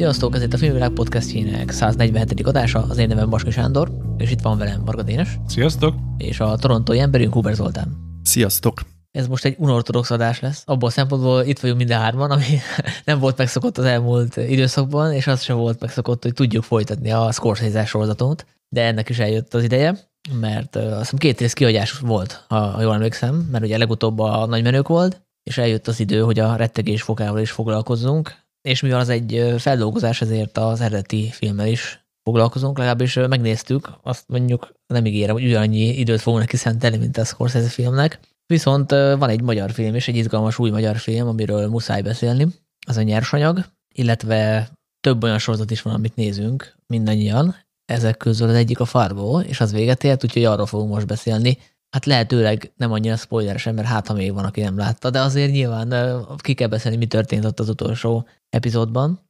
Sziasztok, ez itt a Filmvilág podcastjének 147. adása, az én nevem Baska Sándor, és itt van velem Varga Dénes. Sziasztok! És a torontói emberünk Huber Zoltán. Sziasztok! Ez most egy unortodox adás lesz. Abból a szempontból itt vagyunk minden hárman, ami nem volt megszokott az elmúlt időszakban, és az sem volt megszokott, hogy tudjuk folytatni a Scorsese sorozatot, de ennek is eljött az ideje, mert azt hiszem két rész kiadás volt, ha jól emlékszem, mert ugye legutóbb a nagymenők volt, és eljött az idő, hogy a rettegés fokával is foglalkozzunk, és mivel az egy feldolgozás, ezért az eredeti filmmel is foglalkozunk, legalábbis megnéztük, azt mondjuk nem ígérem, hogy ugyanannyi időt fogunk neki szentelni, mint a Scorsese filmnek. Viszont van egy magyar film is, egy izgalmas új magyar film, amiről muszáj beszélni, az a nyersanyag, illetve több olyan sorozat is van, amit nézünk mindannyian. Ezek közül az egyik a Fargo, és az véget ért, úgyhogy arról fogunk most beszélni. Hát lehetőleg nem annyira spoileresen, mert hát ha még van, aki nem látta, de azért nyilván ki kell beszélni, mi történt ott az utolsó epizódban.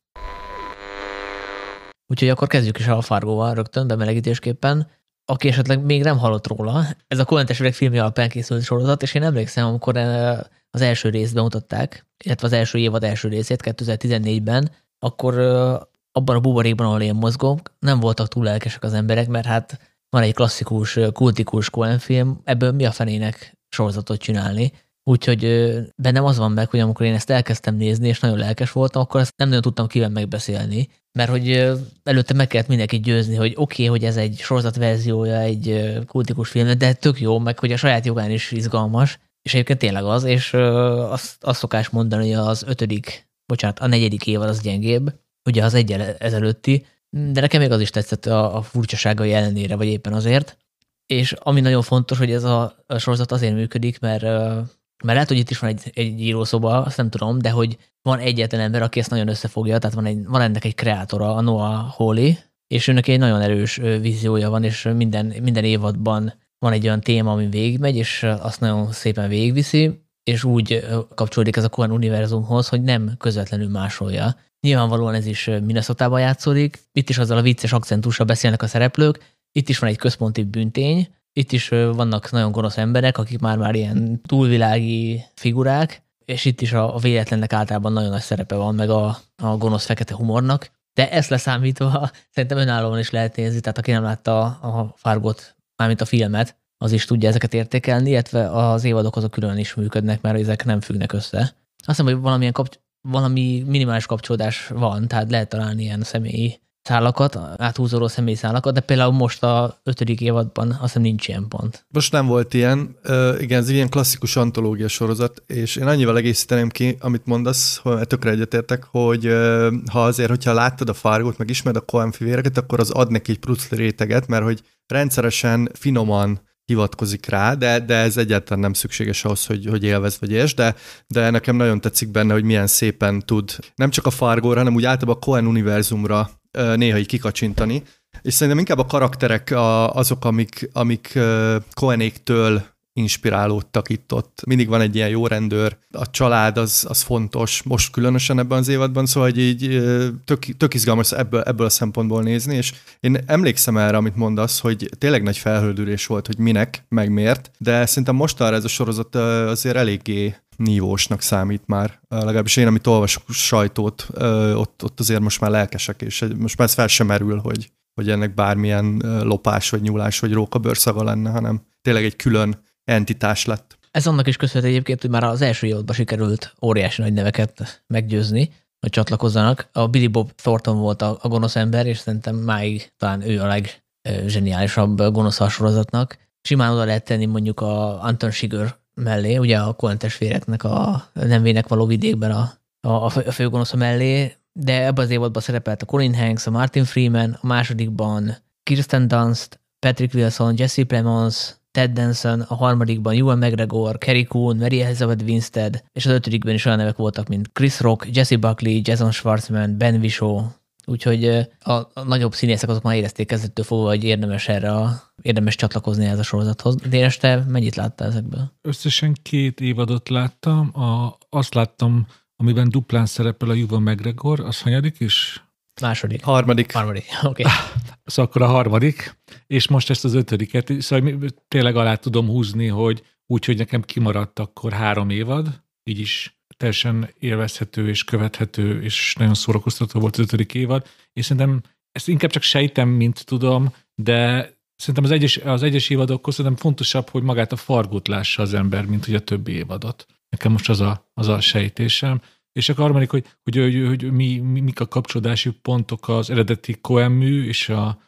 Úgyhogy akkor kezdjük is a Fargóval rögtön, bemelegítésképpen. Aki esetleg még nem hallott róla, ez a Coen testvérek filmje alapján készült sorozat, és én emlékszem, amikor az első részt bemutatták, illetve az első évad első részét 2014-ben, akkor abban a buborékban, ahol én mozgok, nem voltak túl lelkesek az emberek, mert hát van egy klasszikus, kultikus Coen film, ebből mi a fenének sorozatot csinálni. Úgyhogy bennem az van meg, hogy amikor én ezt elkezdtem nézni, és nagyon lelkes voltam, akkor ezt nem nagyon tudtam kivel megbeszélni, mert hogy előtte meg kellett mindenki győzni, hogy oké, okay, hogy ez egy sorozatverziója egy kultikus film, de tök jó, meg hogy a saját jogán is izgalmas, és egyébként tényleg az, és azt, azt szokás mondani, hogy az ötödik, bocsánat, a negyedik évad az gyengébb, ugye az egyel ezelőtti, de nekem még az is tetszett a, a furcsasága ellenére, vagy éppen azért. És ami nagyon fontos, hogy ez a, sorozat azért működik, mert mert lehet, hogy itt is van egy, egy írószoba, azt nem tudom, de hogy van egyetlen ember, aki ezt nagyon összefogja, tehát van, egy, van ennek egy kreátora, a Noah Hawley, és őnek egy nagyon erős víziója van, és minden, minden évadban van egy olyan téma, ami végigmegy, és azt nagyon szépen végigviszi, és úgy kapcsolódik ez a Cohen univerzumhoz, hogy nem közvetlenül másolja. Nyilvánvalóan ez is minnesota játszódik, itt is azzal a vicces akcentussal beszélnek a szereplők, itt is van egy központi büntény, itt is vannak nagyon gonosz emberek, akik már-már ilyen túlvilági figurák, és itt is a, véletlennek általában nagyon nagy szerepe van, meg a, a gonosz fekete humornak. De ezt leszámítva szerintem önállóan is lehet nézni, tehát aki nem látta a Fargot, mármint a filmet, az is tudja ezeket értékelni, illetve az évadok azok külön is működnek, mert ezek nem függnek össze. Azt hiszem, hogy valamilyen kap- valami minimális kapcsolódás van, tehát lehet találni ilyen személyi szálakat, áthúzódó személyszálakat, de például most a ötödik évadban azt hiszem nincs ilyen pont. Most nem volt ilyen, igen, ez ilyen klasszikus antológia sorozat, és én annyival egészíteném ki, amit mondasz, hogy tökre egyetértek, hogy ha azért, hogyha láttad a Fargot, meg ismered a Coen fivéreket, akkor az ad neki egy plusz réteget, mert hogy rendszeresen, finoman hivatkozik rá, de, de ez egyáltalán nem szükséges ahhoz, hogy, hogy élvez vagy és, de, de nekem nagyon tetszik benne, hogy milyen szépen tud nem csak a Fargóra, hanem úgy általában a Coen univerzumra néha így kikacsintani, és szerintem inkább a karakterek azok, amik, amik Cohenéktől inspirálódtak itt-ott. Mindig van egy ilyen jó rendőr, a család az, az fontos, most különösen ebben az évadban, szóval hogy így tök, tök izgalmas ebből, ebből a szempontból nézni, és én emlékszem erre, amit mondasz, hogy tényleg nagy felhődülés volt, hogy minek, meg miért, de szerintem most arra ez a sorozat azért eléggé nívósnak számít már. Legalábbis én, amit olvasok sajtót, ott, ott azért most már lelkesek, és most már ez fel sem merül, hogy, hogy ennek bármilyen lopás, vagy nyúlás, vagy rókabőrszaga lenne, hanem tényleg egy külön entitás lett. Ez annak is köszönhető egyébként, hogy már az első évadban sikerült óriási nagy neveket meggyőzni, hogy csatlakozzanak. A Billy Bob Thornton volt a, a gonosz ember, és szerintem máig talán ő a leggeniálisabb gonosz sorozatnak. Simán oda lehet tenni mondjuk a Anton Sigur mellé, ugye a Coen testvéreknek a nemvének való vidékben a, a, a főgonosz mellé, de ebben az évadban szerepelt a Colin Hanks, a Martin Freeman, a másodikban Kirsten Dunst, Patrick Wilson, Jesse Plemons, Ted Danson, a harmadikban Ewan McGregor, Kerry Coon, Mary Elizabeth Winstead, és az ötödikben is olyan nevek voltak, mint Chris Rock, Jesse Buckley, Jason Schwartzman, Ben Whishaw, úgyhogy a, a nagyobb színészek azok már érezték kezdettől fogva, hogy érdemes erre a, érdemes csatlakozni ez a sorozathoz. Dénes, te mennyit láttál ezekből? Összesen két évadot láttam. A, azt láttam, amiben duplán szerepel a Ewan McGregor, az hanyadik is? Második. Harmadik. Harmadik, oké. Okay. Szóval akkor a harmadik, és most ezt az ötödiket, szóval tényleg alá tudom húzni, hogy úgy, hogy nekem kimaradt akkor három évad, így is teljesen élvezhető és követhető, és nagyon szórakoztató volt az ötödik évad, és szerintem ezt inkább csak sejtem, mint tudom, de szerintem az egyes, az egyes évadokhoz szerintem fontosabb, hogy magát a fargót lássa az ember, mint hogy a többi évadot. Nekem most az a, az a sejtésem. És a harmadik, hogy, hogy, hogy, hogy mi, mi, mik a kapcsolódási pontok az eredeti Cohen és a,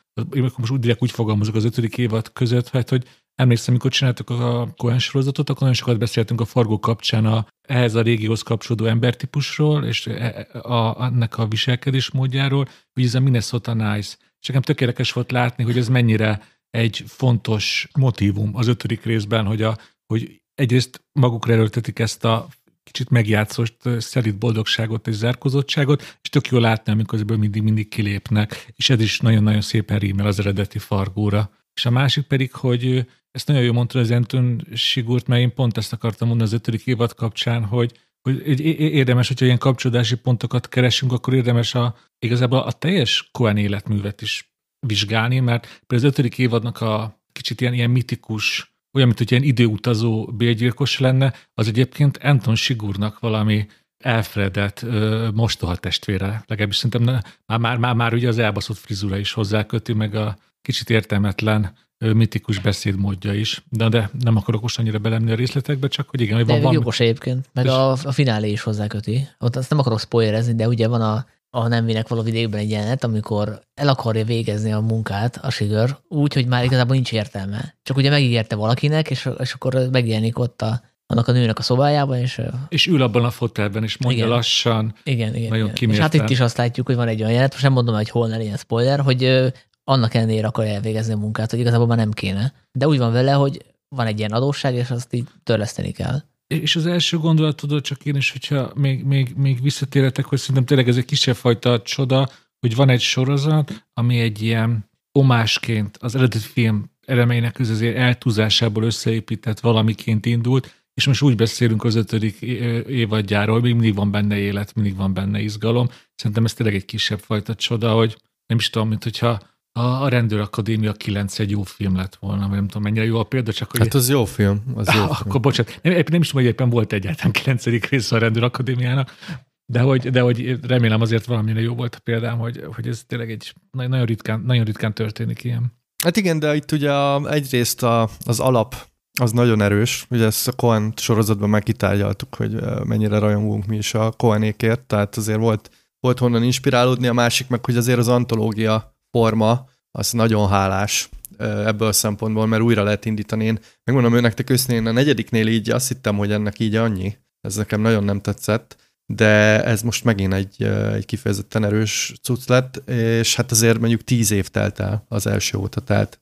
most úgy direkt úgy fogalmazok az ötödik évad között, hát, hogy emlékszem, mikor csináltuk a Cohen sorozatot, akkor nagyon sokat beszéltünk a Fargó kapcsán a, ehhez a régióhoz kapcsolódó embertípusról, és e, e, a, a, ennek a viselkedés módjáról, hogy ez a Minnesota Nice. És nekem tökéletes volt látni, hogy ez mennyire egy fontos motivum az ötödik részben, hogy, a, hogy egyrészt magukra erőltetik ezt a kicsit megjátszott szerint boldogságot és zárkozottságot, és tök jól látni, amikor ebből mindig-mindig kilépnek, és ez is nagyon-nagyon szépen rímel az eredeti fargóra. És a másik pedig, hogy ezt nagyon jól mondta az Anton Sigurt, mert én pont ezt akartam mondani az ötödik évad kapcsán, hogy, hogy érdemes, hogyha ilyen kapcsolódási pontokat keresünk, akkor érdemes a, igazából a teljes Cohen életművet is vizsgálni, mert például az ötödik évadnak a kicsit ilyen, ilyen mitikus, olyan, mint hogy ilyen időutazó bélgyilkos lenne, az egyébként Anton Sigurnak valami elfredett mostoha testvére, legalábbis szerintem már, már, már, már ugye az elbaszott frizura is hozzáköti, meg a kicsit értelmetlen mitikus beszédmódja is, de, de nem akarok most annyira belemni a részletekbe, csak hogy igen, hogy van, van. jogos egyébként, meg a, a finálé is hozzáköti. Ott azt nem akarok spoilerezni, de ugye van a, a nem vinek való vidékben egy jelenet, amikor el akarja végezni a munkát a Sigör, úgy, hogy már igazából nincs értelme. Csak ugye megígérte valakinek, és, és akkor megjelenik ott a, annak a nőnek a szobájában, és... És ül abban a fotelben, és mondja igen. lassan, igen, igen, nagyon igen. És hát itt is azt látjuk, hogy van egy olyan jelenet, most nem mondom, hogy hol ne legyen spoiler, hogy annak ellenére akar elvégezni a munkát, hogy igazából már nem kéne. De úgy van vele, hogy van egy ilyen adósság, és azt így törleszteni kell. És az első gondolat tudod csak én is, hogyha még, még, még visszatérhetek, hogy szerintem tényleg ez egy kisebb fajta csoda, hogy van egy sorozat, ami egy ilyen omásként az eredeti film elemeinek az azért eltúzásából összeépített valamiként indult, és most úgy beszélünk az ötödik évadjáról, még mindig van benne élet, mindig van benne izgalom. Szerintem ez tényleg egy kisebb fajta csoda, hogy nem is tudom, mint hogyha a, Rendőrakadémia 9 egy jó film lett volna, vagy nem tudom mennyire jó a példa, csak hogy... Hát az jó film. Az jó ah, film. Akkor bocsánat, nem, nem is tudom, hogy éppen volt egyáltalán 9. része a Rendőrakadémiának, de hogy, de hogy remélem azért valamire jó volt a példám, hogy, hogy ez tényleg egy nagyon ritkán, nagyon ritkán történik ilyen. Hát igen, de itt ugye a, egyrészt a, az alap az nagyon erős. Ugye ezt a Cohen sorozatban megkitárgyaltuk, hogy mennyire rajongunk mi is a Cohenékért, tehát azért volt, volt honnan inspirálódni, a másik meg, hogy azért az antológia forma, az nagyon hálás ebből a szempontból, mert újra lehet indítani. Én megmondom te őszintén, a negyediknél így azt hittem, hogy ennek így annyi. Ez nekem nagyon nem tetszett, de ez most megint egy, egy kifejezetten erős cucc lett, és hát azért mondjuk tíz év telt el az első óta, tehát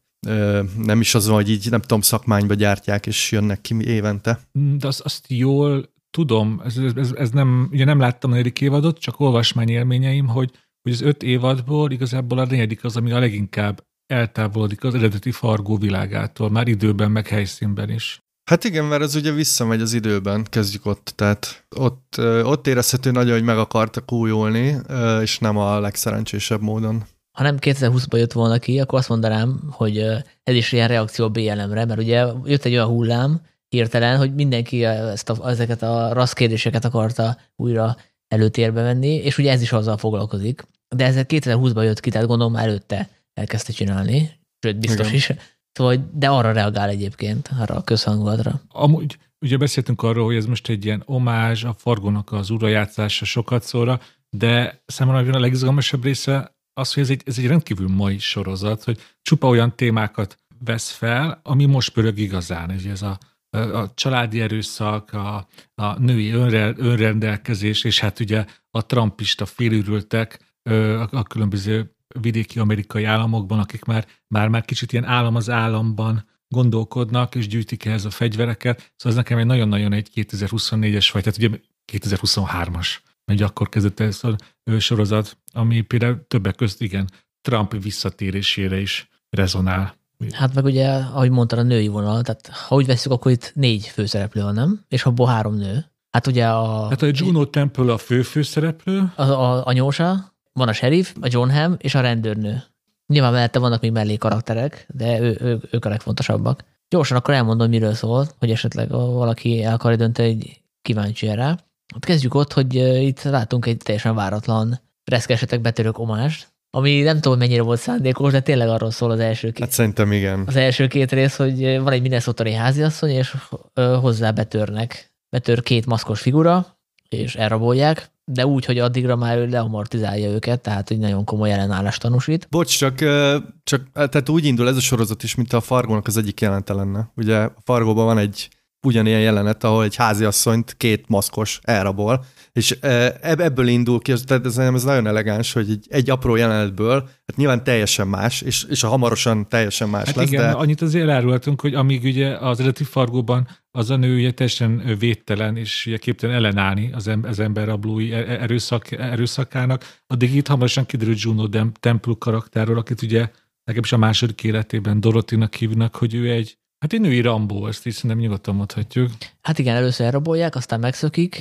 nem is az, hogy így nem tudom, szakmányba gyártják, és jönnek ki évente. De azt, azt jól tudom, ez, ez, ez nem, ugye nem láttam a negyedik évadot, csak olvasmány élményeim, hogy hogy az öt évadból igazából a negyedik az, ami a leginkább eltávolodik az eredeti Fargó világától, már időben, meg helyszínben is. Hát igen, mert ez ugye visszamegy az időben, kezdjük ott, tehát ott, ott érezhető nagyon, hogy meg akartak újulni, és nem a legszerencsésebb módon. Ha nem 2020-ban jött volna ki, akkor azt mondanám, hogy ez is ilyen reakció a BLM-re, mert ugye jött egy olyan hullám hirtelen, hogy mindenki ezt a, ezeket a rassz kérdéseket akarta újra előtérbe venni, és ugye ez is azzal foglalkozik. De ez 2020-ban jött ki, tehát gondolom előtte elkezdte csinálni, sőt biztos Igen. is. Szóval, de arra reagál egyébként, arra a közhangulatra. Amúgy, ugye beszéltünk arról, hogy ez most egy ilyen omázs, a Fargónak az urajátszása sokat szóra, de számomra a legizgalmasabb része az, hogy ez egy, ez egy rendkívül mai sorozat, hogy csupa olyan témákat vesz fel, ami most pörög igazán. Ez a a családi erőszak, a, a női önre, önrendelkezés, és hát ugye a trumpista félürültek a, a különböző vidéki amerikai államokban, akik már, már, már kicsit ilyen állam az államban gondolkodnak, és gyűjtik ehhez a fegyvereket. Szóval ez nekem egy nagyon-nagyon egy 2024-es vagy, tehát ugye 2023-as, mert akkor kezdett ez a sorozat, ami például többek között igen, Trump visszatérésére is rezonál. Hát meg ugye, ahogy mondtad, a női vonal, tehát ha úgy veszük, akkor itt négy főszereplő van, nem? És abból három nő. Hát ugye a... Hát a Juno Temple a fő főszereplő. A, a, a nyósa, van a sheriff, a John Ham és a rendőrnő. Nyilván mellette vannak még mellé karakterek, de ő, ő, ők a legfontosabbak. Gyorsan akkor elmondom, miről szól, hogy esetleg valaki el akarja dönteni, hogy kíváncsi rá. Hát kezdjük ott, hogy itt látunk egy teljesen váratlan reszkesetek betörök omást, ami nem tudom, mennyire volt szándékos, de tényleg arról szól az első két. Hát szerintem igen. Az első két rész, hogy van egy minnesota háziasszony, és hozzá betörnek. Betör két maszkos figura, és elrabolják, de úgy, hogy addigra már ő leamortizálja őket, tehát hogy nagyon komoly ellenállást tanúsít. Bocs, csak, csak tehát úgy indul ez a sorozat is, mint a Fargónak az egyik jelente lenne. Ugye a Fargóban van egy ugyanilyen jelenet, ahol egy háziasszonyt két maszkos elrabol, és ebből indul ki, tehát ez, ez nagyon elegáns, hogy egy, egy apró jelenetből, hát nyilván teljesen más, és, és a hamarosan teljesen más hát lesz. Igen, de... annyit azért elárultunk, hogy amíg ugye az eredeti fargóban az a nő ugye teljesen védtelen, és ugye képtelen ellenállni az, em, az emberrablói e-, e-, erőszak, erőszakának, addig itt hamarosan kiderült Juno Temple karakterről, akit ugye nekem is a második életében Dorotinak hívnak, hogy ő egy Hát egy női Rambó, ezt is nem nyugodtan mondhatjuk. Hát igen, először elrabolják, aztán megszökik,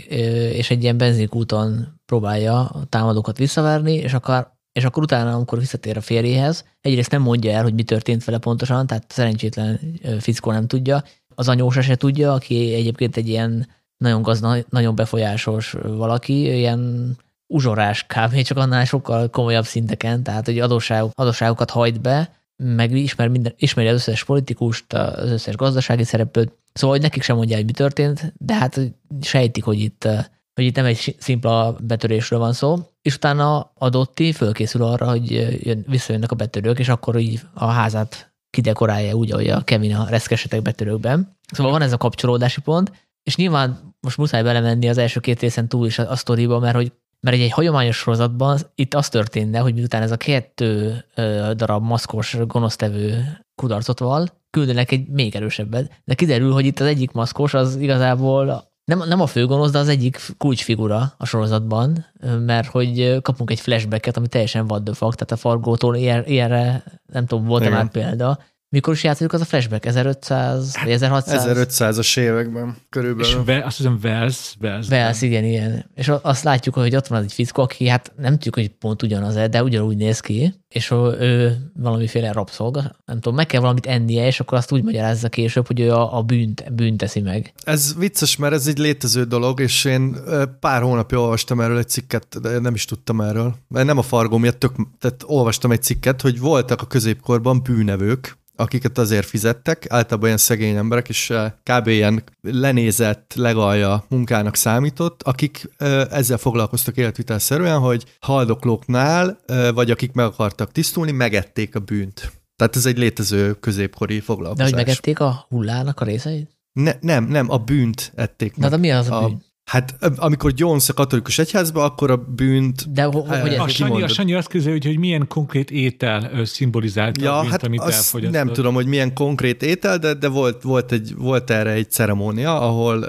és egy ilyen benzinkúton próbálja a támadókat visszavárni, és akkor, és akkor utána, amikor visszatér a férjéhez, egyrészt nem mondja el, hogy mi történt vele pontosan, tehát szerencsétlen fickó nem tudja. Az anyósa se tudja, aki egyébként egy ilyen nagyon gazda, nagyon befolyásos valaki, ilyen uzsorás kb. csak annál sokkal komolyabb szinteken, tehát hogy adósságok, adósságokat hajt be, meg ismer minden, ismeri az összes politikust, az összes gazdasági szereplőt, szóval hogy nekik sem mondja, hogy mi történt, de hát sejtik, hogy itt, hogy itt nem egy szimpla betörésről van szó, és utána adotti fölkészül arra, hogy jön, visszajönnek a betörők, és akkor így a házát kidekorálja úgy, ahogy a Kevin a reszkesetek betörőkben. Szóval van ez a kapcsolódási pont, és nyilván most muszáj belemenni az első két részen túl is a, a sztoriba, mert hogy mert egy, egy hagyományos sorozatban itt az történne, hogy miután ez a kettő darab maszkos, gonosztevő kudarcot val, küldenek egy még erősebbet. De kiderül, hogy itt az egyik maszkos az igazából nem, nem a főgonosz, de az egyik kulcsfigura a sorozatban, mert hogy kapunk egy flashbacket, ami teljesen what the fuck, tehát a Fargótól ilyen, ilyenre nem tudom, volt már példa, mikor is játszottuk az a flashback? 1500 vagy 1600? 1500-as években körülbelül. És ve, azt hiszem Wells. Wells, Wells igen, igen. És azt látjuk, hogy ott van egy fickó, aki hát nem tudjuk, hogy pont ugyanaz -e, de ugyanúgy néz ki, és ő valamiféle rabszolga, nem tudom, meg kell valamit ennie, és akkor azt úgy magyarázza később, hogy ő a, a bűnt, bűnt teszi meg. Ez vicces, mert ez egy létező dolog, és én pár hónapja olvastam erről egy cikket, de nem is tudtam erről. Mert nem a fargó miatt, tök, tehát olvastam egy cikket, hogy voltak a középkorban bűnevők, akiket azért fizettek, általában olyan szegény emberek, és eh, kb. ilyen lenézett, legalja munkának számított, akik eh, ezzel foglalkoztak életvitelszerűen, hogy haldoklóknál, eh, vagy akik meg akartak tisztulni, megették a bűnt. Tehát ez egy létező középkori foglalkozás. De hogy megették a hullának a részeit? Ne, nem, nem, a bűnt ették meg. De, de mi az a bűn? Hát amikor Jones a katolikus egyházba, akkor a bűnt... De ho, hogy ez a, Sanyi, a Sanyi azt közül, hogy milyen konkrét étel szimbolizálta ja, a bűnt, hát amit elfogyasztott. Nem tudom, hogy milyen konkrét étel, de, de volt, volt, egy, volt erre egy ceremónia, ahol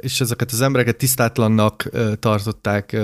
és ezeket az embereket tisztátlannak tartották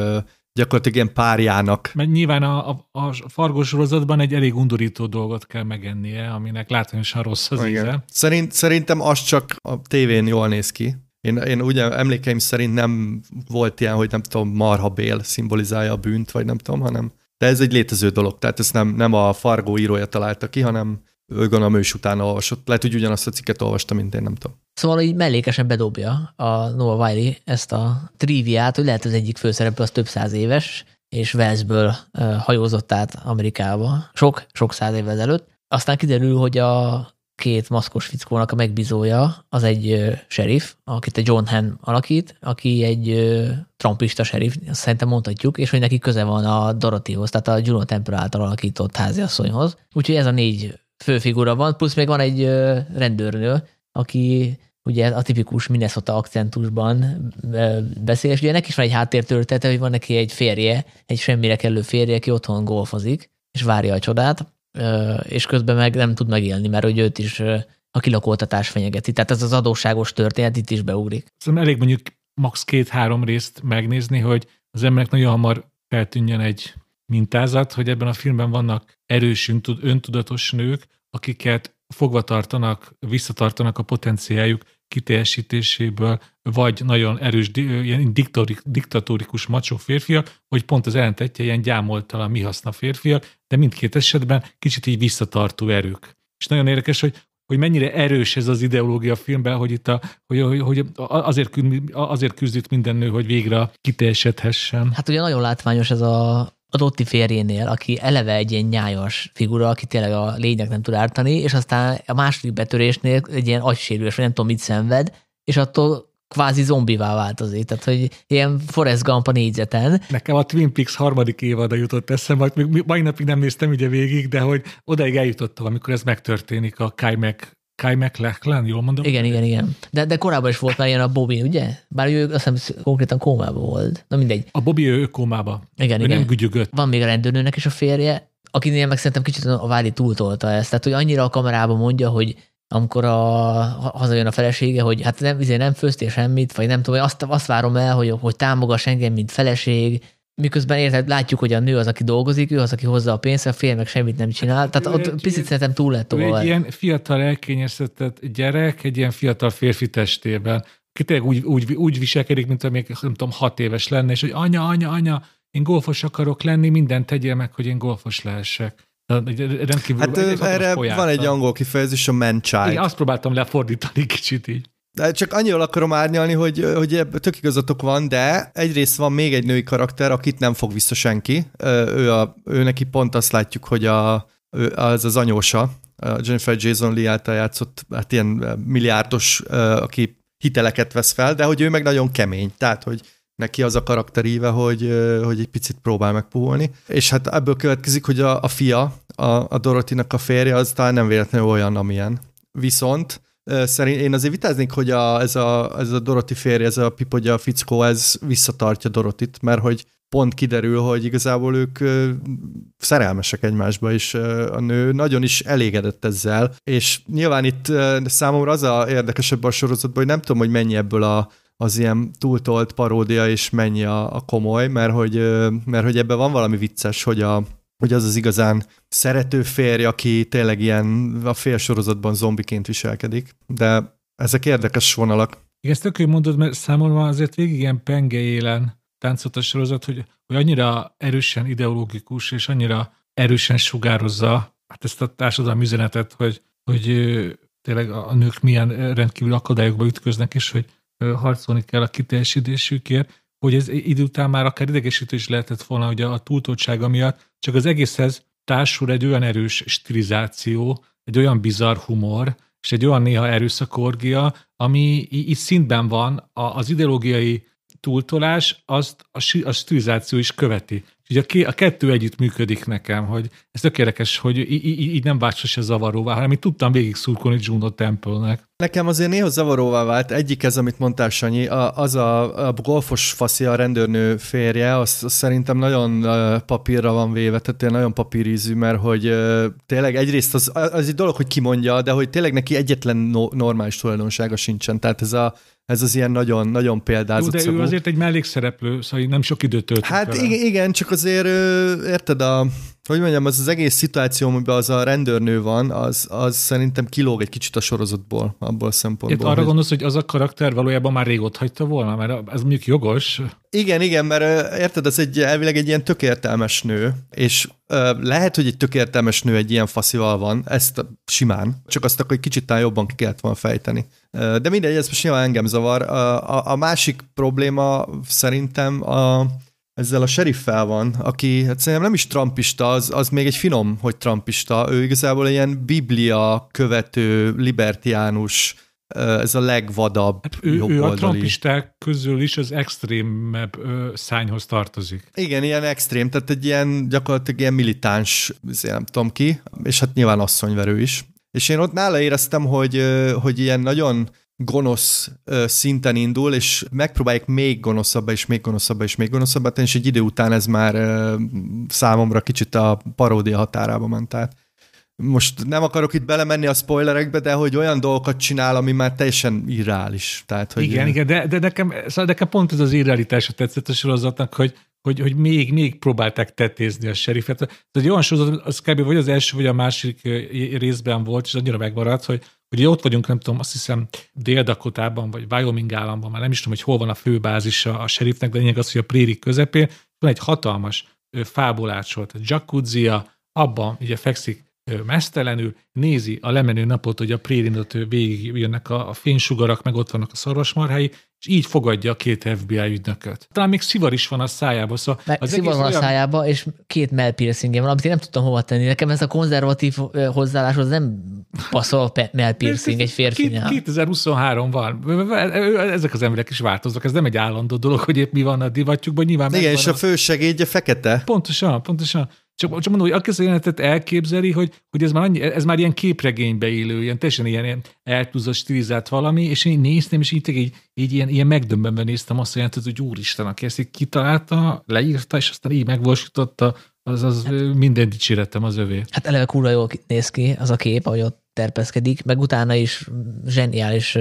gyakorlatilag ilyen párjának. Mert nyilván a, a, a sorozatban egy elég undorító dolgot kell megennie, aminek látványosan rossz az Igen. íze. Szerint, szerintem az csak a tévén jól néz ki. Én, én ugye emlékeim szerint nem volt ilyen, hogy nem tudom, marhabél szimbolizálja a bűnt, vagy nem tudom, hanem de ez egy létező dolog, tehát ezt nem, nem a Fargo írója találta ki, hanem ő gondolom ő is utána olvasott. Lehet, hogy ugyanazt a cikket olvastam, mint én, nem tudom. Szóval így mellékesen bedobja a Noah Wiley ezt a triviát, hogy lehet az egyik főszereplő az több száz éves, és Walesből hajózott át Amerikába sok, sok száz évvel ezelőtt. Aztán kiderül, hogy a két maszkos fickónak a megbízója az egy sheriff, akit a John Hamm alakít, aki egy trumpista sheriff, azt szerintem mondhatjuk, és hogy neki köze van a Dorothyhoz, tehát a Juno Temple által alakított háziasszonyhoz. Úgyhogy ez a négy főfigura van, plusz még van egy rendőrnő, aki ugye a tipikus Minnesota akcentusban beszél, és ugye neki is van egy háttértörténete, hogy van neki egy férje, egy semmire kellő férje, aki otthon golfozik, és várja a csodát, és közben meg nem tud megélni, mert hogy őt is a kilakoltatás fenyegeti. Tehát ez az adósságos történet itt is beugrik. Szerintem elég mondjuk max. két-három részt megnézni, hogy az emberek nagyon hamar feltűnjön egy mintázat, hogy ebben a filmben vannak erős, öntudatos nők, akiket fogva tartanak, visszatartanak a potenciáljuk kiteljesítéséből, vagy nagyon erős, ilyen diktatórikus macsó férfiak, vagy pont az ellentetje ilyen gyámoltalan mi haszna férfiak, de mindkét esetben kicsit így visszatartó erők. És nagyon érdekes, hogy hogy mennyire erős ez az ideológia a filmben, hogy itt a, hogy, hogy, hogy azért, küzd, azért küzd itt minden nő, hogy végre kiteljesedhessen. Hát ugye nagyon látványos ez a, a Dotti férjénél, aki eleve egy ilyen nyájas figura, aki tényleg a lénynek nem tud ártani, és aztán a második betörésnél egy ilyen agysérülés, vagy nem tudom mit szenved, és attól kvázi zombivá változik, tehát hogy ilyen Forrest Gump a négyzeten. Nekem a Twin Peaks harmadik évada jutott eszembe, még mai napig nem néztem ugye végig, de hogy odaig eljutottam, amikor ez megtörténik a Kai Mac Kai McLachlan, jól mondom? Igen, igen, igen. De, de korábban is volt már ilyen a Bobby, ugye? Bár ő azt hiszem konkrétan kómában volt. Na mindegy. A Bobby ő kómába. Igen, ő igen. nem gügyögött. Van még a rendőrnőnek is a férje, akinél meg szerintem kicsit a Vádi túltolta ezt. Tehát, hogy annyira a kamerában mondja, hogy amikor a, hazajön a felesége, hogy hát nem, izé nem főztél semmit, vagy nem tudom, azt, azt várom el, hogy, hogy támogass engem, mint feleség, miközben érted, látjuk, hogy a nő az, aki dolgozik, ő az, aki hozza a pénzt, a férj meg semmit nem csinál. Tehát ott egy, picit szerintem túl lett Ő egy ilyen fiatal elkényeztetett gyerek, egy ilyen fiatal férfi testében, aki tényleg úgy, úgy, úgy viselkedik, mint amíg nem tudom, hat éves lenne, és hogy anya, anya, anya, én golfos akarok lenni, mindent tegyél meg, hogy én golfos lehessek. Rendkívül, hát erre van egy angol kifejezés, a man child. Igen, azt próbáltam lefordítani kicsit így. De csak annyival akarom árnyalni, hogy, hogy tök igazatok van, de egyrészt van még egy női karakter, akit nem fog vissza senki. Ő, a, ő neki pont azt látjuk, hogy a, ő, az az anyósa, a Jennifer Jason Lee által játszott, hát ilyen milliárdos, aki hiteleket vesz fel, de hogy ő meg nagyon kemény. Tehát, hogy neki az a karakteríve, hogy, hogy egy picit próbál megpuholni. És hát ebből következik, hogy a, a fia, a, a Dorotinak a férje, az talán nem véletlenül olyan, amilyen. Viszont szerint én azért vitáznék, hogy a, ez, a, ez a Doroti férje, ez a Pipogya fickó, ez visszatartja Dorotit, mert hogy pont kiderül, hogy igazából ők szerelmesek egymásba, és a nő nagyon is elégedett ezzel, és nyilván itt számomra az a érdekesebb a sorozatban, hogy nem tudom, hogy mennyi ebből a az ilyen túltolt paródia, és mennyi a, a komoly, mert hogy, mert hogy ebben van valami vicces, hogy, a, hogy az az igazán szerető férj, aki tényleg ilyen a félsorozatban zombiként viselkedik, de ezek érdekes vonalak. Igen, ezt tök mondod, mert számomra azért végig ilyen penge élen táncolt a sorozat, hogy, hogy annyira erősen ideológikus, és annyira erősen sugározza hát ezt a társadalmi üzenetet, hogy, hogy tényleg a nők milyen rendkívül akadályokba ütköznek, és hogy harcolni kell a kiteljesítésükért, hogy ez idő után már akár idegesítő is lehetett volna, hogy a túltoltsága miatt, csak az egészhez társul egy olyan erős stilizáció, egy olyan bizarr humor, és egy olyan néha erőszakorgia, ami így szintben van, az ideológiai túltolás, azt a, stilizáció is követi. Ugye a, a kettő együtt működik nekem, hogy ez tök érdekes, hogy így, így nem vált sose zavaróvá, hanem így tudtam végig szurkolni Juno Temple-nek. Nekem azért néha zavaróvá vált. Egyik ez, amit mondtál, Sanyi, az a, a golfos faszi, a rendőrnő férje, az, az szerintem nagyon papírra van véve, tehát nagyon papírízű, mert hogy tényleg egyrészt az, az egy dolog, hogy kimondja, de hogy tényleg neki egyetlen no, normális tulajdonsága sincsen. Tehát ez a ez az ilyen nagyon, nagyon példázott Jó, de ő azért egy mellékszereplő, szóval nem sok időt tölt. Hát igen, igen, csak azért érted a, hogy mondjam, az az egész szituáció, amiben az a rendőrnő van, az, az szerintem kilóg egy kicsit a sorozatból, abból a szempontból. Itt arra hogy... gondolsz, hogy az a karakter valójában már rég ott hagyta volna, mert ez mondjuk jogos. Igen, igen, mert érted, ez egy elvileg egy ilyen tökértelmes nő, és uh, lehet, hogy egy tökértelmes nő egy ilyen faszival van, ezt simán, csak azt akkor egy kicsit talán jobban ki kellett volna fejteni. De mindegy, ez most nyilván engem zavar. Uh, a, a másik probléma szerintem a ezzel a sheriffel van, aki hát szerintem nem is trumpista, az, az még egy finom, hogy trumpista. Ő igazából ilyen biblia követő, libertiánus, ez a legvadabb hát ő, ő a trumpisták közül is az extrémebb szányhoz tartozik. Igen, ilyen extrém, tehát egy ilyen gyakorlatilag ilyen militáns, nem tudom ki, és hát nyilván asszonyverő is. És én ott nála éreztem, hogy, hogy ilyen nagyon gonosz szinten indul, és megpróbálják még gonoszabbá, és még gonoszabbá, és még gonoszabbá tenni, és egy idő után ez már számomra kicsit a paródia határába ment át. Most nem akarok itt belemenni a spoilerekbe, de hogy olyan dolgokat csinál, ami már teljesen irreális. Tehát, hogy igen, igen, de, de nekem, szóval nekem pont ez az irrealitása tetszett a sorozatnak, hogy, hogy, hogy még, még próbálták tetézni a serifet. Tehát egy olyan sorozat, az kb. vagy az első, vagy a másik részben volt, és annyira megmaradt, hogy Ugye ott vagyunk, nem tudom, azt hiszem Dél-Dakotában, vagy Wyoming államban, már nem is tudom, hogy hol van a főbázisa a serifnek, de lényeg az, hogy a prérik közepén van egy hatalmas fából átsolt jacuzzi abban ugye fekszik mesztelenül, nézi a lemenő napot, hogy a prérinot végig jönnek a, a fénysugarak, meg ott vannak a szarvasmarhái, és így fogadja a két FBI ügynököt. Talán még szivar is van a szájába. Szóval az szivar van olyan... a szájába, és két melpiercingje van, amit én nem tudtam hova tenni. Nekem ez a konzervatív hozzáálláshoz nem passzol melpiercing egy férfinál. 2023 van. Ezek az emberek is változnak. Ez nem egy állandó dolog, hogy épp mi van a divatjukban. Nyilván Igen, és a fősegédje fekete. Pontosan, pontosan. Csak, csak mondom, hogy a jelenetet elképzeli, hogy, hogy ez, már annyi, ez már ilyen képregénybe élő, ilyen teljesen ilyen, ilyen eltúzott, stilizált valami, és én néztem, és így, így, így ilyen, ilyen megdöbbenve néztem azt a jelenetet, hogy úristen, aki ezt így kitalálta, leírta, és aztán így megvalósította, az, az hát, minden dicséretem az övé. Hát eleve kurva jól néz ki az a kép, ahogy ott terpeszkedik, meg utána is zseniális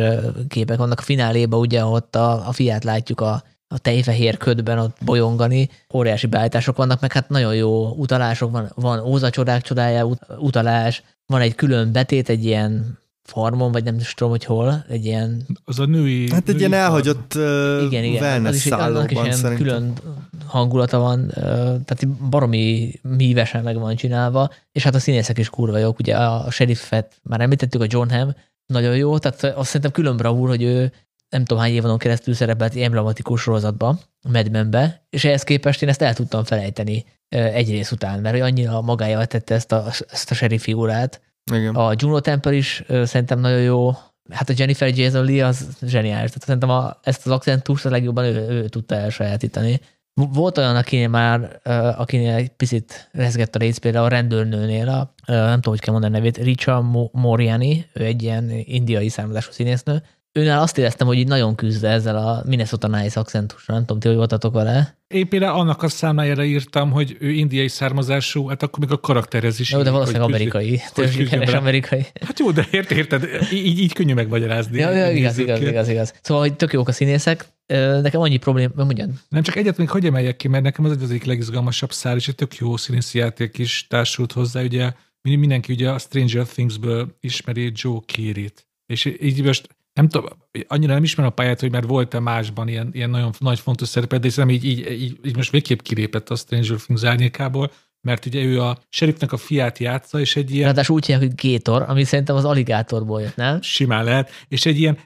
képek vannak a fináléba, ugye ott a, a fiát látjuk a a tejfehér ködben ott bolyongani. Óriási beállítások vannak, meg hát nagyon jó utalások, van, van Óza csodák csodája utalás, van egy külön betét, egy ilyen farmon, vagy nem is tudom, hogy hol, egy ilyen... Az a női... Hát egy ilyen elhagyott uh, igen, igen, az is, annak is ilyen szerintem. külön hangulata van, uh, tehát baromi mívesen meg van csinálva, és hát a színészek is kurva jók, ugye a sheriffet már említettük, a John Hamm, nagyon jó, tehát azt szerintem külön bravúr, hogy ő nem tudom hány évon keresztül szerepelt emblematikus sorozatba, Mad Men-be, és ehhez képest én ezt el tudtam felejteni egy rész után, mert hogy annyira magája tette ezt a, ezt a sheriff figurát. Igen. A Juno Temple is szerintem nagyon jó, hát a Jennifer Jason Lee az zseniális, tehát szerintem a, ezt az accentust a legjobban ő, ő tudta elsajátítani. Volt olyan, akinél már, akinél egy picit rezgett a rész, például a rendőrnőnél, a, nem tudom, hogy kell mondani a nevét, Richa Moriani, ő egy ilyen indiai származású színésznő, Őnál azt éreztem, hogy így nagyon küzd ezzel a Minnesota Nice akcentussal. Nem tudom, ti hogy voltatok vele? Én például annak a számájára írtam, hogy ő indiai származású, hát akkor még a karakterhez is. Jó, de valószínűleg amerikai. Többséges amerikai. Hát jó, de ért, érted, így, így könnyű megmagyarázni. Ja, ja igaz, igaz, igaz, igaz. Szóval, hogy tök jók a színészek, nekem annyi probléma, mondjam. Nem csak egyet még hogy emeljek ki, mert nekem az az egyik legizgalmasabb szár, és egy tök jó színészi játék is társult hozzá, ugye mindenki ugye a Stranger Things-ből ismeri Joe Keery-t. És így most nem tudom, annyira nem ismerem a pályát, hogy mert volt-e másban ilyen, ilyen nagyon nagy fontos szerepet, de hiszem így, így, így, így most végképp kilépett a Stranger Things árnyékából, mert ugye ő a sheriffnek a fiát játsza, és egy ilyen... Ráadásul úgy hívják, hogy Gétor, ami szerintem az aligátorból jött, nem? Simán lehet, és egy ilyen,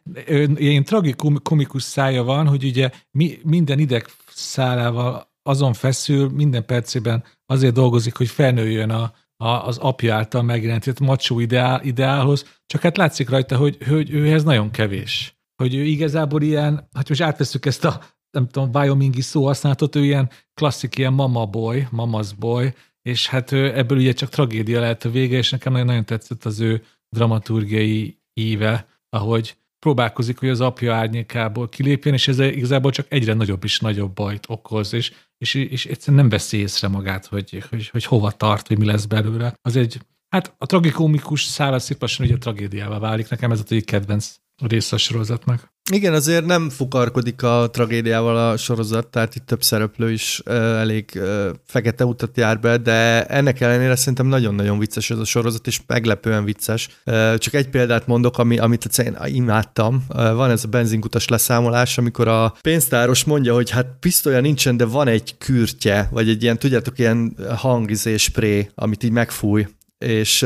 ilyen tragikomikus szája van, hogy ugye mi, minden ideg szálával azon feszül, minden percében azért dolgozik, hogy felnőjön a, a, az apja által megjelentett macsó ideál, ideálhoz, csak hát látszik rajta, hogy, hogy őhez nagyon kevés. Hogy ő igazából ilyen, hát most átveszük ezt a, nem tudom, Wyomingi szóhasználatot, ő ilyen klasszik, ilyen mama boy, mama's boy, és hát ő, ebből ugye csak tragédia lehet a vége, és nekem nagyon tetszett az ő dramaturgiai íve, ahogy próbálkozik, hogy az apja árnyékából kilépjen, és ez igazából csak egyre nagyobb és nagyobb bajt okoz, és, és, és egyszerűen nem veszi észre magát, hogy, hogy, hogy hova tart, hogy mi lesz belőle. Az egy, hát a tragikomikus szála szépen ugye a tragédiával válik. Nekem ez a egyik kedvenc része a sorozatnak. Igen, azért nem fukarkodik a tragédiával a sorozat, tehát itt több szereplő is elég uh, fekete utat jár be, de ennek ellenére szerintem nagyon-nagyon vicces ez a sorozat, és meglepően vicces. Csak egy példát mondok, ami, amit én imádtam. Van ez a benzinkutas leszámolás, amikor a pénztáros mondja, hogy hát pisztolya nincsen, de van egy kürtje, vagy egy ilyen, tudjátok, ilyen hangizés spré, amit így megfúj, és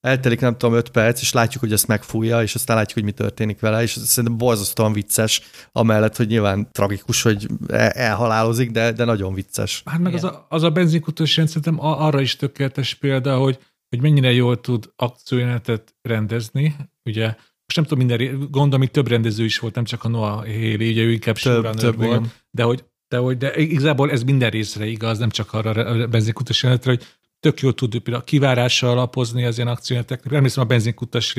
eltelik nem tudom öt perc, és látjuk, hogy ezt megfújja, és aztán látjuk, hogy mi történik vele, és szerintem borzasztóan vicces, amellett, hogy nyilván tragikus, hogy elhalálozik, de, de nagyon vicces. Hát meg az a, az a benzinkutós szerintem arra is tökéletes példa, hogy, hogy mennyire jól tud akciójelenetet rendezni, ugye most nem tudom, minden, gondolom, hogy több rendező is volt, nem csak a Noah Haley, ugye ő inkább több, több volt, igen. de hogy de, hogy, de igazából ez minden részre igaz, nem csak arra a benzinkutós jelenetre, hogy tök jól tud például a kivárásra alapozni az ilyen akcióneteknek. Emlékszem a benzinkutas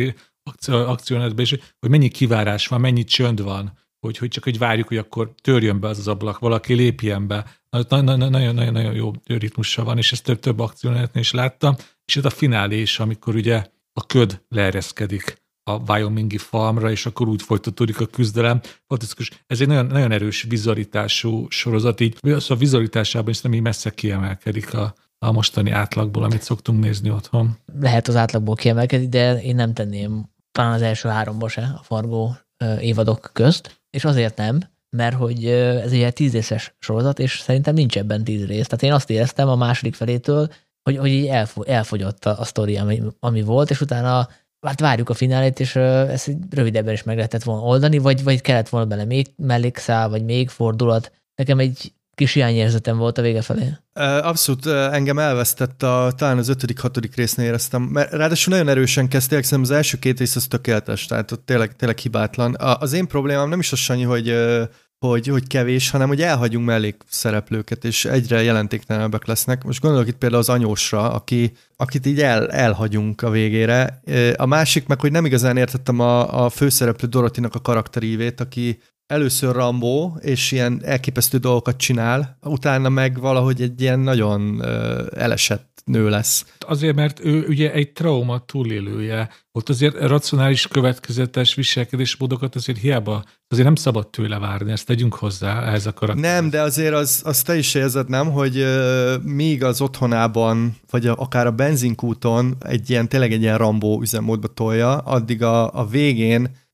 akciónetben is, hogy mennyi kivárás van, mennyi csönd van, hogy, hogy csak hogy várjuk, hogy akkor törjön be az az ablak, valaki lépjen be. Nagyon-nagyon jó ritmussal van, és ezt több, több akciónetnél is láttam. És ez a finálé is, amikor ugye a köd leereszkedik a Wyomingi farmra, és akkor úgy folytatódik a küzdelem. Fantasztikus. Ez egy nagyon, nagyon erős vizualitású sorozat, így a vizualitásában is nem így messze kiemelkedik a, a mostani átlagból, amit szoktunk nézni otthon. Lehet az átlagból kiemelkedni, de én nem tenném talán az első háromba se a Fargo évadok közt, és azért nem, mert hogy ez egy tíz részes sorozat, és szerintem nincs ebben tíz rész. Tehát én azt éreztem a második felétől, hogy, hogy így elfo, elfogyott a, a sztori, ami, ami volt, és utána hát várjuk a finálét, és ezt rövidebben is meg lehetett volna oldani, vagy, vagy kellett volna bele még mellékszál, vagy még fordulat. Nekem egy kis hiányérzetem volt a vége felé. Abszolút engem elvesztett, a, talán az ötödik, hatodik résznél éreztem, mert ráadásul nagyon erősen kezdték, szerintem az első két rész az tökéletes, tehát ott tényleg, tényleg hibátlan. Az én problémám nem is az Sanyi, hogy hogy, hogy kevés, hanem hogy elhagyunk mellékszereplőket, és egyre jelentéktelenebbek lesznek. Most gondolok itt például az anyósra, aki, akit így el, elhagyunk a végére. A másik meg, hogy nem igazán értettem a, a főszereplő Dorotinak a karakterívét, aki először Rambó, és ilyen elképesztő dolgokat csinál, utána meg valahogy egy ilyen nagyon elesett nő lesz. Azért, mert ő ugye egy trauma túlélője. Ott azért racionális, következetes viselkedésmódokat azért hiába, azért nem szabad tőle várni, ezt tegyünk hozzá ehhez a karakterhez. Nem, de azért az, az te is érzed, nem, hogy uh, míg az otthonában, vagy a, akár a benzinkúton egy ilyen, tényleg egy ilyen Rambó üzemmódba tolja, addig a, a végén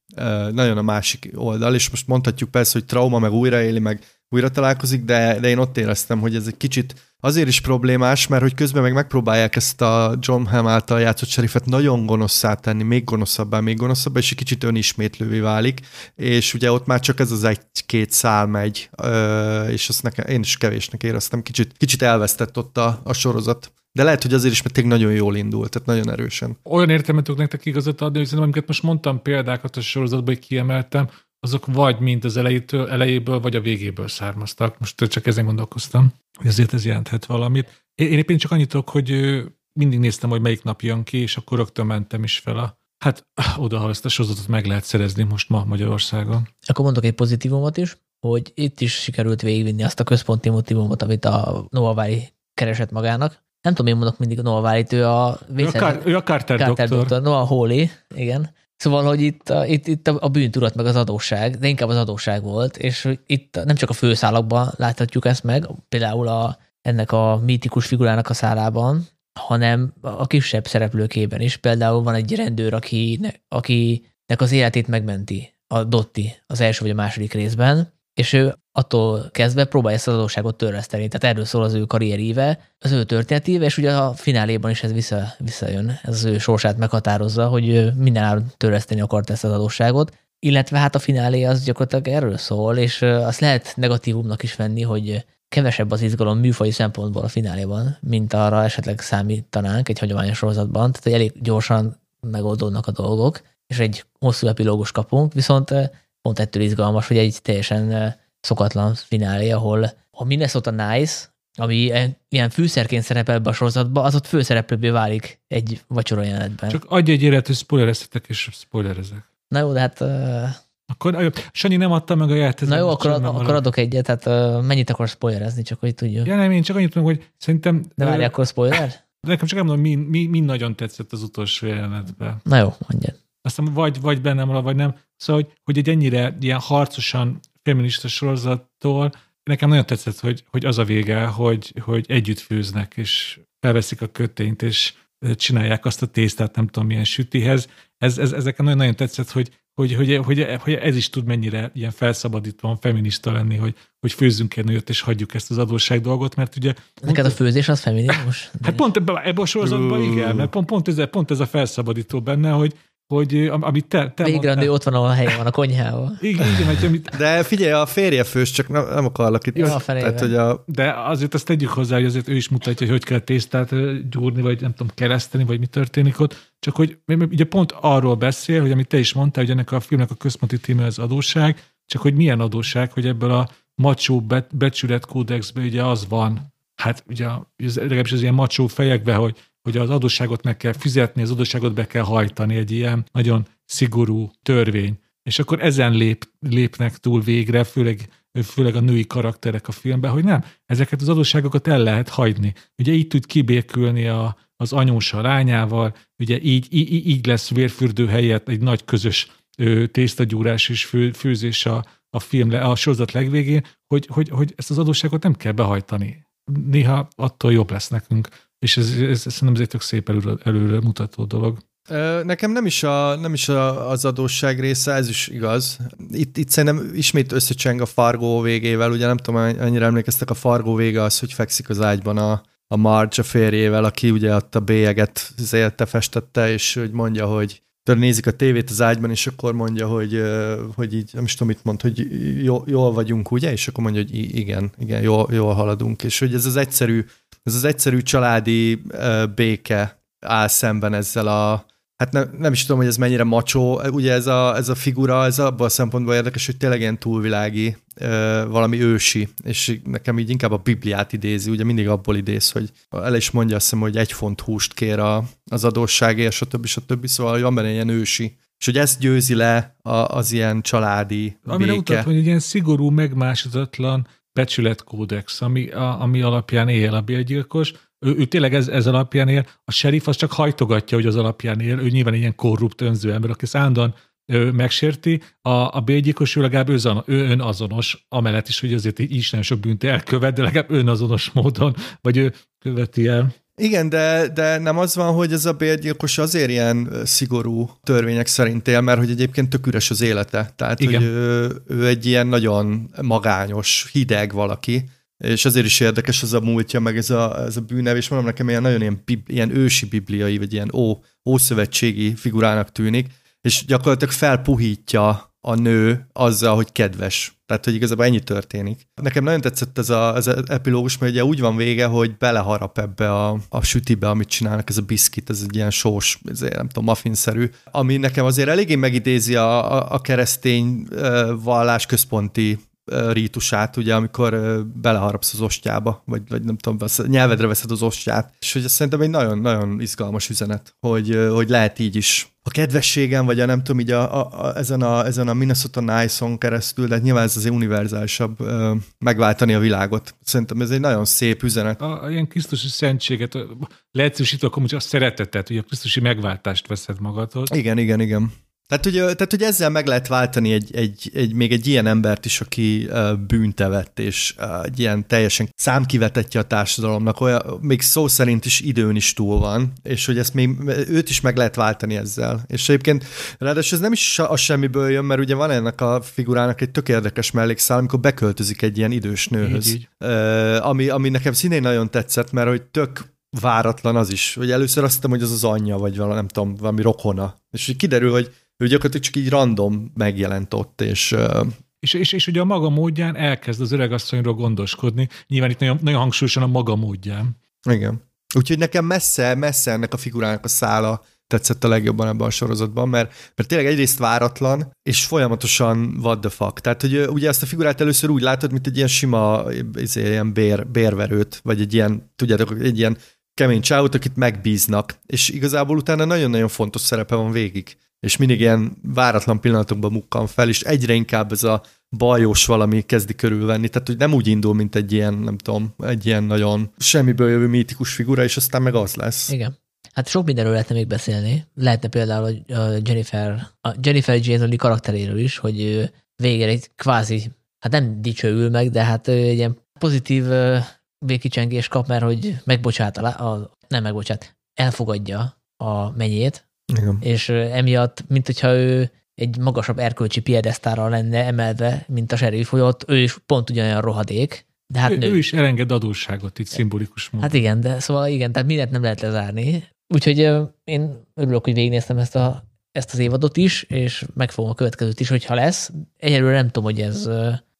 nagyon a másik oldal, és most mondhatjuk persze, hogy trauma, meg újraéli, meg újra találkozik, de, de én ott éreztem, hogy ez egy kicsit azért is problémás, mert hogy közben meg megpróbálják ezt a John Hamm által játszott serifet nagyon gonoszszá tenni, még gonoszabbá, még gonoszabbá, és egy kicsit önismétlővé válik, és ugye ott már csak ez az egy-két szál megy, és azt nekem, én is kevésnek éreztem, kicsit, kicsit elvesztett ott a, a sorozat. De lehet, hogy azért is, mert tényleg nagyon jól indult, tehát nagyon erősen. Olyan értelmet nektek igazat adni, hogy szerintem, amiket most mondtam példákat a sorozatban, hogy kiemeltem, azok vagy mind az elejétől, elejéből, vagy a végéből származtak. Most csak ezen gondolkoztam, hogy azért ez jelenthet valamit. Én, én éppen csak annyit tudok, hogy mindig néztem, hogy melyik nap jön ki, és akkor rögtön mentem is fel a Hát oda, ha ezt a sorozatot meg lehet szerezni most ma Magyarországon. Akkor mondok egy pozitívumot is, hogy itt is sikerült végigvinni azt a központi motivumot, amit a Novavári keresett magának. Nem tudom, én mondok mindig a Novavárit, ő a... Ő a, Car- ő a Carter, Carter doktor. doktor. Noah Hawley, igen Szóval, hogy itt, a, itt, itt a bűntudat meg az adósság, de inkább az adósság volt, és itt nem csak a főszálakban láthatjuk ezt meg, például a, ennek a mítikus figurának a szálában, hanem a kisebb szereplőkében is. Például van egy rendőr, aki, akinek az életét megmenti a Dotti az első vagy a második részben, és ő attól kezdve próbálja ezt az adósságot törleszteni. Tehát erről szól az ő karrieríve, az ő történetíve, és ugye a fináléban is ez vissza, visszajön, ez az ő sorsát meghatározza, hogy minden áron törleszteni akart ezt az adósságot, illetve hát a finálé az gyakorlatilag erről szól, és azt lehet negatívumnak is venni, hogy kevesebb az izgalom műfai szempontból a fináléban, mint arra esetleg számítanánk egy hagyományos sorozatban, tehát elég gyorsan megoldódnak a dolgok, és egy hosszú epilógus kapunk, viszont pont ettől izgalmas, hogy egy teljesen szokatlan finálé, ahol a Minnesota Nice, ami ilyen fűszerként szerepel ebbe a sorozatba, az ott főszereplőbbé válik egy vacsora jelenetben. Csak adj egy élet, hogy spoilereztetek, és spoilerezek. Na jó, de hát... Uh... Akkor Sanyi nem adta meg a játékot. Na jó, akkor, ad, akkor adok egyet, tehát uh, mennyit akarsz spoilerezni, csak hogy tudjuk. Ja nem, én csak annyit mondom, hogy szerintem... De várj, uh, akkor spoiler? De nekem csak mondom, mi, mi, mi nagyon tetszett az utolsó jelenetben. Na jó, mondjad. Aztán vagy, vagy bennem van, vagy nem. Szóval, hogy, hogy egy ennyire ilyen harcosan feminista sorozattól nekem nagyon tetszett, hogy, hogy az a vége, hogy, hogy együtt főznek, és felveszik a kötényt, és csinálják azt a tésztát, nem tudom milyen sütihez. Ez, ez, ezeken nagyon, nagyon tetszett, hogy, hogy, hogy, hogy, hogy, ez is tud mennyire ilyen felszabadítóan feminista lenni, hogy, hogy főzzünk egy nőt, és hagyjuk ezt az adósság dolgot, mert ugye... Neked a főzés az feminizmus? Hát pont ebben, ebben a sorozatban igen, mert pont, pont, ez, pont ez a felszabadító benne, hogy, hogy amit te, te Végre mondtál. ott van, ahol a helye van, a konyhában. Igen, igen, hogy amit... De figyelj, a férje fős, csak nem, nem akarlak itt. Jó, a Tehát, hogy a... De azért azt tegyük hozzá, hogy azért ő is mutatja, hogy hogy kell tésztát gyúrni, vagy nem tudom, kereszteni, vagy mi történik ott. Csak hogy ugye pont arról beszél, hogy amit te is mondtál, hogy ennek a filmnek a központi téma az adósság, csak hogy milyen adósság, hogy ebből a macsó becsület kódexben ugye az van, hát ugye legalábbis az ilyen macsó fejekben, hogy hogy az adósságot meg kell fizetni, az adósságot be kell hajtani, egy ilyen nagyon szigorú törvény. És akkor ezen lép, lépnek túl végre, főleg, főleg a női karakterek a filmben, hogy nem, ezeket az adósságokat el lehet hagyni. Ugye így tud kibékülni a, az anyós a lányával, ugye így, így, így lesz vérfürdő helyett egy nagy közös ö, tésztagyúrás és fő, főzés a, a film, a sorozat legvégén, hogy, hogy, hogy ezt az adósságot nem kell behajtani. Néha attól jobb lesz nekünk és ez, ez, ez szerintem egy tök szép előre, előre mutató dolog. Nekem nem is, a, nem is a, az adósság része, ez is igaz. Itt, itt szerintem ismét összecseng a Fargó végével, ugye nem tudom, annyira emlékeztek, a Fargó vége az, hogy fekszik az ágyban a, a Marge a férjével, aki ugye ott a bélyeget zélte, festette, és hogy mondja, hogy tudod, nézik a tévét az ágyban, és akkor mondja, hogy, hogy így, nem is tudom, mit mond, hogy jól, jól vagyunk, ugye? És akkor mondja, hogy igen, igen, jól, jól haladunk. És hogy ez az egyszerű, ez az egyszerű családi béke áll szemben ezzel a, hát ne, nem is tudom, hogy ez mennyire macsó, ugye ez a, ez a figura, ez abban a szempontból érdekes, hogy tényleg ilyen túlvilági, valami ősi, és nekem így inkább a Bibliát idézi, ugye mindig abból idéz, hogy el is mondja azt hiszem, hogy egy font húst kér a, az adósságért, stb. stb. Szóval hogy van benne ilyen ősi és hogy ezt győzi le a, az ilyen családi Amire béke. utat, hogy egy ilyen szigorú, megmásodatlan becsületkódex, ami, a, ami alapján él a bélgyilkos, ő, ő tényleg ez, ez alapján él, a sheriff az csak hajtogatja, hogy az alapján él, ő nyilván ilyen korrupt önző ember, aki szándan ő megsérti, a, a bélgyilkos ő legalább ő, ő önazonos, amellett is, hogy azért is nagyon sok bűnt elkövet, de legalább önazonos módon, vagy ő követi el. Igen, de, de nem az van, hogy ez a bérgyilkos azért ilyen szigorú törvények szerint él, mert hogy egyébként tök üres az élete. Tehát, Igen. hogy ő, ő egy ilyen nagyon magányos, hideg valaki, és azért is érdekes az a múltja, meg ez a, ez a bűnev, és mondom nekem ilyen nagyon ilyen, ilyen ősi bibliai, vagy ilyen ó, ószövetségi figurának tűnik, és gyakorlatilag felpuhítja a nő azzal, hogy kedves. Tehát, hogy igazából ennyi történik. Nekem nagyon tetszett ez az epilógus, mert ugye úgy van vége, hogy beleharap ebbe a, a sütibe, amit csinálnak, ez a biszkit, ez egy ilyen sós, ez nem tudom, muffinszerű, ami nekem azért eléggé megidézi a, a, a keresztény vallás központi rítusát, ugye, amikor beleharapsz az ostjába, vagy, vagy nem tudom, vesz, nyelvedre veszed az ostját. És hogy ez szerintem egy nagyon-nagyon izgalmas üzenet, hogy, hogy lehet így is a kedvességem, vagy a nem tudom, így a, a, a, ezen, a, ezen a Minnesota Nice-on keresztül, de nyilván ez azért univerzálisabb ö, megváltani a világot. Szerintem ez egy nagyon szép üzenet. A, a ilyen Krisztusi szentséget, leegyszerűsítve akkor a szeretetet, hogy a Krisztusi megváltást veszed magadhoz. Igen, igen, igen. Tehát hogy, tehát, hogy ezzel meg lehet váltani egy, egy, egy, még egy ilyen embert is, aki uh, bűntevett, és uh, egy ilyen teljesen számkivetetje a társadalomnak, olyan, még szó szerint is időn is túl van, és hogy ezt még őt is meg lehet váltani ezzel. És egyébként ráadásul ez nem is a semmiből jön, mert ugye van ennek a figurának egy tök érdekes mellékszál, amikor beköltözik egy ilyen idős nőhöz. Így, így. Uh, ami, ami nekem színén nagyon tetszett, mert hogy tök váratlan az is, hogy először azt hittem, hogy az az anyja, vagy valami, nem tudom, valami rokona. És hogy kiderül, hogy ő gyakorlatilag csak így random megjelent ott, és és, és, és ugye a maga módján elkezd az öregasszonyról gondoskodni, nyilván itt nagyon, nagyon hangsúlyosan a maga módján. Igen. Úgyhogy nekem messze, messze ennek a figurának a szála tetszett a legjobban ebben a sorozatban, mert, mert tényleg egyrészt váratlan, és folyamatosan what the fuck. Tehát, hogy ugye ezt a figurát először úgy látod, mint egy ilyen sima, izé, ilyen bér, bérverőt, vagy egy ilyen, tudjátok, egy ilyen kemény csávot, akit megbíznak, és igazából utána nagyon-nagyon fontos szerepe van végig és mindig ilyen váratlan pillanatokban mukkan fel, és egyre inkább ez a bajós valami kezdi körülvenni, tehát hogy nem úgy indul, mint egy ilyen, nem tudom, egy ilyen nagyon semmiből jövő mítikus figura, és aztán meg az lesz. Igen. Hát sok mindenről lehetne még beszélni. Lehetne például a Jennifer, a Jennifer Jason karakteréről is, hogy végére egy kvázi, hát nem dicsőül meg, de hát egy ilyen pozitív végkicsengés kap, mert hogy megbocsát, a, a, nem megbocsát, elfogadja a menyét, igen. és emiatt, mint hogyha ő egy magasabb erkölcsi piedesztára lenne emelve, mint a serif, hogy ott ő is pont ugyanolyan rohadék. De hát ő, nő. ő is elenged adósságot itt szimbolikus módon. Hát igen, de szóval igen, tehát mindent nem lehet lezárni. Úgyhogy én örülök, hogy végignéztem ezt, a, ezt az évadot is, és megfogom a következőt is, hogyha lesz. Egyelőre nem tudom, hogy ez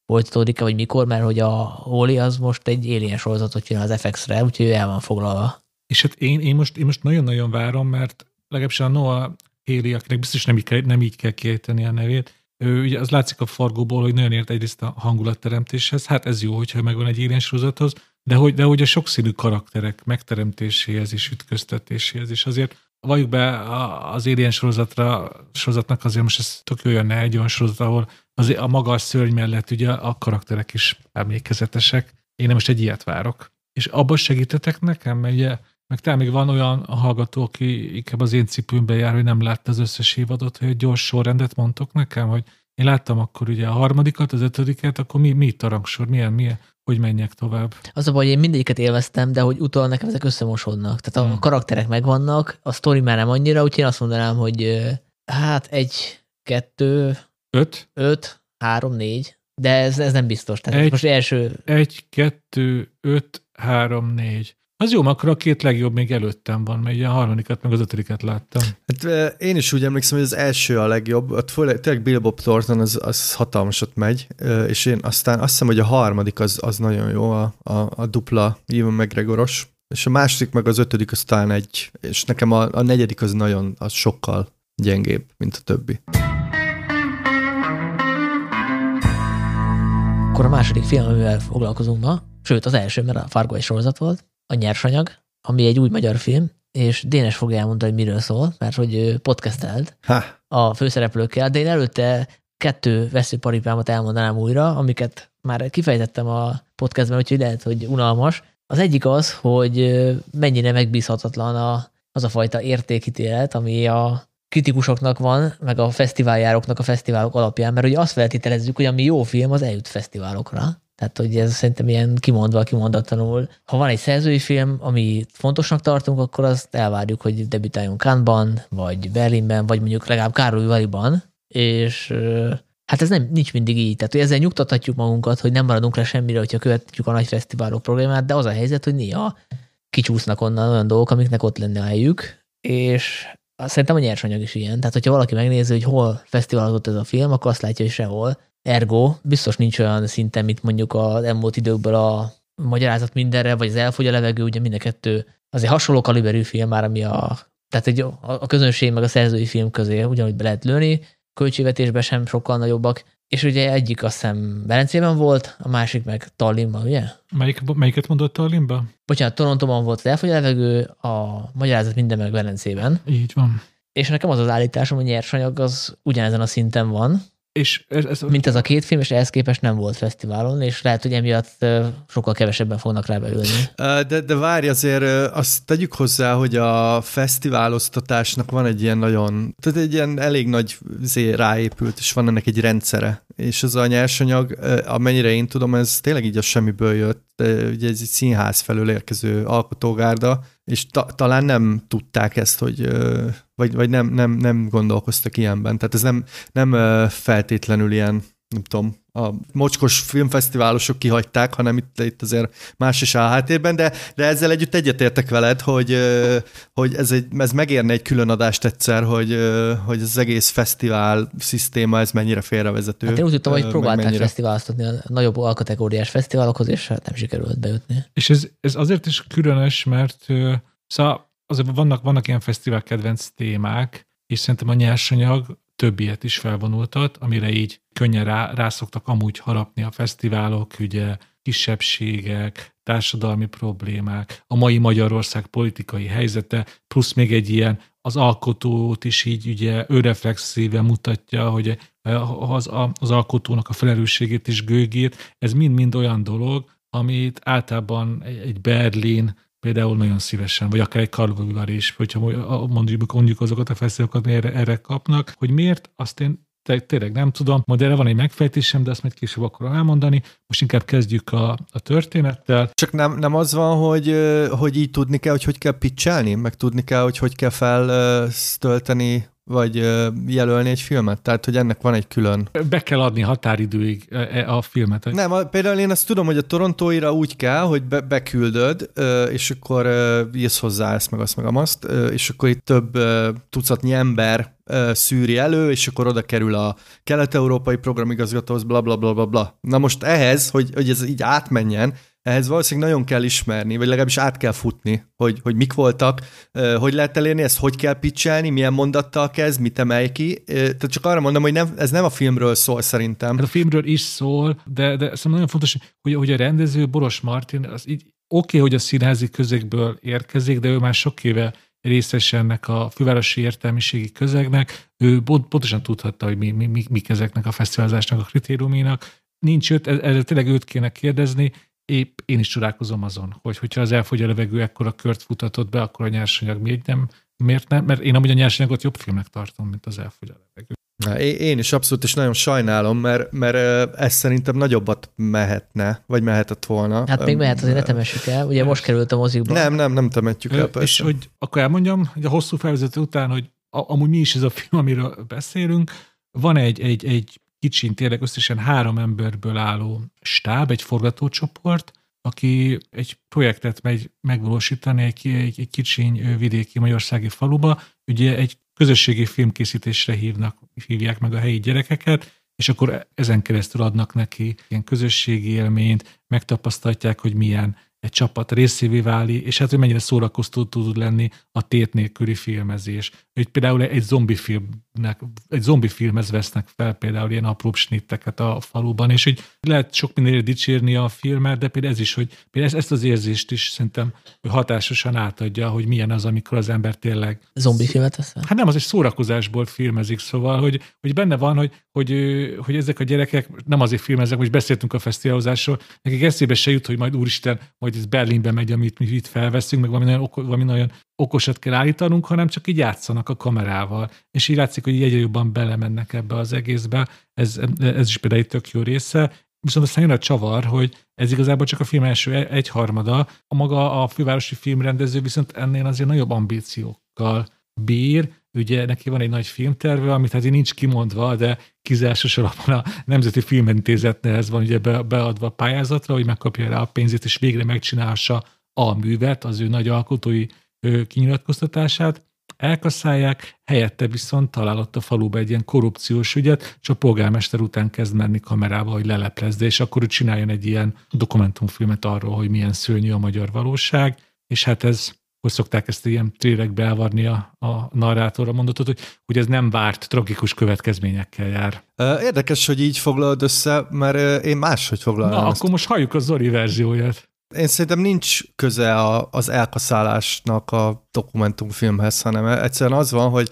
folytatódik-e, vagy mikor, mert hogy a Holy az most egy Alien sorozatot csinál az FX-re, úgyhogy ő el van foglalva. És hát én, én most, én most nagyon-nagyon várom, mert legalábbis a Noah Haley, akinek biztos nem így nem így kell kiejteni a nevét, ő, ugye az látszik a fargóból, hogy nagyon ért egyrészt a hangulatteremtéshez, hát ez jó, hogyha megvan egy élén sorozathoz, de hogy, de hogy a sokszínű karakterek megteremtéséhez és ütköztetéséhez, és azért valljuk be az Alien sorozatra, sorozatnak azért most ez tök jó jönne egy olyan sorozat, ahol azért a maga a szörny mellett ugye a karakterek is emlékezetesek. Én most egy ilyet várok. És abban segítetek nekem, mert ugye meg talán még van olyan hallgató, aki inkább az én cipőmbe jár, hogy nem látta az összes évadot, hogy egy gyors sorrendet mondtok nekem, hogy én láttam akkor ugye a harmadikat, az ötödiket, akkor mi, mi itt a rangsor, milyen, milyen, hogy menjek tovább. Az a baj, hogy én mindegyiket élveztem, de hogy utána nekem ezek összemosodnak. Tehát a hmm. karakterek megvannak, a sztori már nem annyira, úgyhogy én azt mondanám, hogy hát egy, kettő, öt, öt három, négy, de ez, ez nem biztos. Tehát egy, most első... Egy, kettő, öt, három, négy. Az jó, akkor a két legjobb még előttem van, mert ugye a harmadikat meg az ötödiket láttam. Hát én is úgy emlékszem, hogy az első a legjobb, ott főleg, tényleg Bill Bob Thornton az, az hatalmasat megy, és én aztán azt hiszem, hogy a harmadik az, az nagyon jó, a, a, a dupla Ewan McGregoros, és a második meg az ötödik az talán egy, és nekem a, a negyedik az nagyon, az sokkal gyengébb, mint a többi. Akkor a második film, amivel foglalkozunk ma, sőt az első, mert a Fargo egy sorozat volt, a Nyersanyag, ami egy új magyar film, és Dénes fogja elmondani, hogy miről szól, mert hogy ő podcastelt ha. a főszereplőkkel, de én előtte kettő veszőparipámat elmondanám újra, amiket már kifejtettem a podcastben, úgyhogy lehet, hogy unalmas. Az egyik az, hogy mennyire megbízhatatlan a, az a fajta értékítélet, ami a kritikusoknak van, meg a fesztiváljáróknak a fesztiválok alapján, mert ugye azt feltételezzük, hogy ami jó film, az eljut fesztiválokra. Tehát, hogy ez szerintem ilyen kimondva, kimondatlanul. Ha van egy szerzői film, ami fontosnak tartunk, akkor azt elvárjuk, hogy debütáljon Cannes-ban, vagy Berlinben, vagy mondjuk legalább Károly Valiban, és hát ez nem, nincs mindig így. Tehát, hogy ezzel nyugtathatjuk magunkat, hogy nem maradunk le semmire, hogyha követjük a nagy fesztiválok problémát, de az a helyzet, hogy néha kicsúsznak onnan olyan dolgok, amiknek ott lenne a helyük, és szerintem a nyersanyag is ilyen. Tehát, hogyha valaki megnézi, hogy hol fesztiválozott ez a film, akkor azt látja, hogy sehol. Ergo biztos nincs olyan szinten, mint mondjuk az elmúlt időkből a magyarázat mindenre, vagy az elfogy a levegő, ugye mind a kettő azért hasonló kaliberű film már, ami a, tehát egy, a közönség meg a szerzői film közé ugyanúgy be lehet lőni, költségvetésben sem sokkal nagyobbak, és ugye egyik azt hiszem Velencében volt, a másik meg Tallinnban, ugye? Melyik, melyiket mondott Tallinnban? Bocsánat, Torontoban volt az elfogy a levegő, a magyarázat minden meg Velencében. Így van. És nekem az az állításom, hogy nyersanyag az ugyanezen a szinten van, és ez, ez, mint ez a két film, és ehhez képest nem volt fesztiválon, és lehet, hogy emiatt sokkal kevesebben fognak rá belülni. De, de várj, azért azt tegyük hozzá, hogy a fesztiváloztatásnak van egy ilyen nagyon, tehát egy ilyen elég nagy zé ráépült, és van ennek egy rendszere. És az a nyersanyag, amennyire én tudom, ez tényleg így a semmiből jött, ugye ez egy színház felől érkező alkotógárda, és ta, talán nem tudták ezt, hogy vagy, vagy nem, nem, nem gondolkoztak ilyenben. Tehát ez nem, nem feltétlenül ilyen, nem tudom, a mocskos filmfesztiválosok kihagyták, hanem itt, itt azért más is áll háttérben, de, de ezzel együtt egyetértek veled, hogy, hogy ez, egy, ez megérne egy külön adást egyszer, hogy, hogy az egész fesztivál szisztéma ez mennyire félrevezető. Hát én úgy tudtam, hogy próbálták mennyire... fesztiváloztatni a nagyobb alkategóriás fesztiválokhoz, és hát nem sikerült bejutni. És ez, ez azért is különös, mert szóval azért vannak, vannak ilyen fesztivál kedvenc témák, és szerintem a nyersanyag több ilyet is felvonultat, amire így könnyen rá, rászoktak amúgy harapni a fesztiválok, ugye kisebbségek, társadalmi problémák, a mai Magyarország politikai helyzete, plusz még egy ilyen az alkotót is így ugye önreflexíven mutatja, hogy az, az alkotónak a felelősségét is gőgét, ez mind-mind olyan dolog, amit általában egy Berlin, például nagyon szívesen, vagy akár egy Karlovivar is, hogyha mondjuk, mondjuk azokat a fesztiválokat erre, erre kapnak, hogy miért, azt én tényleg nem tudom, majd erre van egy megfejtésem, de azt majd később akarom elmondani. Most inkább kezdjük a, a történettel. Csak nem, nem az van, hogy, hogy így tudni kell, hogy hogy kell pitchelni, meg tudni kell, hogy hogy kell feltölteni vagy jelölni egy filmet? Tehát, hogy ennek van egy külön... Be kell adni határidőig e, a filmet. Nem, a, például én azt tudom, hogy a torontóira úgy kell, hogy be, beküldöd, és akkor írsz hozzá ezt, meg azt, meg azt, és akkor itt több tucatnyi ember szűri elő, és akkor oda kerül a kelet-európai programigazgatóhoz, bla, bla, bla, bla, bla. Na most ehhez, hogy, hogy ez így átmenjen, ehhez valószínűleg nagyon kell ismerni, vagy legalábbis át kell futni, hogy, hogy mik voltak, hogy lehet elérni, ezt hogy kell pitchelni, milyen mondattal kezd, mit emelj ki. Tehát csak arra mondom, hogy nem, ez nem a filmről szól szerintem. Hát a filmről is szól, de, de szerintem nagyon fontos, hogy, hogy a rendező Boros Martin, az így oké, okay, hogy a színházi közékből érkezik, de ő már sok éve részes ennek a fővárosi értelmiségi közegnek, ő pontosan tudhatta, hogy mi, mi, mi, mik ezeknek a fesztiválzásnak a kritériuménak. Nincs őt, erre tényleg őt kéne kérdezni, épp én is csodálkozom azon, hogy hogyha az elfogy a levegő ekkora kört futatott be, akkor a nyersanyag miért nem, miért nem? Mert én amúgy a nyersanyagot jobb filmnek tartom, mint az elfogy a levegő. Én is abszolút, és nagyon sajnálom, mert, mert ez szerintem nagyobbat mehetne, vagy mehetett volna. Hát még mehet, azért ne temessük el. Ugye most került a mozikba. Nem, nem, nem temetjük el, persze. És hogy akkor elmondjam, hogy a hosszú felvezető után, hogy amúgy mi is ez a film, amiről beszélünk, van egy, egy, egy kicsin tényleg összesen három emberből álló stáb, egy forgatócsoport, aki egy projektet megy megvalósítani egy, egy, egy kicsiny vidéki magyarországi faluba, ugye egy közösségi filmkészítésre hívnak, hívják meg a helyi gyerekeket, és akkor ezen keresztül adnak neki ilyen közösségi élményt, megtapasztalják, hogy milyen egy csapat részévé váli, és hát, hogy mennyire szórakoztató tud lenni a tét nélküli filmezés. Hogy például egy zombi filmnek, egy zombi filmhez vesznek fel például ilyen apróbb snitteket a faluban, és hogy lehet sok mindenre dicsérni a filmet, de például ez is, hogy például ezt az érzést is szerintem hogy hatásosan átadja, hogy milyen az, amikor az ember tényleg... Zombi filmet vesz Hát nem, az egy szórakozásból filmezik, szóval, hogy, hogy benne van, hogy, hogy, hogy ezek a gyerekek nem azért filmeznek, hogy beszéltünk a fesztiválozásról, nekik eszébe se jut, hogy majd úristen, majd ez Berlinbe megy, amit mi itt felveszünk, meg valami nagyon, valami nagyon okosat kell állítanunk, hanem csak így játszanak a kamerával. És így látszik, hogy egyre jobban belemennek ebbe az egészbe. Ez, ez is például egy tök jó része. Viszont aztán jön a csavar, hogy ez igazából csak a film első egyharmada. A maga a fővárosi filmrendező viszont ennél azért nagyobb ambíciókkal bír, ugye neki van egy nagy filmterve, amit hát nincs kimondva, de kizásos alapon a Nemzeti Filmintézetnél ez van ugye beadva a pályázatra, hogy megkapja rá a pénzét, és végre megcsinálsa a művet, az ő nagy alkotói kinyilatkoztatását, elkaszálják, helyette viszont találott a faluba egy ilyen korrupciós ügyet, és a polgármester után kezd menni kamerába, hogy leleplezze, és akkor ő csináljon egy ilyen dokumentumfilmet arról, hogy milyen szörnyű a magyar valóság, és hát ez hogy szokták ezt ilyen trérekbe elvarni a, a narrátorra mondatot, hogy, hogy ez nem várt tragikus következményekkel jár. Érdekes, hogy így foglalod össze, mert én máshogy foglalom. Na, ezt. akkor most halljuk a Zori verzióját. Én szerintem nincs köze a, az elkaszálásnak a dokumentumfilmhez, hanem egyszerűen az van, hogy,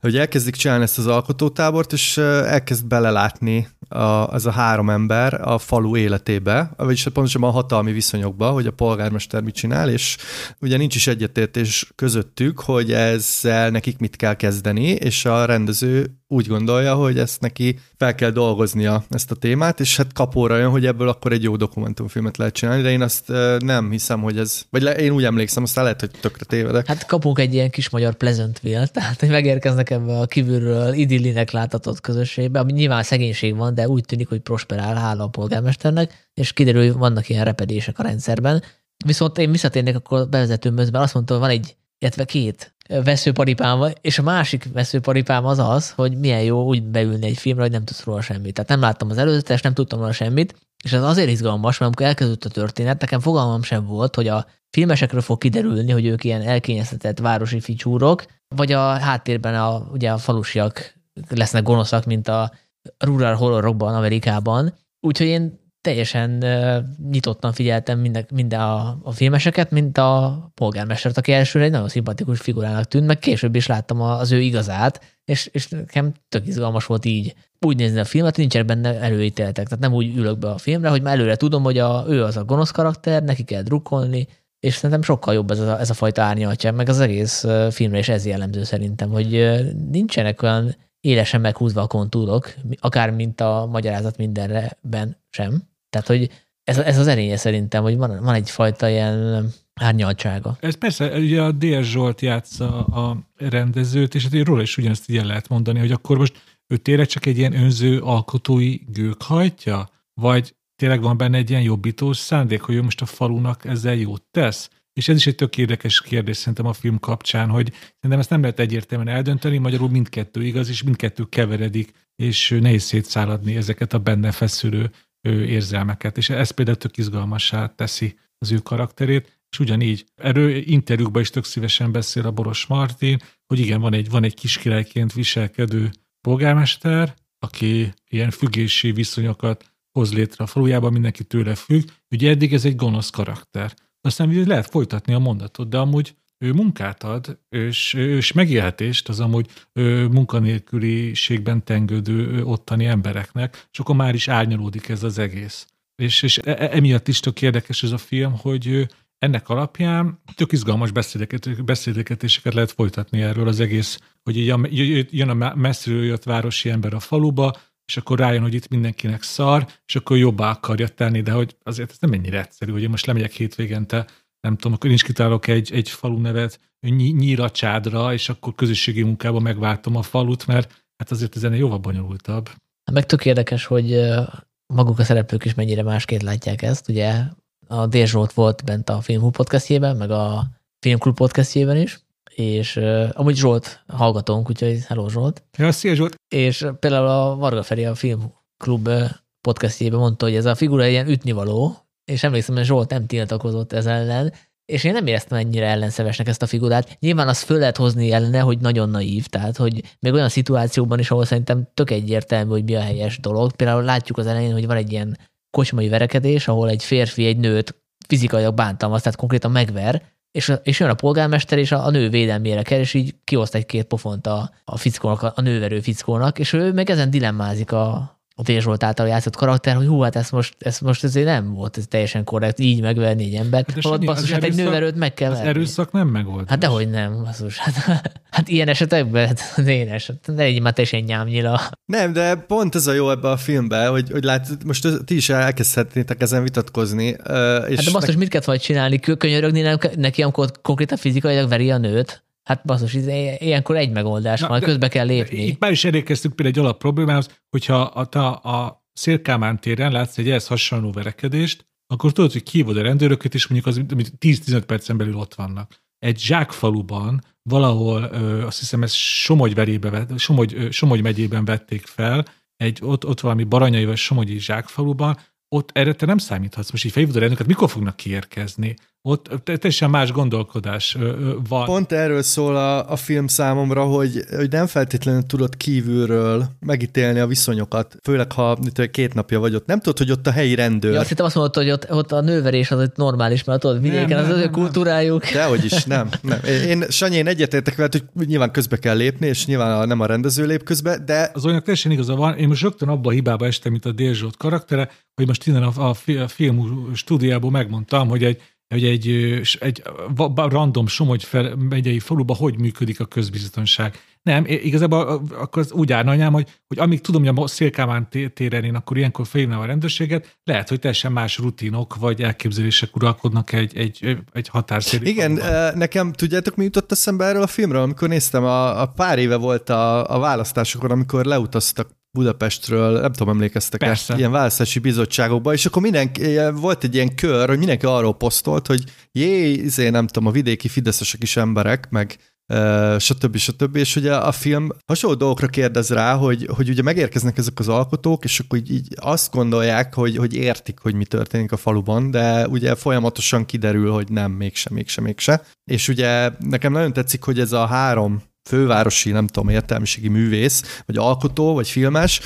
hogy elkezdik csinálni ezt az alkotótábort, és elkezd belelátni a, az a három ember a falu életébe, vagyis pontosabban a hatalmi viszonyokba, hogy a polgármester mit csinál, és ugye nincs is egyetértés közöttük, hogy ezzel nekik mit kell kezdeni, és a rendező úgy gondolja, hogy ezt neki fel kell dolgoznia ezt a témát, és hát kapóra jön, hogy ebből akkor egy jó dokumentumfilmet lehet csinálni, de én azt nem hiszem, hogy ez, vagy le, én úgy emlékszem, aztán lehet, hogy tökre tévedek. Hát kapunk egy ilyen kis magyar Pleasantville, tehát hogy megérkeznek ebbe a kívülről idillinek látatott közösségbe, ami nyilván szegénység van, de úgy tűnik, hogy prosperál hála a polgármesternek, és kiderül, hogy vannak ilyen repedések a rendszerben. Viszont én visszatérnék akkor bevezetőmhöz, mert azt mondta, hogy van egy, illetve két veszőparipám, és a másik veszőparipám az az, hogy milyen jó úgy beülni egy filmre, hogy nem tudsz róla semmit. Tehát nem láttam az előzetes, nem tudtam róla semmit, és ez azért izgalmas, mert amikor elkezdődött a történet, nekem fogalmam sem volt, hogy a filmesekről fog kiderülni, hogy ők ilyen elkényeztetett városi ficsúrok, vagy a háttérben a, ugye a falusiak lesznek gonoszak, mint a rural horrorokban Amerikában. Úgyhogy én teljesen nyitottan figyeltem minden, minden a, a filmeseket, mint a polgármestert, aki elsőre egy nagyon szimpatikus figurának tűnt, meg később is láttam az ő igazát, és, és nekem tök izgalmas volt így úgy nézni a filmet, nincsenek benne előítéletek. Tehát nem úgy ülök be a filmre, hogy már előre tudom, hogy a, ő az a gonosz karakter, neki kell drukkolni, és szerintem sokkal jobb ez a, ez a fajta árnyaltja, meg az egész filmre is ez jellemző szerintem, hogy nincsenek olyan élesen meghúzva a kontúrok, akár mint a magyarázat mindenreben sem. Tehát, hogy ez, ez az erénye szerintem, hogy van, van egyfajta ilyen árnyaltsága. Ez persze, ugye a D.S. Zsolt játsza a rendezőt, és hát róla is ugyanezt így lehet mondani, hogy akkor most ő tényleg csak egy ilyen önző alkotói gők hajtja? Vagy tényleg van benne egy ilyen jobbítós szándék, hogy ő most a falunak ezzel jót tesz? És ez is egy tök érdekes kérdés szerintem a film kapcsán, hogy szerintem ezt nem lehet egyértelműen eldönteni, magyarul mindkettő igaz, és mindkettő keveredik, és nehéz szétszáladni ezeket a benne feszülő érzelmeket. És ez például tök izgalmassá teszi az ő karakterét, és ugyanígy erről interjúkban is tök szívesen beszél a Boros Martin, hogy igen, van egy, van egy kiskirályként viselkedő polgármester, aki ilyen függési viszonyokat hoz létre a falujában, mindenki tőle függ. Ugye eddig ez egy gonosz karakter. Aztán lehet folytatni a mondatot, de amúgy ő munkát ad, és, és megélhetést az amúgy munkanélküliségben tengődő ottani embereknek, és akkor már is árnyalódik ez az egész. És, és e, e, emiatt is tök érdekes ez a film, hogy ennek alapján tök izgalmas beszélgetéseket lehet folytatni erről az egész, hogy így jön a messziről jött városi ember a faluba, és akkor rájön, hogy itt mindenkinek szar, és akkor jobbá akarja tenni, de hogy azért ez nem ennyire egyszerű, hogy én most lemegyek hétvégente, nem tudom, akkor nincs kitálok egy, egy falu nevet Nyíracsádra, és akkor közösségi munkában megváltom a falut, mert hát azért ez ennél jóval bonyolultabb. Meg tök érdekes, hogy maguk a szereplők is mennyire másként látják ezt. Ugye a Dér Zsolt volt bent a Filmhú podcastjében, meg a Filmklub podcastjében is, és uh, amúgy Zsolt hallgatónk, úgyhogy hello Zsolt. Ja, szia Zsolt. És például a Varga Feri a Filmklub podcastjében mondta, hogy ez a figura egy ilyen ütnivaló, és emlékszem, hogy Zsolt nem tiltakozott ez ellen, és én nem éreztem ennyire ellenszevesnek ezt a figurát. Nyilván azt föl lehet hozni ellene, hogy nagyon naív, tehát hogy még olyan szituációkban is, ahol szerintem tök egyértelmű, hogy mi a helyes dolog. Például látjuk az elején, hogy van egy ilyen kocsmai verekedés, ahol egy férfi egy nőt fizikailag bántalmaz, tehát konkrétan megver, és, és jön a polgármester, és a, a nő védelmére kell, és így kioszt egy-két pofont a, a fickónak, a nőverő fickónak, és ő meg ezen dilemmázik a, a Dér Zsolt által játszott karakter, hogy hú, hát ez most, ez most ezért nem volt ez teljesen korrekt, így megverni egy embert. Hát Holott basszus, hát egy nőverőt meg kell Az verni. erőszak nem megoldás. Hát dehogy nem, basszus. Hát, hát ilyen esetekben, hát az én eset, ne legyél már teljesen nyámnyila. Nem, de pont ez a jó ebbe a filmbe, hogy, hogy lát, most ti is elkezdhetnétek ezen vitatkozni. És hát de basszus, mit kellett vagy csinálni? Könyörögni neki, amikor konkrétan fizikailag veri a nőt? Hát basszus, ilyenkor egy megoldás van, közbe kell lépni. Itt már is elérkeztünk például egy alap problémához, hogyha a, a, a Szélkámán téren látsz egy ehhez hasonló verekedést, akkor tudod, hogy kívod a rendőröket, és mondjuk az 10-15 percen belül ott vannak. Egy zsákfaluban, valahol ö, azt hiszem ez Somogy, verébe, Somogy, ö, Somogy megyében vették fel, egy, ott, ott valami baranyai vagy Somogyi zsákfaluban, ott erre te nem számíthatsz. Most így felhívod a rendőröket, mikor fognak kiérkezni? Ott teljesen más gondolkodás van. Pont erről szól a, a film számomra, hogy, hogy nem feltétlenül tudod kívülről megítélni a viszonyokat, főleg ha két napja vagy ott. Nem tudod, hogy ott a helyi rendőr. Ja, azt hittem azt mondod, hogy ott, ott a nőverés az ott normális, mert tudod, vidéken nem, az nem, az ő kultúrájuk. Dehogy is, nem. nem. Én, Sanyi, én egyetértek veled, hogy nyilván közbe kell lépni, és nyilván a, nem a rendező lép közbe, de... Az olyan teljesen igaza van. Én most rögtön abba a hibába estem, mint a Dérzsót karaktere, hogy most innen a, a, a film stúdiából megmondtam, hogy egy hogy egy, egy random Somogy megyei faluba hogy működik a közbiztonság. Nem, igazából akkor az úgy állna hogy, hogy amíg tudom, hogy a Szélkámán téren én akkor ilyenkor felhívnám a rendőrséget, lehet, hogy teljesen más rutinok vagy elképzelések uralkodnak egy, egy, egy határszéli Igen, faluban. nekem tudjátok, mi jutott eszembe erről a filmről, amikor néztem, a, a pár éve volt a, a választásokon, amikor leutaztak Budapestről, nem tudom, emlékeztek ezt, ilyen választási bizottságokba, és akkor mindenki, volt egy ilyen kör, hogy mindenki arról posztolt, hogy jé, izé, nem tudom, a vidéki fideszesek is emberek, meg uh, stb. stb. És ugye a film hasonló dolgokra kérdez rá, hogy, hogy ugye megérkeznek ezek az alkotók, és akkor így, így azt gondolják, hogy, hogy értik, hogy mi történik a faluban, de ugye folyamatosan kiderül, hogy nem, mégse, mégse, mégse. És ugye nekem nagyon tetszik, hogy ez a három fővárosi, nem tudom, értelmiségi művész, vagy alkotó, vagy filmes,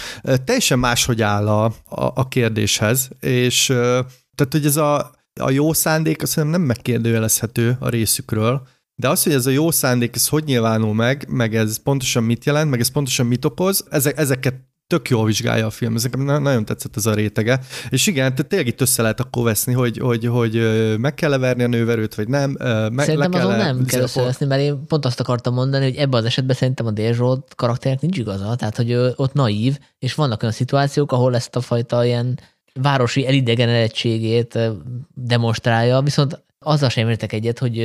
teljesen máshogy áll a, a, a kérdéshez, és tehát, hogy ez a, a jó szándék, azt nem megkérdőjelezhető a részükről, de az, hogy ez a jó szándék, ez hogy nyilvánul meg, meg ez pontosan mit jelent, meg ez pontosan mit okoz, ezek, ezeket tök jól vizsgálja a film, ezek nagyon tetszett ez a rétege. És igen, tehát tényleg itt össze lehet akkor veszni, hogy, hogy, hogy meg kell leverni a nőverőt, vagy nem. Meg, szerintem azon nem kell összeveszni, mert én pont azt akartam mondani, hogy ebben az esetben szerintem a Dézsolt karakternek nincs igaza, tehát hogy ott naív, és vannak olyan szituációk, ahol ezt a fajta ilyen városi elidegenedettségét demonstrálja, viszont azzal sem értek egyet, hogy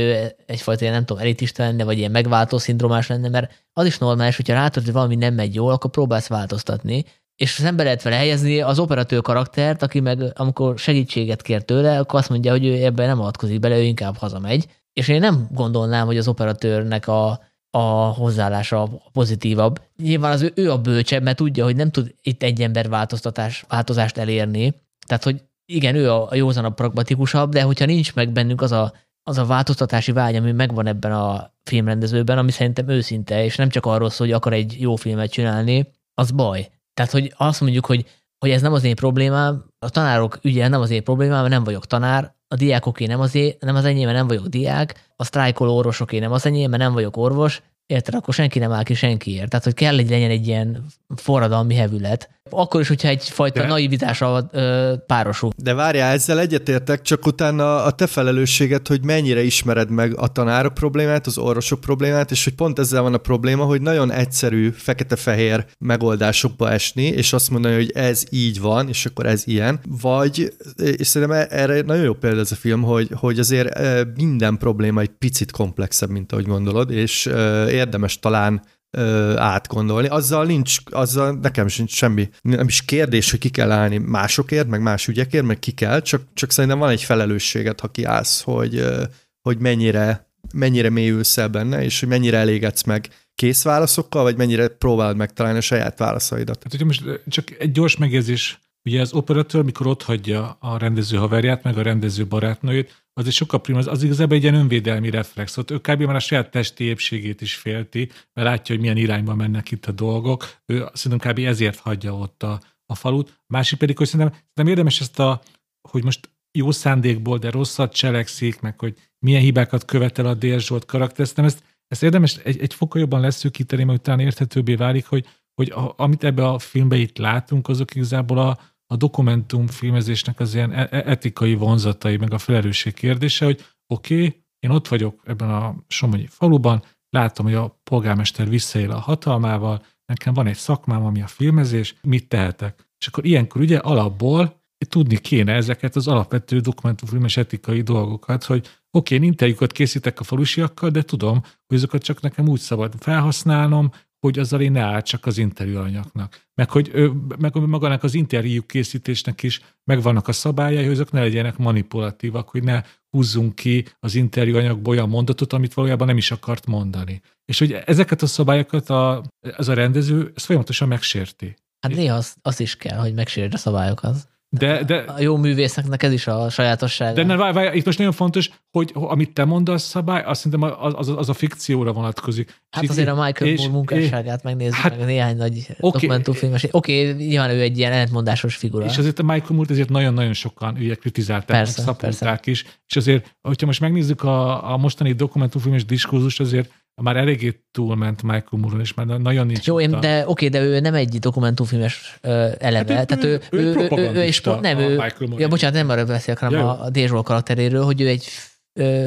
egyfajta ilyen, nem tudom, elitista lenne, vagy ilyen megváltó szindrómás lenne, mert az is normális, hogyha látod, hogy valami nem megy jól, akkor próbálsz változtatni, és az ember lehet vele helyezni az operatőr karaktert, aki meg amikor segítséget kér tőle, akkor azt mondja, hogy ő ebben nem avatkozik bele, ő inkább hazamegy. És én nem gondolnám, hogy az operatőrnek a, a hozzáállása pozitívabb. Nyilván az ő, ő a bölcsebb, mert tudja, hogy nem tud itt egy ember változtatás, változást elérni. Tehát, hogy igen, ő a, a józanabb, pragmatikusabb, de hogyha nincs meg bennünk az a, az a változtatási vágy, ami megvan ebben a filmrendezőben, ami szerintem őszinte, és nem csak arról szól, hogy akar egy jó filmet csinálni, az baj. Tehát, hogy azt mondjuk, hogy, hogy ez nem az én problémám, a tanárok ügye nem az én problémám, mert nem vagyok tanár, a diákoké nem az, én, nem az enyém, mert nem vagyok diák, a sztrájkoló orvosoké nem az enyém, mert nem vagyok orvos, érted, akkor senki nem áll ki senkiért. Tehát, hogy kell, hogy legyen egy ilyen forradalmi hevület. Akkor is, hogyha egyfajta De... naivitással ö, párosul. De várjál, ezzel egyetértek, csak utána a te felelősséget, hogy mennyire ismered meg a tanárok problémát, az orvosok problémát, és hogy pont ezzel van a probléma, hogy nagyon egyszerű, fekete-fehér megoldásokba esni, és azt mondani, hogy ez így van, és akkor ez ilyen. Vagy, és szerintem erre nagyon jó példa ez a film, hogy, hogy azért minden probléma egy picit komplexebb, mint ahogy gondolod, és érdemes talán ö, átgondolni. Azzal nincs, azzal nekem sincs semmi, nem is kérdés, hogy ki kell állni másokért, meg más ügyekért, meg ki kell, csak, csak szerintem van egy felelősséget, ha kiállsz, hogy, ö, hogy mennyire, mennyire mélyülsz el benne, és hogy mennyire elégedsz meg kész válaszokkal, vagy mennyire próbálod megtalálni a saját válaszaidat. Hát, hogyha most csak egy gyors megjegyzés, ugye az operatőr, mikor ott hagyja a rendező haverját, meg a rendező barátnőjét, az egy sokkal prim, az, az igazából egy ilyen önvédelmi reflex. Ott ő kb. már a saját testi épségét is félti, mert látja, hogy milyen irányba mennek itt a dolgok. Ő szerintem kb. ezért hagyja ott a, a falut. Másik pedig, hogy szerintem, nem érdemes ezt a, hogy most jó szándékból, de rosszat cselekszik, meg hogy milyen hibákat követel a Dél Zsolt karakter, ezt, ezt, ezt érdemes egy, egy fokkal jobban leszűkíteni, mert utána érthetőbbé válik, hogy, hogy a, amit ebbe a filmbe itt látunk, azok igazából a, a dokumentumfilmezésnek az ilyen e-, e-, etikai vonzatai, meg a felelősség kérdése, hogy oké, okay, én ott vagyok ebben a Somonyi faluban, látom, hogy a polgármester visszaél a hatalmával, nekem van egy szakmám, ami a filmezés, mit tehetek? És akkor ilyenkor ugye alapból tudni kéne ezeket az alapvető dokumentumfilmes etikai dolgokat, hogy oké, én interjúkat készítek a falusiakkal, de tudom, hogy azokat csak nekem úgy szabad felhasználnom, hogy azzal én ne áll csak az interjú anyagnak. Meg hogy meg magának az interjú készítésnek is megvannak a szabályai, hogy azok ne legyenek manipulatívak, hogy ne húzzunk ki az interjú anyagból olyan mondatot, amit valójában nem is akart mondani. És hogy ezeket a szabályokat a, az a rendező ez folyamatosan megsérti. Hát néha azt, az is kell, hogy megsértsd a szabályokat. De, de, a jó művészeknek ez is a sajátossága. De ne, várj, várj, itt most nagyon fontos, hogy amit te mondasz szabály, azt szerintem az, az, az a fikcióra vonatkozik. Hát és azért a Michael Moore munkásságát megnézzük hát, meg néhány nagy okay, dokumentumfilmes. Oké, okay, nyilván ő egy ilyen ellentmondásos figura. És azért a Michael Moore ezért nagyon-nagyon sokan ugye kritizálták, persze, persze. is. És azért, hogyha most megnézzük a, a mostani dokumentumfilmes diskurzust, azért már eléggé túlment Michael Moore-on, és már nagyon nincs. Jó, én, de oké, de ő nem egy dokumentumfilmes uh, eleve. Hát tehát ő, ő, ő, ő, ő, és pont nem, ő, ja, bocsánat, nem arra beszélek, hanem ja, a Dézsol karakteréről, hogy ő egy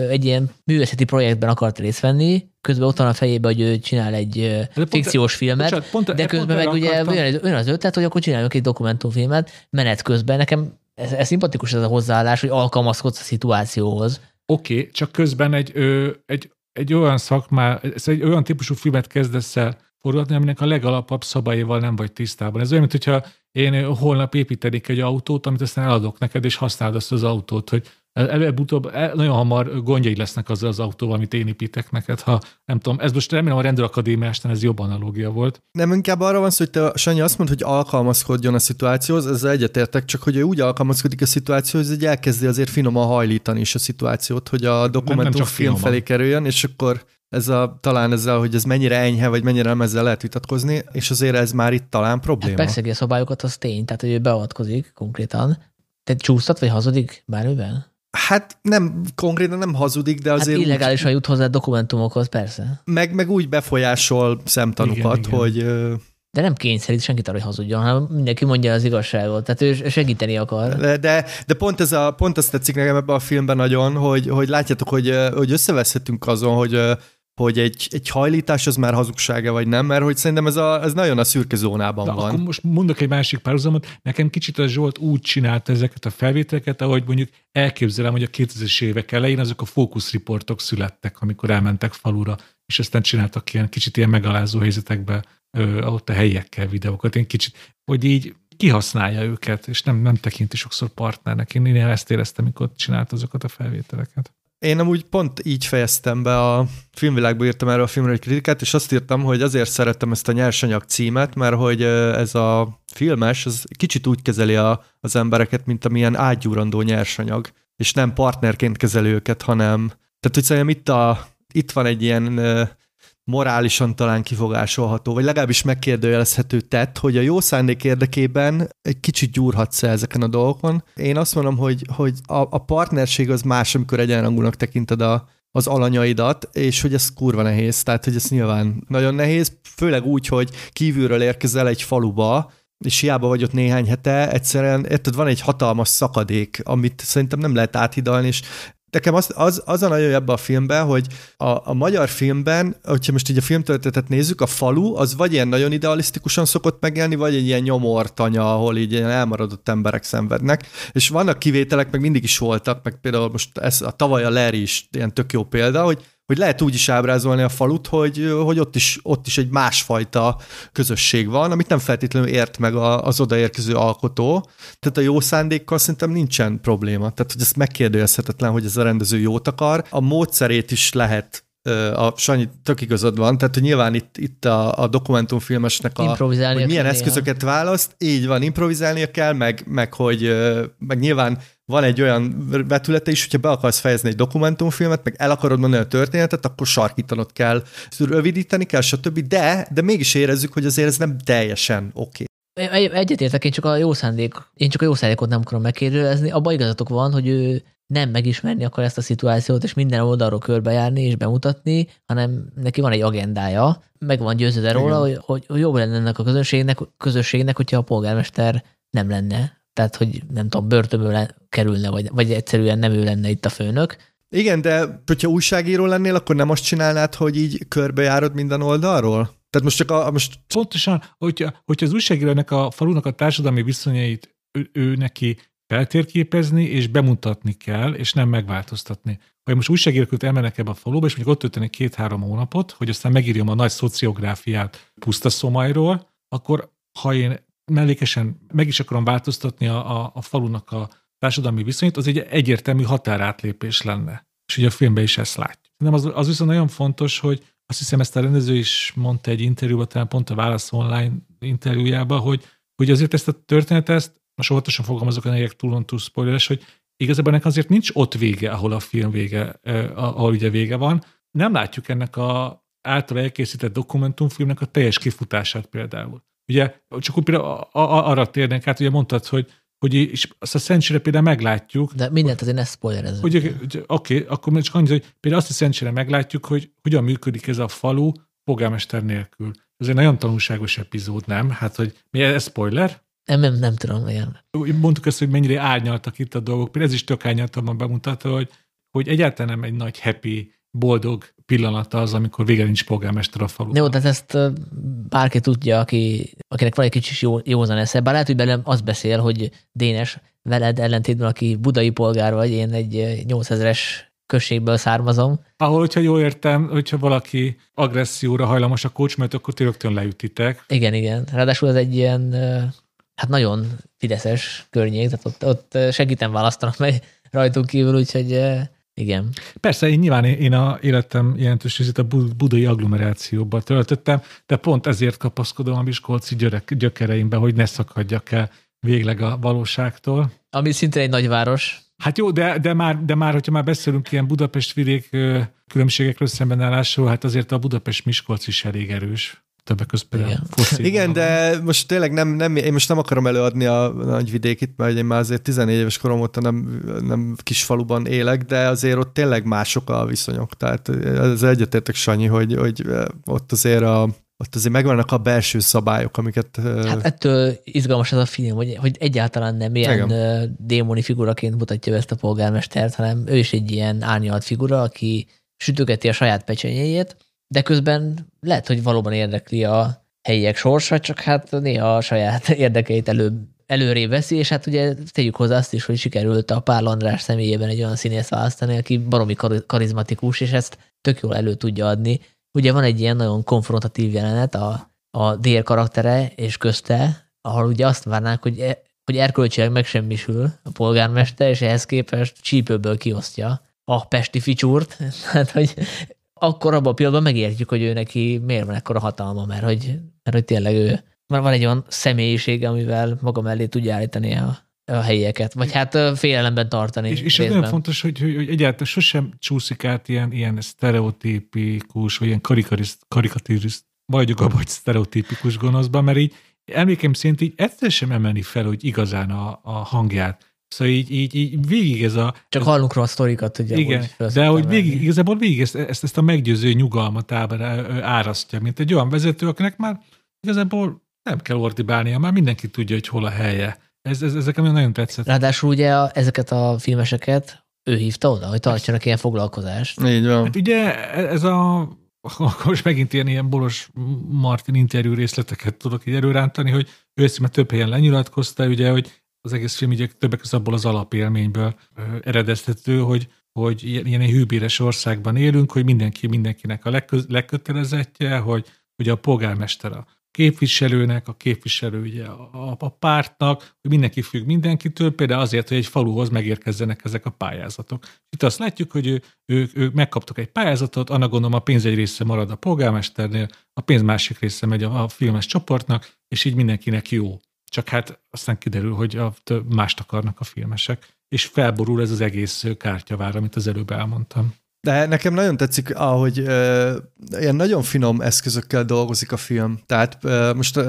egy ilyen művészeti projektben akart részt venni, közben ott van a fejében, hogy ő csinál egy pont fikciós filmet, bocsánat, pont, de közben meg ugye olyan, olyan az ötlet, hogy akkor csináljunk egy dokumentumfilmet menet közben. Nekem ez, ez szimpatikus ez a hozzáállás, hogy alkalmazkodsz a szituációhoz. Oké, okay, csak közben egy, ö, egy egy olyan szakmá, egy olyan típusú filmet kezdesz el forgatni, aminek a legalapabb szabályával nem vagy tisztában. Ez olyan, mint hogyha én holnap építenék egy autót, amit aztán eladok neked, és használod azt az autót, hogy előbb-utóbb nagyon hamar gondjai lesznek azzal az autóval, amit én építek neked, ha nem tudom, ez most remélem a rendőrakadémiástán ez jobb analógia volt. Nem inkább arra van szó, hogy te, Sanyi azt mondta, hogy alkalmazkodjon a szituációhoz, ezzel egyetértek, csak hogy ő úgy alkalmazkodik a szituációhoz, hogy elkezdi azért finoman hajlítani is a szituációt, hogy a dokumentumfilm felé kerüljön, és akkor ez a, talán ezzel, hogy ez mennyire enyhe, vagy mennyire nem ezzel lehet vitatkozni, és azért ez már itt talán probléma. Hát persze, a szabályokat az tény, tehát hogy ő beavatkozik konkrétan. Te csúsztat, vagy hazudik bármivel? Hát nem, konkrétan nem hazudik, de azért... Hát illegálisan úgy, jut hozzá dokumentumokhoz, persze. Meg, meg úgy befolyásol szemtanúkat, igen, hogy... Igen. De nem kényszerít senkit arra, hogy hazudjon, hanem mindenki mondja az igazságot. Tehát ő segíteni akar. De, de, de pont, ez a, pont azt tetszik nekem ebben a filmben nagyon, hogy, hogy látjátok, hogy, hogy összeveszhetünk azon, hogy hogy egy, egy hajlítás az már hazugsága, vagy nem, mert hogy szerintem ez, a, ez nagyon a szürke zónában De van. Akkor most mondok egy másik párhuzamot, nekem kicsit a Zsolt úgy csinálta ezeket a felvételeket, ahogy mondjuk elképzelem, hogy a 2000-es évek elején azok a fókuszriportok születtek, amikor elmentek falura, és aztán csináltak ilyen kicsit ilyen megalázó helyzetekbe ö, ott a helyiekkel videókat. Én kicsit, hogy így kihasználja őket, és nem, nem tekinti sokszor partnernek. Én, én ezt éreztem, amikor csinált azokat a felvételeket. Én amúgy pont így fejeztem be a filmvilágban írtam erről a filmről egy kritikát, és azt írtam, hogy azért szerettem ezt a nyersanyag címet, mert hogy ez a filmes, az kicsit úgy kezeli a, az embereket, mint amilyen ágyúrandó nyersanyag, és nem partnerként kezeli őket, hanem tehát, hogy szerintem itt, a, itt van egy ilyen morálisan talán kifogásolható, vagy legalábbis megkérdőjelezhető tett, hogy a jó szándék érdekében egy kicsit gyúrhatsz ezeken a dolgokon. Én azt mondom, hogy, hogy a, a partnerség az más, amikor egyenrangúnak tekinted a, az alanyaidat, és hogy ez kurva nehéz, tehát hogy ez nyilván nagyon nehéz, főleg úgy, hogy kívülről érkezel egy faluba, és hiába vagy ott néhány hete, egyszerűen érted, van egy hatalmas szakadék, amit szerintem nem lehet áthidalni, és Nekem az, az, az a nagyon ebben a filmben, hogy a, a magyar filmben, hogyha most így a filmtörténetet nézzük, a falu az vagy ilyen nagyon idealisztikusan szokott megjelenni, vagy egy ilyen nyomortanya, ahol így ilyen elmaradott emberek szenvednek, és vannak kivételek, meg mindig is voltak, meg például most ez a tavaly a Larry is ilyen tök jó példa, hogy hogy lehet úgy is ábrázolni a falut, hogy, hogy ott, is, ott is egy másfajta közösség van, amit nem feltétlenül ért meg az odaérkező alkotó. Tehát a jó szándékkal szerintem nincsen probléma. Tehát, hogy ez megkérdőjelezhetetlen, hogy ez a rendező jót akar. A módszerét is lehet a Sanyi tök igazad van, tehát hogy nyilván itt, itt a, a dokumentumfilmesnek a, hogy milyen eszközöket néha. választ, így van, improvizálnia kell, meg, meg hogy meg nyilván van egy olyan vetülete is, hogyha be akarsz fejezni egy dokumentumfilmet, meg el akarod mondani a történetet, akkor sarkítanod kell, rövidíteni kell, stb. De, de mégis érezzük, hogy azért ez nem teljesen oké. Okay. Egyetértek, én csak a jó szándék, én csak a jó szándékot nem akarom megkérdezni. Abban igazatok van, hogy ő nem megismerni akar ezt a szituációt, és minden oldalról körbejárni és bemutatni, hanem neki van egy agendája, meg van győződve róla, hogy, hogy, hogy jobb lenne ennek a közönségnek, közösségnek, hogyha a polgármester nem lenne. Tehát, hogy nem tudom, börtönből kerülne, vagy, vagy egyszerűen nem ő lenne itt a főnök. Igen, de hogyha újságíró lennél, akkor nem azt csinálnád, hogy így körbejárod minden oldalról? Tehát most csak a... Most... Pontosan, hogyha, hogyha az újságírónak a falunak a társadalmi viszonyait ő, ő neki feltérképezni és bemutatni kell, és nem megváltoztatni. Ha most újságíróként elmenek ebbe a faluba, és mondjuk ott töltenek két-három hónapot, hogy aztán megírjam a nagy szociográfiát puszta szomajról, akkor ha én mellékesen meg is akarom változtatni a, a, a falunak a társadalmi viszonyt, az egy egyértelmű határátlépés lenne. És ugye a filmben is ezt látjuk. Nem az, az viszont nagyon fontos, hogy azt hiszem ezt a rendező is mondta egy interjúban, talán pont a Válasz Online interjújában, hogy, hogy azért ezt a történetet most óvatosan fogalmazok, a negyek túlon túl spoileres, hogy igazából ennek azért nincs ott vége, ahol a film vége, ahol ugye vége van. Nem látjuk ennek a által elkészített dokumentumfilmnek a teljes kifutását például. Ugye, csak úgy például arra térnénk át, ugye mondtad, hogy hogy és azt a Szentsire például meglátjuk. De mindent azért ne spoilerezünk. Hogy, oké, okay, akkor csak annyit, hogy például azt a Szentsire meglátjuk, hogy hogyan működik ez a falu polgármester nélkül. Ez egy nagyon tanulságos epizód, nem? Hát, hogy mi ez spoiler? Nem, nem, nem tudom, igen. Mondtuk ezt, hogy mennyire árnyaltak itt a dolgok. Például ez is tök árnyaltabban bemutatva, hogy, hogy egyáltalán nem egy nagy happy, boldog pillanata az, amikor vége nincs polgármester a falu. Jó, tehát ezt bárki tudja, aki, akinek van egy kicsit jó, józan esze, bár lehet, hogy belem az beszél, hogy Dénes, veled ellentétben, aki budai polgár vagy, én egy 8000-es községből származom. Ahol, hogyha jól értem, hogyha valaki agresszióra hajlamos a kocsmát, akkor ti rögtön leütitek. Igen, igen. Ráadásul ez egy ilyen hát nagyon fideszes környék, tehát ott, ott segítem választanak meg rajtunk kívül, úgyhogy igen. Persze, én nyilván én a életem jelentős részét a budai agglomerációban töltöttem, de pont ezért kapaszkodom a Miskolci gyökereimbe, hogy ne szakadjak el végleg a valóságtól. Ami szintén egy nagyváros. Hát jó, de, de, már, de már, hogyha már beszélünk ilyen Budapest vidék különbségekről szembenállásról, hát azért a Budapest-Miskolc is elég erős többek között Igen, Igen de most tényleg nem, nem, én most nem akarom előadni a nagyvidékit, mert én már azért 14 éves korom óta nem, nem kis faluban élek, de azért ott tényleg mások a viszonyok. Tehát ez egyetértek Sanyi, hogy, hogy ott azért a, ott azért megvannak a belső szabályok, amiket... Hát ettől izgalmas ez a film, hogy, hogy egyáltalán nem ilyen Igen. démoni figuraként mutatja ezt a polgármestert, hanem ő is egy ilyen árnyalt figura, aki sütögeti a saját pecsenyéjét, de közben lehet, hogy valóban érdekli a helyiek sorsa, csak hát néha a saját érdekeit elő, előré veszi, és hát ugye tegyük hozzá azt is, hogy sikerült a Pál András személyében egy olyan színész választani, aki baromi karizmatikus, és ezt tök jól elő tudja adni. Ugye van egy ilyen nagyon konfrontatív jelenet a, a dél karaktere és közte, ahol ugye azt várnák, hogy, e, hogy erkölcsileg megsemmisül a polgármester, és ehhez képest csípőből kiosztja a pesti ficsúrt, tehát hogy akkor abban a pillanatban megértjük, hogy ő neki miért van ekkora hatalma, mert hogy, mert hogy tényleg ő mert van egy olyan személyisége, amivel maga mellé tudja állítani a, a helyieket, vagy hát félelemben tartani. És, és ez nagyon fontos, hogy, hogy, hogy egyáltalán sosem csúszik át ilyen, ilyen sztereotípikus, vagy ilyen karikatíriszt, vagyok abban, hogy sztereotípikus gonoszban, mert így emlékem szerint így egyszer sem emelni fel, hogy igazán a, a hangját. Szóval így, így, így végig ez a... Csak hallunk róla a sztorikat, ugye. Igen, de hogy végig, igazából végig ezt, ezt, ezt a meggyőző nyugalmat árasztja, mint egy olyan vezető, akinek már igazából nem kell ordibálnia, már mindenki tudja, hogy hol a helye. Ez, ez, ezek nagyon tetszett. Ráadásul ugye a, ezeket a filmeseket ő hívta oda, hogy tartsanak ilyen foglalkozást. Így van. Hát ugye ez a akkor most megint ilyen, ilyen Boros Martin interjú részleteket tudok így előrántani, hogy ő ezt már több helyen lenyilatkozta, ugye, hogy az egész film ugye többek között abból az alapélményből eredeztető, hogy, hogy ilyen, ilyen hűbéres országban élünk, hogy mindenki mindenkinek a legköz, legkötelezettje, hogy ugye a polgármester a képviselőnek, a képviselő ugye a, a pártnak, hogy mindenki függ mindenkitől, például azért, hogy egy faluhoz megérkezzenek ezek a pályázatok. Itt azt látjuk, hogy ő, ő, ő megkaptak egy pályázatot, annak gondolom a pénz egy része marad a polgármesternél, a pénz másik része megy a, a filmes csoportnak, és így mindenkinek jó. Csak hát aztán kiderül, hogy a, mást akarnak a filmesek, és felborul ez az egész kártyavár, amit az előbb elmondtam. De nekem nagyon tetszik, ahogy uh, ilyen nagyon finom eszközökkel dolgozik a film. Tehát uh, most uh,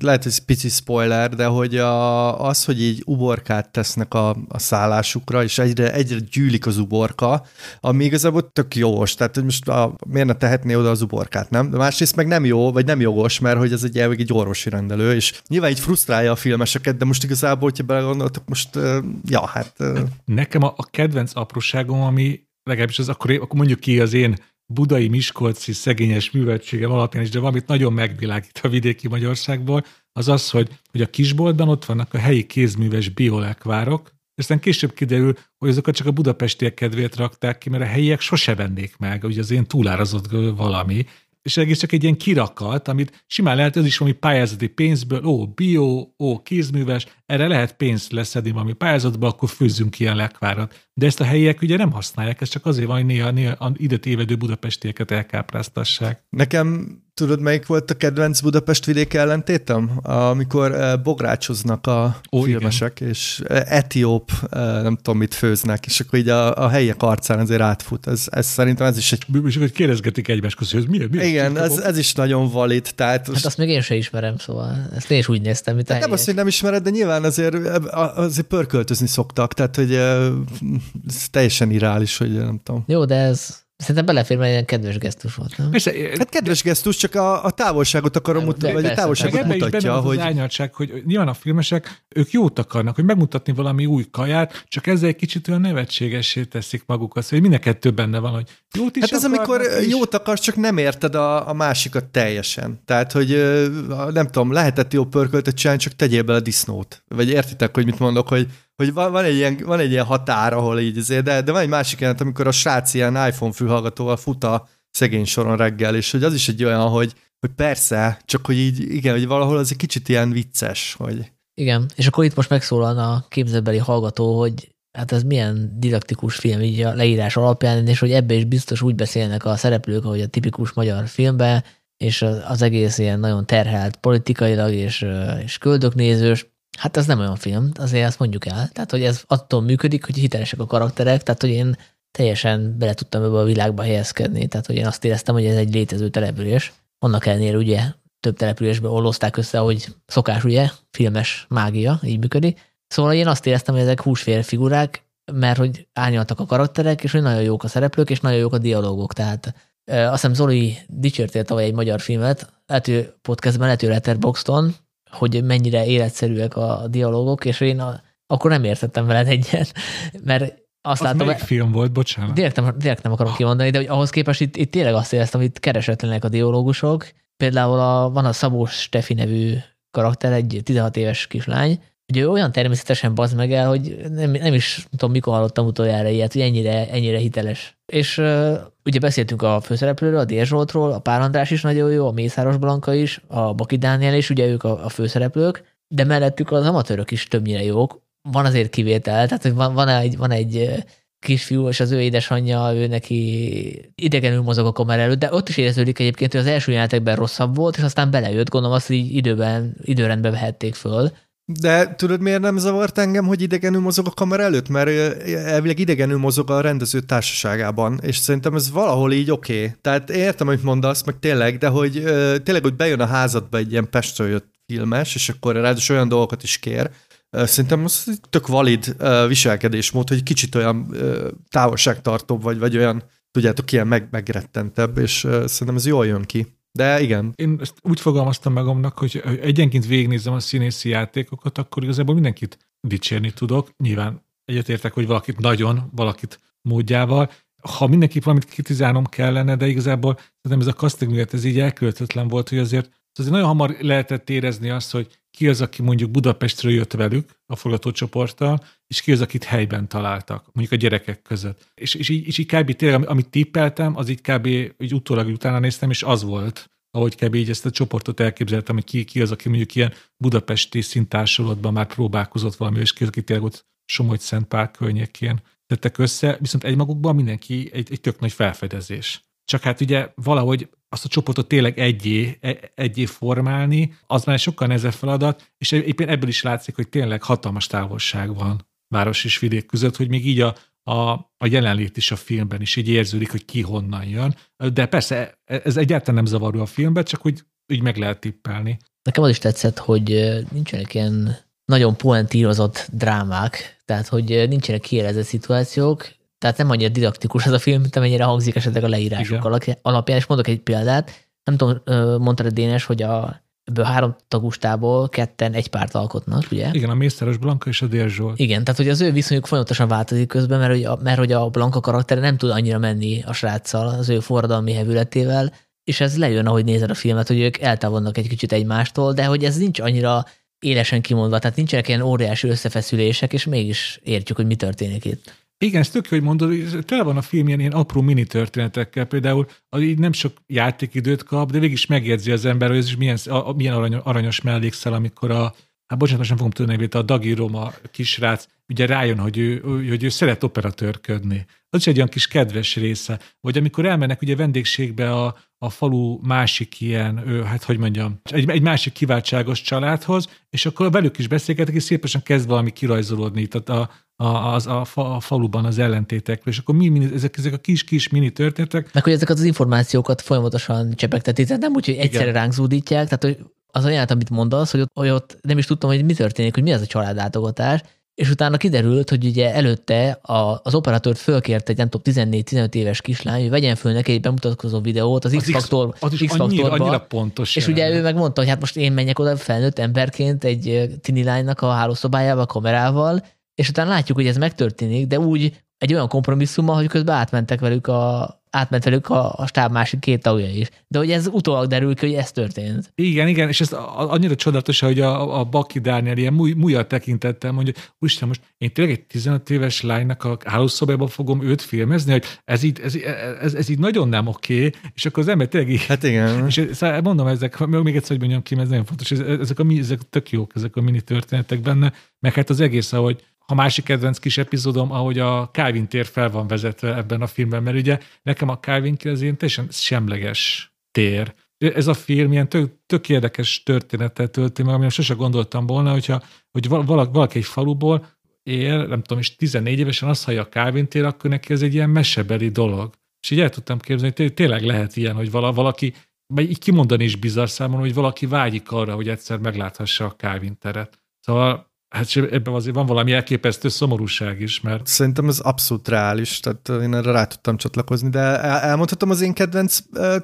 lehet, hogy ez pici spoiler, de hogy a, az, hogy így uborkát tesznek a, a szállásukra, és egyre, egyre gyűlik az uborka, ami igazából tök jogos. Tehát, hogy most a, miért ne tehetné oda az uborkát, nem? De másrészt meg nem jó, vagy nem jogos, mert hogy ez egy, egy orvosi rendelő, és nyilván így frusztrálja a filmeseket, de most igazából, hogyha belegondoltok, most, uh, ja, hát... Uh... Nekem a, a kedvenc apróságom, ami legalábbis az akkor, akkor mondjuk ki az én budai, miskolci szegényes műveltségem alapján is, de valamit nagyon megvilágít a vidéki Magyarországból, az az, hogy, hogy a kisboltban ott vannak a helyi kézműves biolekvárok, aztán később kiderül, hogy azokat csak a budapestiek kedvéért rakták ki, mert a helyiek sose vennék meg, ugye az én túlárazott valami, és egész csak egy ilyen kirakat, amit simán lehet, ez is valami pályázati pénzből, ó, bio, ó, kézműves, erre lehet pénzt leszedni valami pályázatba, akkor főzzünk ilyen lekvárat. De ezt a helyiek ugye nem használják, ez csak azért van, hogy néha, néha ide tévedő budapestieket elkápráztassák. Nekem tudod, melyik volt a kedvenc Budapest vidék ellentétem? Amikor eh, bográcsoznak a Ó, filmesek, igen. és eh, etióp, eh, nem tudom mit főznek, és akkor így a, a helyiek arcán azért átfut. Ez, ez szerintem ez is egy... És akkor kérdezgetik egymás között, hogy miért? miért igen, ez, ez, is nagyon valid. Tehát. Hát azt még én sem ismerem, szóval ezt én is úgy néztem, mint a hát Nem azt, hogy nem ismered, de nyilván azért, azért pörköltözni szoktak, tehát hogy ez teljesen irreális, hogy nem tudom. Jó, de ez Szerintem belefér, mert ilyen kedves gesztus volt, nem? Persze, hát kedves gesztus, csak a, a távolságot akarom mutatni, vagy a távolságot persze, mutatja, hogy... Az árnyaltság, hogy nyilván a filmesek, ők jót akarnak, hogy megmutatni valami új kaját, csak ezzel egy kicsit olyan nevetségessé teszik magukat, hogy minden kettő benne van, hogy jót is Hát ez amikor is. jót akarsz, csak nem érted a, a másikat teljesen. Tehát, hogy nem tudom, lehetett jó pörköltet csinálni, csak tegyél bele disznót. Vagy értitek, hogy mit mondok, hogy hogy van, van, egy ilyen, van egy ilyen határ, ahol így azért, de, de van egy másik jelent, amikor a srác ilyen iPhone fülhallgatóval fut a szegény soron reggel, és hogy az is egy olyan, hogy, hogy persze, csak hogy így, igen, hogy valahol az egy kicsit ilyen vicces, hogy... Igen, és akkor itt most megszólalna a képzelbeli hallgató, hogy hát ez milyen didaktikus film így a leírás alapján, és hogy ebbe is biztos úgy beszélnek a szereplők, ahogy a tipikus magyar filmbe, és az egész ilyen nagyon terhelt politikailag és, és köldöknézős, Hát ez nem olyan film, azért azt mondjuk el. Tehát, hogy ez attól működik, hogy hitelesek a karakterek, tehát, hogy én teljesen bele tudtam ebbe a világba helyezkedni. Tehát, hogy én azt éreztem, hogy ez egy létező település. Annak ellenére ugye több településbe ollozták össze, hogy szokás ugye, filmes mágia, így működik. Szóval én azt éreztem, hogy ezek húsfér figurák, mert hogy árnyaltak a karakterek, és hogy nagyon jók a szereplők, és nagyon jók a dialógok. Tehát azt hiszem Zoli dicsértél tavaly egy magyar filmet, lehet, hogy podcastben, lehet, hogy Letterboxdon, hogy mennyire életszerűek a dialogok, és én a, akkor nem értettem veled egyet, mert azt az látom, melyik film volt, bocsánat? Direkt nem, direkt nem akarom kimondani, de hogy ahhoz képest itt, itt tényleg azt éreztem, hogy itt keresetlenek a dialógusok. Például a, van a Szabó Stefi nevű karakter, egy 16 éves kislány, ő olyan természetesen bazd meg el, hogy nem, nem is tudom, mikor hallottam utoljára ilyet, hogy ennyire, ennyire hiteles. És uh, ugye beszéltünk a főszereplőről, a Dér a Pál András is nagyon jó, a Mészáros Blanka is, a Baki Dániel is, ugye ők a, a főszereplők, de mellettük az amatőrök is többnyire jók. Van azért kivétel, tehát hogy van, van egy, van egy kisfiú, és az ő édesanyja, ő neki idegenül mozog a kamera előtt, de ott is érződik egyébként, hogy az első jelenetekben rosszabb volt, és aztán belejött, gondolom azt, így időben, időrendbe vehették föl. De tudod, miért nem zavart engem, hogy idegenül mozog a kamera előtt? Mert elvileg idegenül mozog a rendező társaságában, és szerintem ez valahol így oké. Okay. Tehát értem, hogy mondasz, meg tényleg, de hogy tényleg, hogy bejön a házadba egy ilyen Pestről jött filmes, és akkor ráadásul olyan dolgokat is kér, Szerintem az tök valid viselkedésmód, hogy kicsit olyan távolságtartóbb vagy, vagy olyan, tudjátok, ilyen meg, megrettentebb, és szerintem ez jól jön ki. De igen. Én ezt úgy fogalmaztam magamnak, hogy egyenként végignézem a színészi játékokat, akkor igazából mindenkit dicsérni tudok. Nyilván egyetértek, hogy valakit nagyon, valakit módjával. Ha mindenki valamit kritizálnom kellene, de igazából szerintem ez a casting miatt ez így elköltetlen volt, hogy azért azért nagyon hamar lehetett érezni azt, hogy ki az, aki mondjuk Budapestről jött velük a forgatócsoporttal, és ki az, akit helyben találtak, mondjuk a gyerekek között. És, és, így, és így kb. tényleg, amit tippeltem, az így kb. így utólag utána néztem, és az volt, ahogy kb. így ezt a csoportot elképzeltem, hogy ki, ki az, aki mondjuk ilyen budapesti szintársulatban már próbálkozott valami, és ki az, aki tényleg ott Somogy Szentpál környékén tettek össze, viszont egymagukban mindenki egy, egy tök nagy felfedezés. Csak hát ugye valahogy azt a csoportot tényleg egyé, e, egyé formálni, az már sokkal nehezebb feladat, és éppen ebből is látszik, hogy tényleg hatalmas távolság van város és vidék között, hogy még így a, a, a jelenlét is a filmben is így érződik, hogy ki honnan jön. De persze ez egyáltalán nem zavaró a filmben, csak hogy úgy meg lehet tippelni. Nekem az is tetszett, hogy nincsenek ilyen nagyon poentírozott drámák, tehát hogy nincsenek kielezett szituációk, tehát nem annyira didaktikus ez a film, mint amennyire hangzik esetleg a leírások Igen. alapján, és mondok egy példát. Nem tudom, mondta a Dénes, hogy a, ebből három tagustából ketten egy párt alkotnak, ugye? Igen, a Mészáros Blanka és a Dél Zsolt. Igen, tehát hogy az ő viszonyuk folyamatosan változik közben, mert hogy a, mert hogy a Blanka karaktere nem tud annyira menni a sráccal, az ő forradalmi hevületével, és ez lejön, ahogy nézed a filmet, hogy ők eltávolnak egy kicsit egymástól, de hogy ez nincs annyira élesen kimondva, tehát nincsenek ilyen óriási összefeszülések, és mégis értjük, hogy mi történik itt. Igen, ez tök hogy mondod, tele van a film ilyen, ilyen apró mini történetekkel, például az így nem sok játékidőt kap, de végig is megjegyzi az ember, hogy ez is milyen, a, milyen arany, aranyos mellékszel, amikor a, hát bocsánat, most nem fogom tudni nevét, a Dagi Roma kisrác, ugye rájön, hogy ő, hogy ő szeret operatőrködni. Az is egy olyan kis kedves része. Vagy amikor elmennek ugye vendégségbe a, a falu másik ilyen, ő, hát hogy mondjam, egy, egy másik kiváltságos családhoz, és akkor velük is beszélgetek, és szépen kezd valami kirajzolódni. Tehát a, a, az, a, fa, a faluban az ellentétekről, és akkor mi, mi ezek, ezek a kis-kis mini történetek. Meg hogy ezeket az információkat folyamatosan csepegtetik, tehát nem úgy, hogy egyszerre ránk zúdítják, tehát hogy az olyan, amit mondasz, hogy ott, hogy ott nem is tudtam, hogy mi történik, hogy mi az a családlátogatás, és utána kiderült, hogy ugye előtte a, az operatőrt fölkért egy nem tudom 14-15 éves kislány, hogy vegyen föl neki egy bemutatkozó videót az, az X-faktor, az is annyira, annyira pontos. És jelenet. ugye ő megmondta, hogy hát most én menjek oda felnőtt emberként egy tini lánynak a hálószobájába a kamerával, és utána látjuk, hogy ez megtörténik, de úgy egy olyan kompromisszummal, hogy közben átmentek velük a, átment velük a, a stáb másik két tagja is. De hogy ez utólag derül ki, hogy ez történt. Igen, igen, és ez annyira csodálatos, hogy a, a Baki Dániel ilyen múj, mújat tekintettel mondja, úristen, most én tényleg egy 15 éves lánynak a hálószobában fogom őt filmezni, hogy ez így, ez, ez, ez így nagyon nem oké, és akkor az ember tényleg így, Hát igen. És szóval mondom, ezek, még egyszer, hogy mondjam ki, ez nagyon fontos, ezek, a, ezek tök jók, ezek a mini történetek benne, meg hát az egész, ahogy a másik kedvenc kis epizódom, ahogy a Calvin tér fel van vezetve ebben a filmben, mert ugye nekem a Calvin tér az ilyen teljesen semleges tér. Ez a film ilyen tök, tök érdekes történetet tölti meg, amire sose gondoltam volna, hogyha, hogy valaki, valaki egy faluból él, nem tudom, és 14 évesen azt hallja a Calvin tér, akkor neki ez egy ilyen mesebeli dolog. És így el tudtam képzelni, hogy tényleg lehet ilyen, hogy valaki, vagy így kimondani is bizarr számomra, hogy valaki vágyik arra, hogy egyszer megláthassa a Calvin teret. Szóval Hát ebben azért van valami elképesztő szomorúság is, mert... Szerintem ez abszolút reális, tehát én erre rá tudtam csatlakozni, de el, elmondhatom az én kedvenc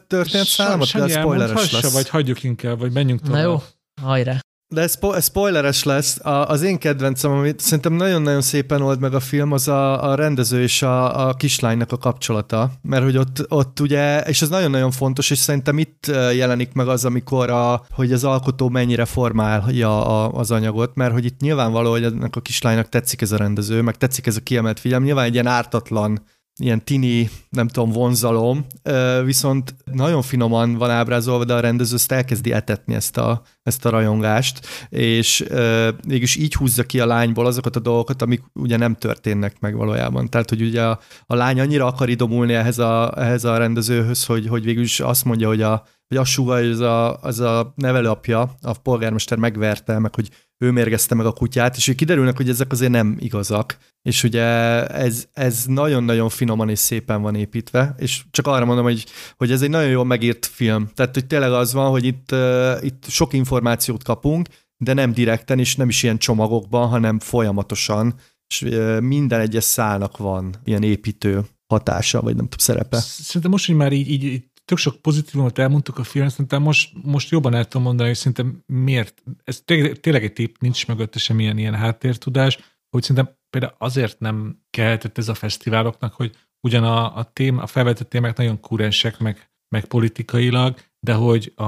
történet számomat, de spoileres lesz. vagy hagyjuk inkább, vagy menjünk tovább. Na jó, hajrá. De spo- spoileres lesz. A, az én kedvencem, amit szerintem nagyon-nagyon szépen old meg a film, az a, a rendező és a, a kislánynak a kapcsolata. Mert hogy ott, ott ugye, és ez nagyon-nagyon fontos, és szerintem itt jelenik meg az, amikor a, hogy az alkotó mennyire formálja a, az anyagot, mert hogy itt nyilvánvaló, hogy ennek a kislánynak tetszik ez a rendező, meg tetszik ez a kiemelt figyelm. Nyilván egy ilyen ártatlan ilyen tini, nem tudom, vonzalom, viszont nagyon finoman van ábrázolva, de a rendező ezt elkezdi etetni ezt a, ezt a rajongást, és mégis így húzza ki a lányból azokat a dolgokat, amik ugye nem történnek meg valójában. Tehát, hogy ugye a, a lány annyira akar idomulni ehhez a, ehhez a rendezőhöz, hogy, hogy végül is azt mondja, hogy a, hogy súgja, hogy az a, az a nevelőapja, a polgármester megverte, meg hogy ő mérgezte meg a kutyát, és kiderülnek, hogy ezek azért nem igazak. És ugye ez, ez nagyon-nagyon finoman és szépen van építve, és csak arra mondom, hogy, hogy ez egy nagyon jól megírt film. Tehát, hogy tényleg az van, hogy itt, uh, itt sok információt kapunk, de nem direkten, és nem is ilyen csomagokban, hanem folyamatosan, és uh, minden egyes szálnak van ilyen építő hatása, vagy nem tudom, szerepe. Szerintem most, hogy már így, így tök sok pozitívumot elmondtuk a film, szerintem most, most jobban el tudom mondani, hogy szerintem miért, ez tényleg egy tép, nincs mögötte semmilyen ilyen háttértudás, hogy szerintem például azért nem keltett ez a fesztiváloknak, hogy ugyan a, a, tém, a felvetett témák nagyon kurensek, meg, meg politikailag, de hogy a,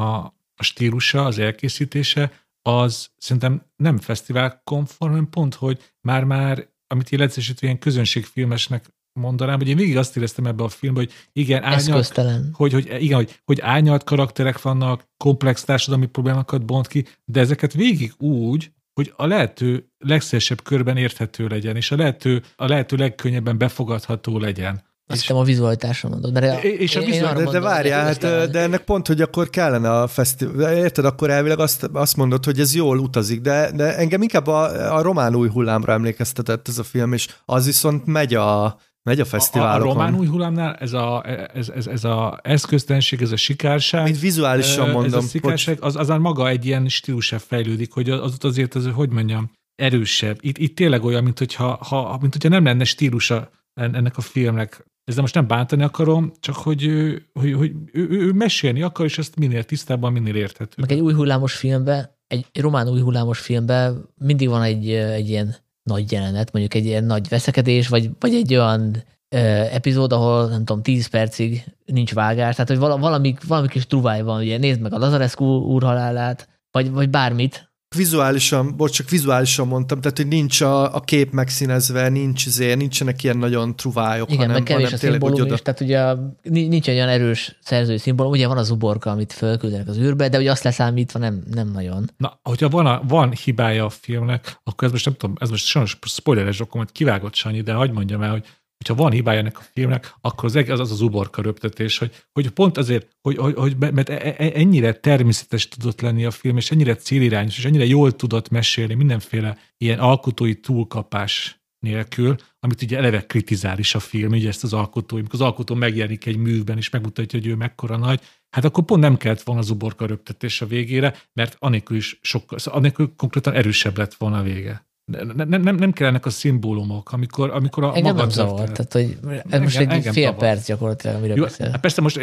a stílusa, az elkészítése, az szerintem nem fesztivál konform, hanem pont, hogy már-már, amit leegyszerűsítve ilyen közönségfilmesnek mondanám, hogy én végig azt éreztem ebbe a filmbe, hogy igen, árnyalt, hogy, hogy, igen, hogy, hogy árnyalt karakterek vannak, komplex társadalmi problémákat bont ki, de ezeket végig úgy, hogy a lehető legszélesebb körben érthető legyen, és a lehető, a lehető legkönnyebben befogadható legyen. Azt hiszem a vizualitásra mondod. Mert és a vizuál, de, de várjál, hát, de ennek pont, hogy akkor kellene a fesztivál, érted, akkor elvileg azt, azt mondod, hogy ez jól utazik, de, de engem inkább a, a román új hullámra emlékeztetett ez a film, és az viszont megy a, megy a fesztiválokon. A, a román új hullámnál ez a, ez, ez, ez a eszköztelenség, ez a sikárság. Mint vizuálisan mondom. Ez a sikárság, az, az maga egy ilyen stílusra fejlődik, hogy az azért, az, hogy mondjam, erősebb. Itt, itt tényleg olyan, mint hogyha, ha, mint hogyha nem lenne stílusa ennek a filmnek. Ezzel most nem bántani akarom, csak hogy, hogy, hogy ő, ő, ő mesélni akar, és ezt minél tisztábban, minél érthető. Meg egy új hullámos filmben, egy román új hullámos filmben mindig van egy, egy ilyen nagy jelenet, mondjuk egy ilyen nagy veszekedés, vagy, vagy egy olyan ö, epizód, ahol nem tudom, 10 percig nincs vágás, tehát hogy valami, valami kis truváj van, ugye. Nézd meg a Lazarescu úr halálát, vagy, vagy bármit, Vizuálisan, bocs, csak vizuálisan mondtam, tehát hogy nincs a, a kép megszínezve, nincs azért, nincsenek ilyen nagyon truvályok, Igen, hanem, meg kevés hanem a szimbólum oda... is, tehát ugye nincs egy olyan erős szerzői szimbólum, ugye van az uborka, amit fölküldenek az űrbe, de ugye azt leszámítva nem, nem nagyon. Na, hogyha van, a, van hibája a filmnek, akkor ez most nem tudom, ez most sajnos spoileres, akkor majd kivágott Sanyi, de hagyd mondjam el, hogy hogyha van hibája ennek a filmnek, akkor az az, az, az uborka röptetés, hogy, hogy pont azért, hogy, hogy, hogy mert e, e, ennyire természetes tudott lenni a film, és ennyire célirányos, és ennyire jól tudott mesélni mindenféle ilyen alkotói túlkapás nélkül, amit ugye eleve kritizál is a film, ugye ezt az alkotói, amikor az alkotó megjelenik egy művben, és megmutatja, hogy ő mekkora nagy, hát akkor pont nem kellett volna az uborka röptetés a végére, mert anélkül is sokkal, szóval anélkül konkrétan erősebb lett volna a vége nem, nem, nem kellenek a szimbólumok, amikor, amikor a engem nem zavar, tehát hogy ez engem, most egy fél zavar. perc gyakorlatilag, amiről Jó, beszél. Hát persze most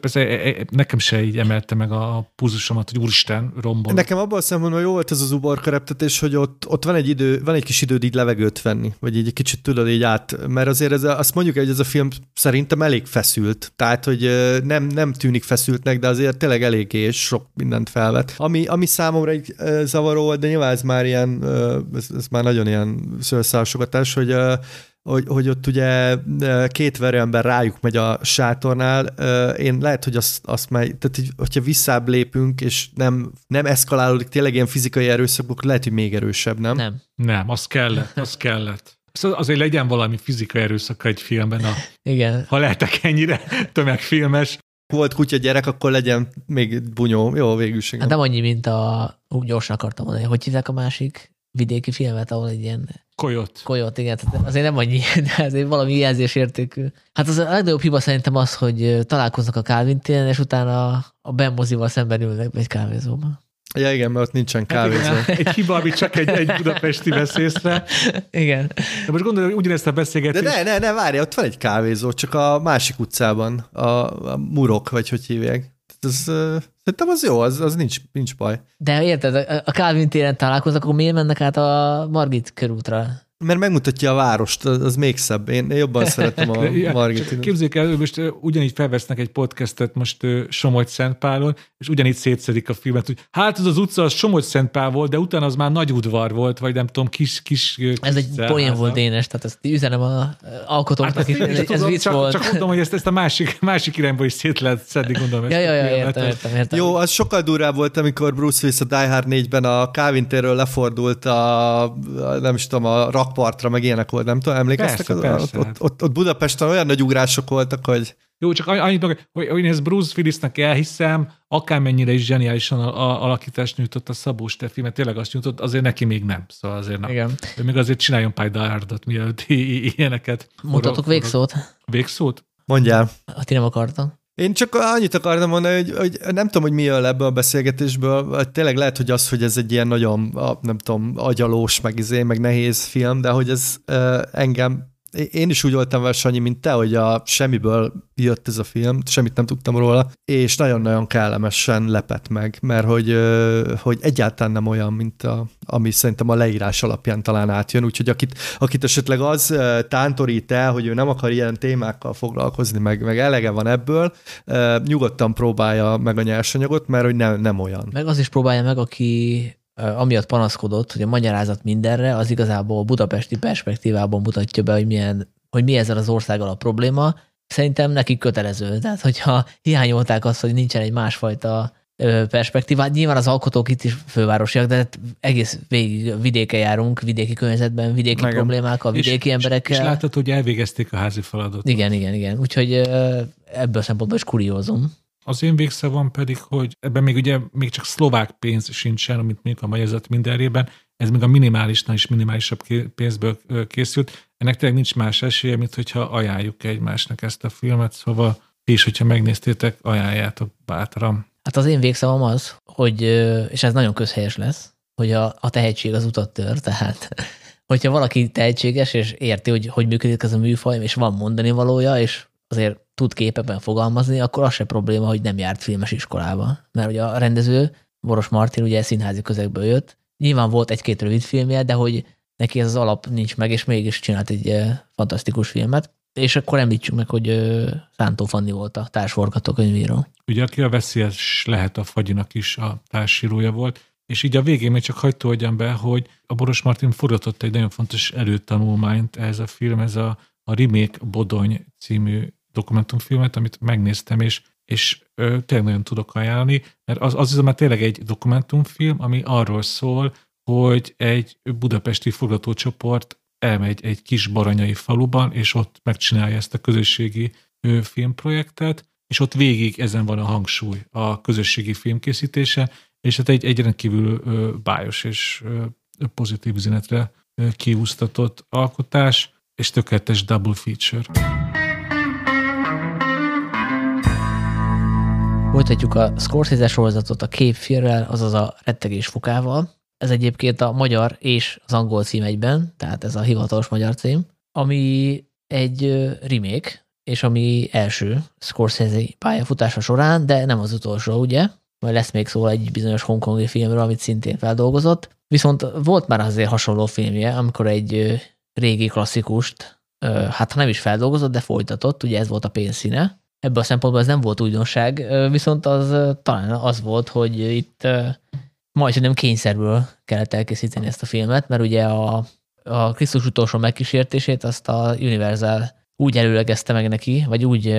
persze, nekem se így emelte meg a púzusomat, hogy úristen, rombol. Nekem abban a szempontból jó volt ez az uborka reptetés, hogy ott, ott van egy idő, van egy kis időd így levegőt venni, vagy így egy kicsit tudod így át, mert azért ez a, azt mondjuk, hogy ez a film szerintem elég feszült, tehát hogy nem, nem tűnik feszültnek, de azért tényleg eléggé sok mindent felvet. Ami, ami számomra egy zavaró volt, de nyilván ez már ilyen ez, ez már nagyon ilyen szőrszásogatás, hogy hogy, hogy ott ugye két verőember rájuk megy a sátornál, én lehet, hogy azt, azt már, tehát hogy, hogyha visszább lépünk, és nem, nem eszkalálódik tényleg ilyen fizikai erőszak, akkor lehet, hogy még erősebb, nem? Nem. Nem, az kellett, az kellett. Szóval azért legyen valami fizikai erőszak egy filmben, a, Igen. ha lehetek ennyire tömegfilmes. Volt kutya gyerek, akkor legyen még bunyó. Jó, végül Hát nem annyi, mint a... Úgy gyorsan akartam mondani, hogy hívják a másik vidéki filmet, ahol egy ilyen... Koyot. Koyot, igen. Azért nem annyi, de azért valami jelzésértékű. Hát az a legnagyobb hiba szerintem az, hogy találkoznak a Calvin téren, és utána a Ben mozival szemben ülnek egy kávézóban. Ja, igen, mert ott nincsen kávézó. Hát egy hiba, amit csak egy, egy budapesti vesz észre. Igen. De most gondolom, hogy ugyanezt a beszélgetést... De ne, ne, ne, várj, ott van egy kávézó, csak a másik utcában, a, a Murok, vagy hogy hívják. Ez, szerintem az jó, az, az nincs, nincs baj. De érted, a Calvin téren találkoznak, akkor miért mennek át a Margit körútra? Mert megmutatja a várost, az még szebb. Én jobban szeretem a Margit. Képzeljük el, most ugyanígy felvesznek egy podcastet most Somogy Szentpálon, és ugyanígy szétszedik a filmet, hogy hát az az utca az Somogy Szentpál volt, de utána az már nagy udvar volt, vagy nem tudom, kis, kis, kis Ez egy poén volt Dénes, tehát ezt üzenem a alkotóknak hát is, ez, ez vicc csak, volt. Csak mondom, hogy ezt, ezt a másik, másik irányba is szét lehet szedni, gondolom. Ezt ja, ja, ja, értem, értem, értem. Jó, az sokkal durvább volt, amikor Bruce Willis a Die Hard 4-ben a Calvin lefordult a, nem is tudom, a rakpartra, meg ilyenek volt, nem tudom, emlékeztek? Persze, az, persze. Ott, ott, ott, ott Budapesten olyan nagy ugrások voltak, hogy... Jó, csak annyit meg, hogy, hogy én ezt Bruce Willisnek elhiszem, akármennyire is zseniálisan a, a, alakítást nyújtott a Szabó Stefi, mert tényleg azt nyújtott, azért neki még nem. Szóval azért nem. Igen. Ő még azért csináljon pályárdot, mielőtt ilyeneket. Mutatok végszót? Végszót? Mondjál. Ha ti nem akartam. Én csak annyit akartam mondani, hogy, hogy nem tudom, hogy mi jön ebből a beszélgetésből, tényleg lehet, hogy az, hogy ez egy ilyen nagyon, nem tudom, agyalós, meg izé, meg nehéz film, de hogy ez engem én is úgy voltam vele, Sanyi, mint te, hogy a semmiből jött ez a film, semmit nem tudtam róla, és nagyon-nagyon kellemesen lepett meg, mert hogy, hogy egyáltalán nem olyan, mint a, ami szerintem a leírás alapján talán átjön, úgyhogy akit, akit esetleg az tántorít el, hogy ő nem akar ilyen témákkal foglalkozni, meg, meg elege van ebből, nyugodtan próbálja meg a nyersanyagot, mert hogy nem, nem olyan. Meg az is próbálja meg, aki amiatt panaszkodott, hogy a magyarázat mindenre, az igazából budapesti perspektívában mutatja be, hogy, milyen, hogy mi ezzel az országgal a probléma. Szerintem nekik kötelező. Tehát, hogyha hiányolták azt, hogy nincsen egy másfajta perspektívát. Nyilván az alkotók itt is fővárosiak, de hát egész végig vidéke járunk, vidéki környezetben, vidéki Megem. problémákkal, vidéki és, emberekkel. És, és látod, hogy elvégezték a házi feladatot. Igen, igen, igen. Úgyhogy ebből szempontból is kuriózum. Az én végszavam pedig, hogy ebben még ugye még csak szlovák pénz sincsen, amit mondjuk a magyarázat mindenrében, ez még a minimálisnál is minimálisabb pénzből készült. Ennek tényleg nincs más esélye, mint hogyha ajánljuk egymásnak ezt a filmet, szóval ti is, hogyha megnéztétek, ajánljátok bátran. Hát az én végszavam az, hogy, és ez nagyon közhelyes lesz, hogy a, a tehetség az utat tör, tehát hogyha valaki tehetséges, és érti, hogy hogy működik ez a műfaj, és van mondani valója, és azért tud képeben fogalmazni, akkor az se probléma, hogy nem járt filmes iskolába. Mert ugye a rendező, Boros Martin ugye színházi közegből jött, nyilván volt egy-két rövid filmje, de hogy neki ez az alap nincs meg, és mégis csinált egy eh, fantasztikus filmet. És akkor említsük meg, hogy eh, Szántó Fanni volt a társforgatókönyvíró. Ugye, aki a veszélyes lehet a Fagyinak is a társírója volt, és így a végén még csak hagyta hogyan be, hogy a Boros Martin forgatott egy nagyon fontos előtanulmányt ez a film, ez a, a Remake Bodony című dokumentumfilmet, amit megnéztem, és, és ö, tényleg nagyon tudok ajánlani, mert az, az már tényleg egy dokumentumfilm, ami arról szól, hogy egy budapesti forgatócsoport elmegy egy kis baranyai faluban, és ott megcsinálja ezt a közösségi ö, filmprojektet, és ott végig ezen van a hangsúly, a közösségi filmkészítése, és hát egy, egy rendkívül ö, bájos és ö, pozitív üzenetre kiúztatott alkotás, és tökéletes double feature. Folytatjuk a Scorsese sorozatot a képférrel, azaz a rettegés fokával. Ez egyébként a magyar és az angol cím egyben, tehát ez a hivatalos magyar cím, ami egy remake, és ami első Scorsese pályafutása során, de nem az utolsó, ugye? Majd lesz még szó egy bizonyos hongkongi filmről, amit szintén feldolgozott. Viszont volt már azért hasonló filmje, amikor egy régi klasszikust, hát nem is feldolgozott, de folytatott, ugye ez volt a pénzszíne, ebből a szempontból ez nem volt újdonság, viszont az talán az volt, hogy itt majd nem kényszerből kellett elkészíteni ezt a filmet, mert ugye a, a Krisztus utolsó megkísértését azt a Universal úgy előlegezte meg neki, vagy úgy,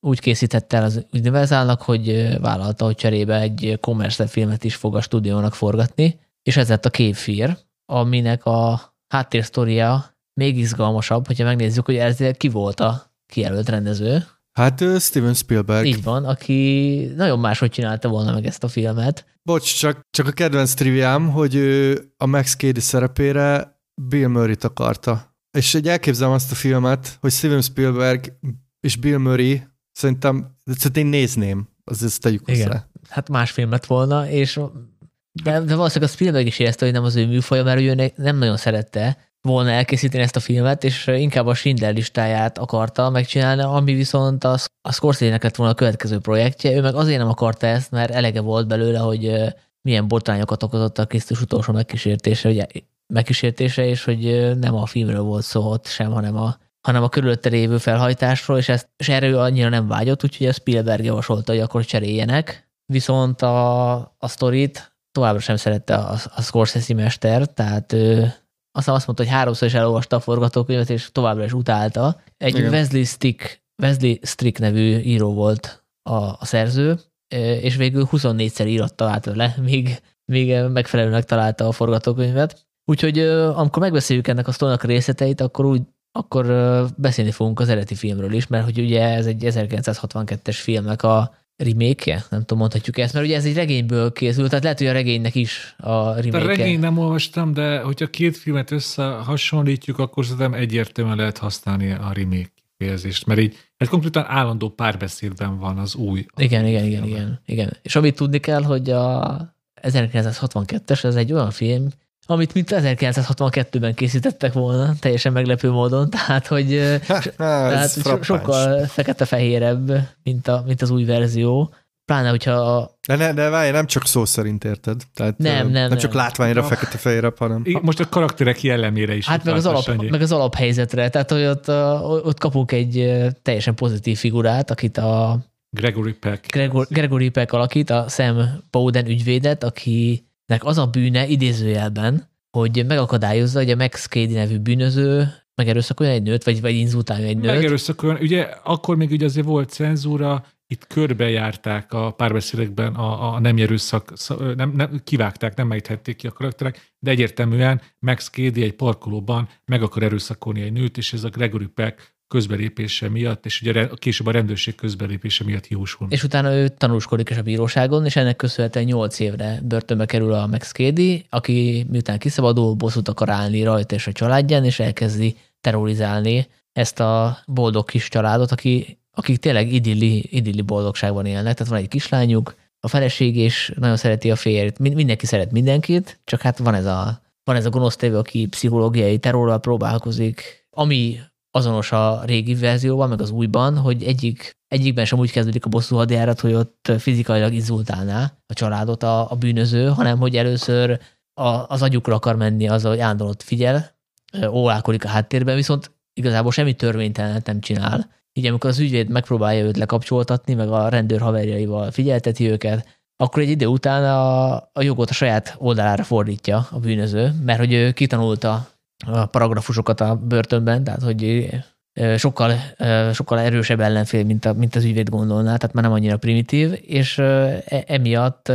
úgy készítette el az Universalnak, hogy vállalta, hogy cserébe egy commercial filmet is fog a stúdiónak forgatni, és ez lett a Képfír, aminek a háttérsztoria még izgalmasabb, hogyha megnézzük, hogy ez ki volt a kijelölt rendező, Hát Steven Spielberg. Így van, aki nagyon máshogy csinálta volna meg ezt a filmet. Bocs, csak, csak a kedvenc triviám, hogy ő a Max Cady szerepére Bill Murray-t akarta. És egy elképzelem azt a filmet, hogy Steven Spielberg és Bill Murray szerintem, szerintem én nézném, az ezt tegyük Igen. hozzá. Hát más film lett volna, és de, de valószínűleg a Spielberg is érezte, hogy nem az ő műfaja, mert ő nem nagyon szerette volna elkészíteni ezt a filmet, és inkább a Schindler listáját akarta megcsinálni, ami viszont a, a Scorsese-nek lett volna a következő projektje. Ő meg azért nem akarta ezt, mert elege volt belőle, hogy milyen botrányokat okozott a Krisztus utolsó megkísértése, ugye, megkísértése, és hogy nem a filmről volt szó ott sem, hanem a, hanem a körülötte lévő felhajtásról, és, ezt, és erről annyira nem vágyott, úgyhogy a Spielberg javasolta, hogy akkor cseréljenek. Viszont a, a sztorit továbbra sem szerette a, a Scorsese mester, tehát ő, aztán azt mondta, hogy háromszor is elolvasta a forgatókönyvet, és továbbra is utálta. Egy Igen. Wesley Stick, Wesley Strick nevű író volt a, a szerző, és végül 24-szer írott találta le, míg, míg megfelelőnek találta a forgatókönyvet. Úgyhogy amikor megbeszéljük ennek a sztorinak a részleteit, akkor úgy akkor beszélni fogunk az eredeti filmről is, mert hogy ugye ez egy 1962-es filmnek a remake Nem tudom, mondhatjuk ezt, mert ugye ez egy regényből készült, tehát lehet, hogy a regénynek is a remake A regény nem olvastam, de hogyha két filmet összehasonlítjuk, akkor szerintem egyértelműen lehet használni a remake kifejezést, mert így ez konkrétan állandó párbeszédben van az új. Igen, igen, igen, igen, igen. És amit tudni kell, hogy a 1962-es, ez egy olyan film, amit mint 1962-ben készítettek volna, teljesen meglepő módon, tehát hogy tehát so, sokkal fekete-fehérebb, mint, a, mint az új verzió. Pláne, hogyha... A... De, ne, de várj, nem csak szó szerint érted. Tehát nem, nem, nem, nem. csak látványra fekete-fehérebb, hanem... Most a karakterek jellemére is. Hát meg az, alap, meg az alaphelyzetre, tehát hogy ott, ott kapunk egy teljesen pozitív figurát, akit a Gregory Peck. Gregor, Gregory Peck alakít, a Sam Bowden ügyvédet, akinek az a bűne idézőjelben, hogy megakadályozza, hogy a Max Cady nevű bűnöző megerőszakoljon egy nőt, vagy, vagy inzultáljon egy nőt. Megerőszakoljon. Ugye akkor még ugye azért volt cenzúra, itt körbejárták a párbeszédekben a, a nem erőszak, nem, nem, kivágták, nem megíthették ki a karakterek, de egyértelműen Max Cady egy parkolóban meg akar erőszakolni egy nőt, és ez a Gregory Peck közbelépése miatt, és ugye később a rendőrség közbelépése miatt jósul. És utána ő tanúskodik is a bíróságon, és ennek köszönhetően 8 évre börtönbe kerül a Max Cady, aki miután kiszabadul, bosszút akar állni rajta és a családján, és elkezdi terrorizálni ezt a boldog kis családot, aki, akik tényleg idilli, idilli boldogságban élnek. Tehát van egy kislányuk, a feleség, és nagyon szereti a férjét. Mindenki szeret mindenkit, csak hát van ez a, van ez a gonosz tévő, aki pszichológiai terrorral próbálkozik, ami azonos a régi verzióban, meg az újban, hogy egyik, egyikben sem úgy kezdődik a bosszú hadjárat, hogy ott fizikailag inzultálná a családot a, a bűnöző, hanem hogy először a, az agyukra akar menni az, hogy állandóan figyel, ólálkodik a háttérben, viszont igazából semmi törvénytelenet nem csinál. Így amikor az ügyvéd megpróbálja őt lekapcsoltatni, meg a rendőr haverjaival figyelteti őket, akkor egy idő után a, a jogot a saját oldalára fordítja a bűnöző, mert hogy ő kitanulta paragrafusokat a börtönben, tehát hogy sokkal, sokkal erősebb ellenfél, mint, a, mint az ügyvéd gondolná, tehát már nem annyira primitív, és e, emiatt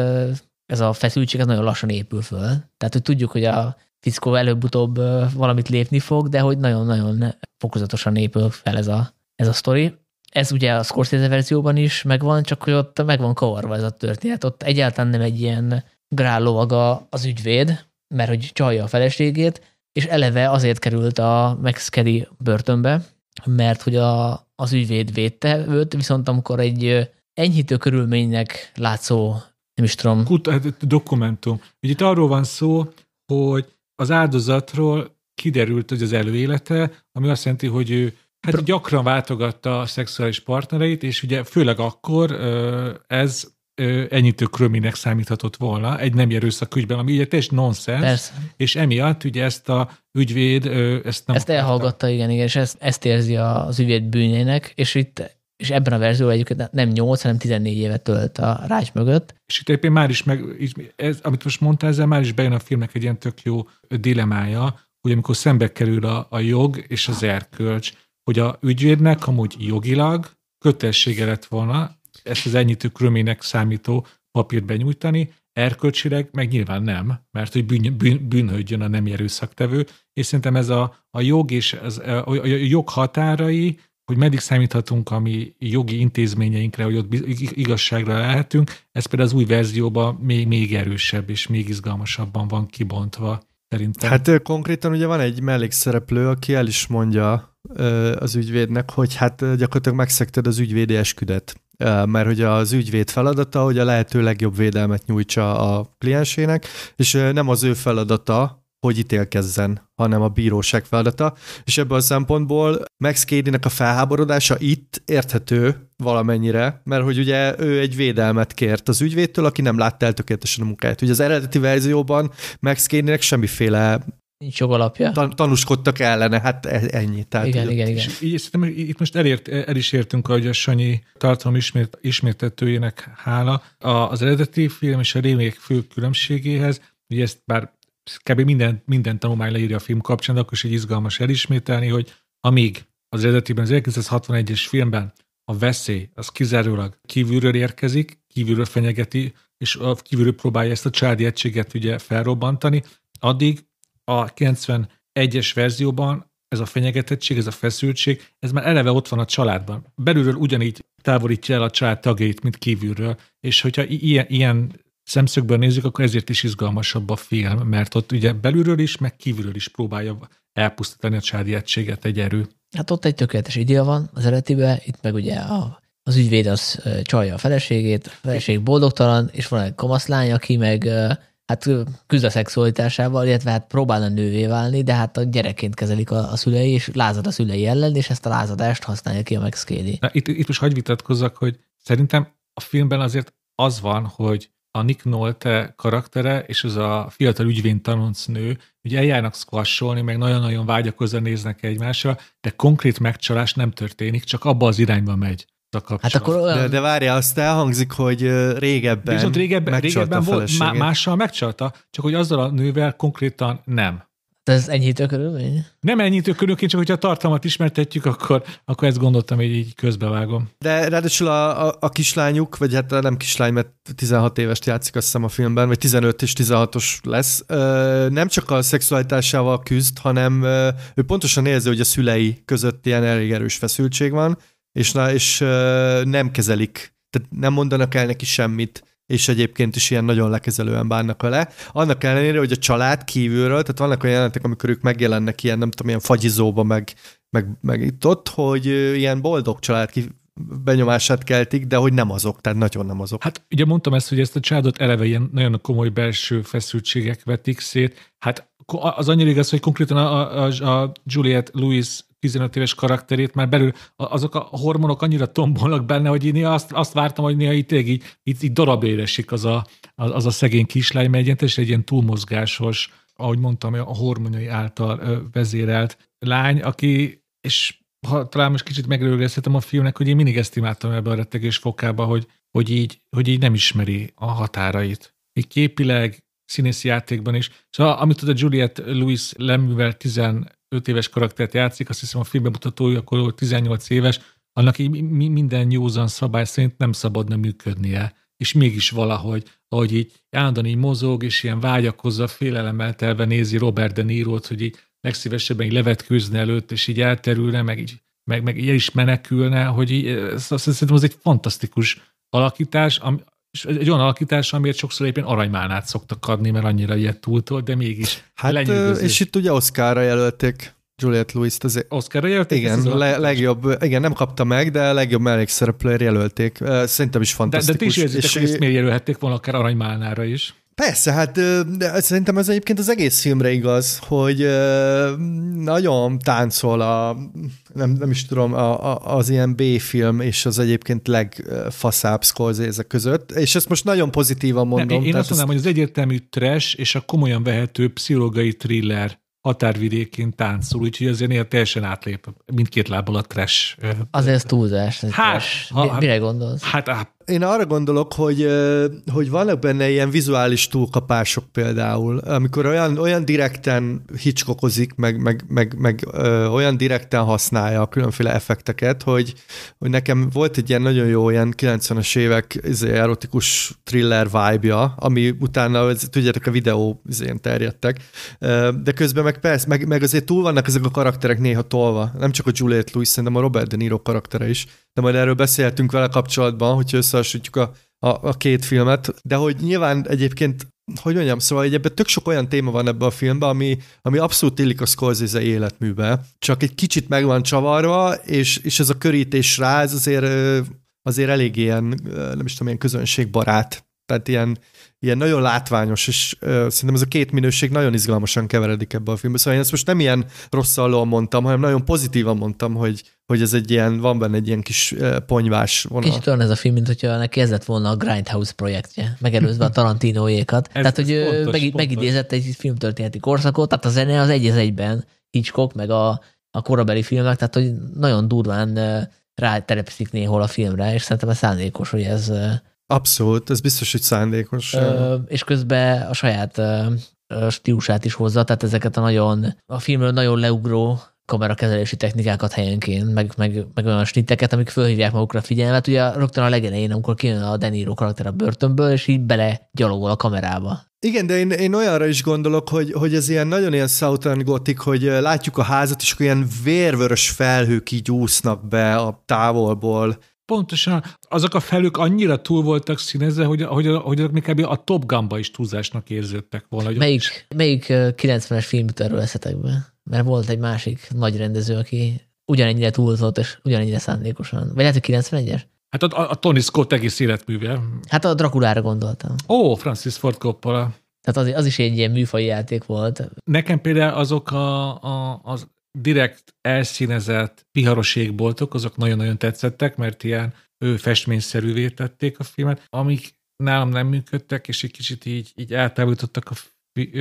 ez a feszültség ez nagyon lassan épül föl. Tehát, hogy tudjuk, hogy a fickó előbb-utóbb valamit lépni fog, de hogy nagyon-nagyon fokozatosan épül fel ez a, ez a sztori. Ez ugye a Scorsese verzióban is megvan, csak hogy ott meg van kavarva ez a történet. Ott egyáltalán nem egy ilyen grállovaga az ügyvéd, mert hogy csalja a feleségét, és eleve azért került a Max Kelly börtönbe, mert hogy a, az ügyvéd védte őt, viszont amikor egy enyhítő körülménynek látszó, nem is tudom. Kut, hát, dokumentum. Ugye itt arról van szó, hogy az áldozatról kiderült, hogy az előélete, ami azt jelenti, hogy ő hát gyakran váltogatta a szexuális partnereit, és ugye főleg akkor ez enyhítő kröminek számíthatott volna egy nem erőszak ügyben, ami ugye teljesen nonsens, és emiatt ugye ezt a ügyvéd ezt nem Ezt elhallgatta, igen, igen, és ezt, ezt érzi az ügyvéd bűnének, és itt és ebben a verzióban egyébként nem 8, hanem 14 évet tölt a rács mögött. És itt éppen már is, meg, ez, amit most mondtál, ezzel már is bejön a filmnek egy ilyen tök jó dilemája, hogy amikor szembe kerül a, a jog és az erkölcs, hogy a ügyvédnek amúgy jogilag kötelessége lett volna ezt az ennyitő krömének számító papírt benyújtani, erkölcsileg meg nyilván nem, mert hogy bűn, bűn, bűnhődjön a nem erőszaktevő, és szerintem ez a, a jog és az, a, a jog határai, hogy meddig számíthatunk a mi jogi intézményeinkre, hogy ott igazságra lehetünk, ez például az új verzióban még, még erősebb és még izgalmasabban van kibontva. Szerintem. Hát konkrétan ugye van egy mellékszereplő, aki el is mondja az ügyvédnek, hogy hát gyakorlatilag megszekted az ügyvédi esküdet mert hogy az ügyvéd feladata, hogy a lehető legjobb védelmet nyújtsa a kliensének, és nem az ő feladata, hogy ítélkezzen, hanem a bíróság feladata, és ebből a szempontból Max Cady-nek a felháborodása itt érthető valamennyire, mert hogy ugye ő egy védelmet kért az ügyvédtől, aki nem látta el tökéletesen a munkáját. Ugye az eredeti verzióban Max Cady-nek semmiféle Nincs jogalapja. Tan- tanúskodtak ellene, hát e- ennyi. Tehát, igen, igen, igen. így, szerintem itt most elért, el is értünk, hogy a Sanyi tartalom ismét, ismétetőjének hála. A, az eredeti film és a remake fő különbségéhez, ugye ezt bár kb. minden, minden tanulmány leírja a film kapcsán, de akkor is egy izgalmas elismételni, hogy amíg az eredetiben, az 1961-es filmben a veszély az kizárólag kívülről érkezik, kívülről fenyegeti, és kívülről próbálja ezt a családi egységet ugye felrobbantani, addig a 91-es verzióban ez a fenyegetettség, ez a feszültség, ez már eleve ott van a családban. Belülről ugyanígy távolítja el a család tagjait, mint kívülről, és hogyha ilyen, ilyen szemszögből nézzük, akkor ezért is izgalmasabb a film, mert ott ugye belülről is, meg kívülről is próbálja elpusztítani a családi egységet egy erő. Hát ott egy tökéletes idea van az eredetiben, itt meg ugye a, az ügyvéd az csalja a feleségét, a feleség boldogtalan, és van egy kamaszlány, aki meg hát küzd a szexualitásával, illetve hát próbálna nővé válni, de hát a gyerekként kezelik a, a szülei, és lázad a szülei ellen, és ezt a lázadást használja ki a Max Cady. Na, itt, itt most hagyj vitatkozzak, hogy szerintem a filmben azért az van, hogy a Nick Nolte karaktere és az a fiatal ügyvény nő, ugye eljárnak squasholni, meg nagyon-nagyon vágyakozva néznek egymásra, de konkrét megcsalás nem történik, csak abba az irányba megy a kapcsolat. Hát akkor olyan... de, de várja, azt elhangzik, hogy régebben Viszont régebben, régebben volt, má, mással megcsalta, csak hogy azzal a nővel konkrétan nem. De ez enyhítő körülmény? Nem enyhítő körülmény, csak hogyha a tartalmat ismertetjük, akkor, akkor ezt gondoltam, hogy így közbevágom. De ráadásul a, a, a kislányuk, vagy hát nem kislány, mert 16 évest játszik azt hiszem a filmben, vagy 15 és 16-os lesz, nem csak a szexualitásával küzd, hanem ő pontosan érzi, hogy a szülei között ilyen elég erős feszültség van, és, na, és nem kezelik, tehát nem mondanak el neki semmit, és egyébként is ilyen nagyon lekezelően bánnak vele. Annak ellenére, hogy a család kívülről, tehát vannak olyan jelentek, amikor ők megjelennek ilyen, nem tudom, ilyen fagyizóba, meg, meg, meg itt ott, hogy ilyen boldog család ki, benyomását keltik, de hogy nem azok, tehát nagyon nem azok. Hát ugye mondtam ezt, hogy ezt a családot eleve ilyen nagyon komoly belső feszültségek vetik szét. Hát az annyira igaz, hogy konkrétan a, a, a Juliet Louis 15 éves karakterét, már belül azok a hormonok annyira tombolnak benne, hogy én azt, azt vártam, hogy néha itt így, így, így darabére esik az a, az a szegény kislány, mert egy, egy ilyen túlmozgásos, ahogy mondtam, a hormonai által vezérelt lány, aki, és ha talán most kicsit megrőgezhetem a filmnek, hogy én mindig ezt imádtam ebbe a rettegés fokába, hogy, hogy, így, hogy így nem ismeri a határait. Így képileg, színészi játékban is. Szóval amit a Juliet Lewis leművel 15 éves karaktert játszik, azt hiszem a filmbemutatója akkor 18 éves, annak így minden józan szabály szerint nem szabadna működnie. És mégis valahogy, ahogy így állandóan így mozog, és ilyen vágyakozza, félelemmel telve nézi Robert De Niro-t, hogy így legszívesebben így levetkőzne előtt, és így elterülne, meg így, meg, meg így is menekülne, hogy így, szerintem az egy fantasztikus alakítás, és egy olyan alakítás, amiért sokszor éppen aranymálnát szoktak adni, mert annyira ilyet túltól, de mégis Hát, és itt ugye Oscarra jelölték Juliette Lewis-t. Az... Oscarra jelölték? Igen, le, legjobb, igen, nem kapta meg, de legjobb mellékszereplőért jelölték. Szerintem is fantasztikus. De, de ti is érzitek, és hogy ezt miért jelölhették volna akár aranymálnára is? Persze, hát de szerintem ez egyébként az egész filmre igaz, hogy nagyon táncol a, nem, nem is tudom, a, a, az ilyen B-film és az egyébként legfaszább Scorsese között, és ezt most nagyon pozitívan mondom. Nem, én, én azt mondanám, ez... hogy az egyértelmű trash és a komolyan vehető pszichológiai thriller határvidékén táncol, úgyhogy azért néha teljesen átlép mindkét lábbal a trash. Azért ez túlzás. Ez hát, trash. Ha, Mire gondolsz? Hát, hát én arra gondolok, hogy, hogy vannak benne ilyen vizuális túlkapások például, amikor olyan, olyan direkten hicskokozik, meg, meg, meg, meg ö, olyan direkten használja a különféle effekteket, hogy, hogy nekem volt egy ilyen nagyon jó ilyen 90-es évek izé, erotikus thriller vibe-ja, ami utána, tudjátok, a videó izén terjedtek, de közben meg persze, meg, meg azért túl vannak ezek a karakterek néha tolva, nem csak a Juliette Lewis, szerintem a Robert De Niro karaktere is, de majd erről beszéltünk vele kapcsolatban, hogyha összehasonlítjuk a, a, a két filmet, de hogy nyilván egyébként hogy mondjam, szóval egy ebben tök sok olyan téma van ebben a filmben, ami, ami abszolút illik a Scorsese életműbe, csak egy kicsit meg van csavarva, és, és ez a körítés rá, ez azért, azért elég ilyen, nem is tudom, ilyen közönségbarát. Tehát ilyen, ilyen nagyon látványos, és uh, szerintem ez a két minőség nagyon izgalmasan keveredik ebbe a filmbe. Szóval én ezt most nem ilyen rosszallóan mondtam, hanem nagyon pozitívan mondtam, hogy, hogy ez egy ilyen, van benne egy ilyen kis ponyvás vonal. Kicsit olyan ez a film, mint hogyha neki ez lett volna a Grindhouse projektje, megelőzve a Tarantinoékat. tehát, hogy fontos, meg, fontos. megidézett egy filmtörténeti korszakot, tehát a zene az egy az egyben, Hitchcock, meg a, a korabeli filmek, tehát hogy nagyon durván ráterepszik néhol a filmre, és szerintem ez szándékos, hogy ez Abszolút, ez biztos, hogy szándékos. Ö, és közben a saját ö, stílusát is hozza, tehát ezeket a nagyon, a filmről nagyon leugró kamerakezelési technikákat helyenként, meg, meg, meg olyan snitteket, amik fölhívják magukra a figyelmet. Ugye rögtön a legelején, amikor kijön a Deniro karakter a börtönből, és így bele gyalogol a kamerába. Igen, de én, én olyanra is gondolok, hogy, hogy ez ilyen nagyon ilyen Southern Gothic, hogy látjuk a házat, és olyan vérvörös felhők így úsznak be a távolból, Pontosan, azok a felük annyira túl voltak színezve, hogy, hogy, hogy azok még a Top Gunba is túlzásnak érződtek volna. Melyik, melyik 90-es film jut erről eszetekbe? Mert volt egy másik nagy rendező, aki ugyanennyire túlzott, és ugyanennyire szándékosan. Vagy lehet, hogy 91-es? Hát a, a Tony Scott egész életműve. Hát a Drakulára gondoltam. Ó, Francis Ford Coppola. Tehát az, az is egy ilyen műfai játék volt. Nekem például azok a, a, az direkt elszínezett piharos égboltok, azok nagyon-nagyon tetszettek, mert ilyen ő festményszerűvé tették a filmet, amik nálam nem működtek, és egy kicsit így, így eltávolítottak a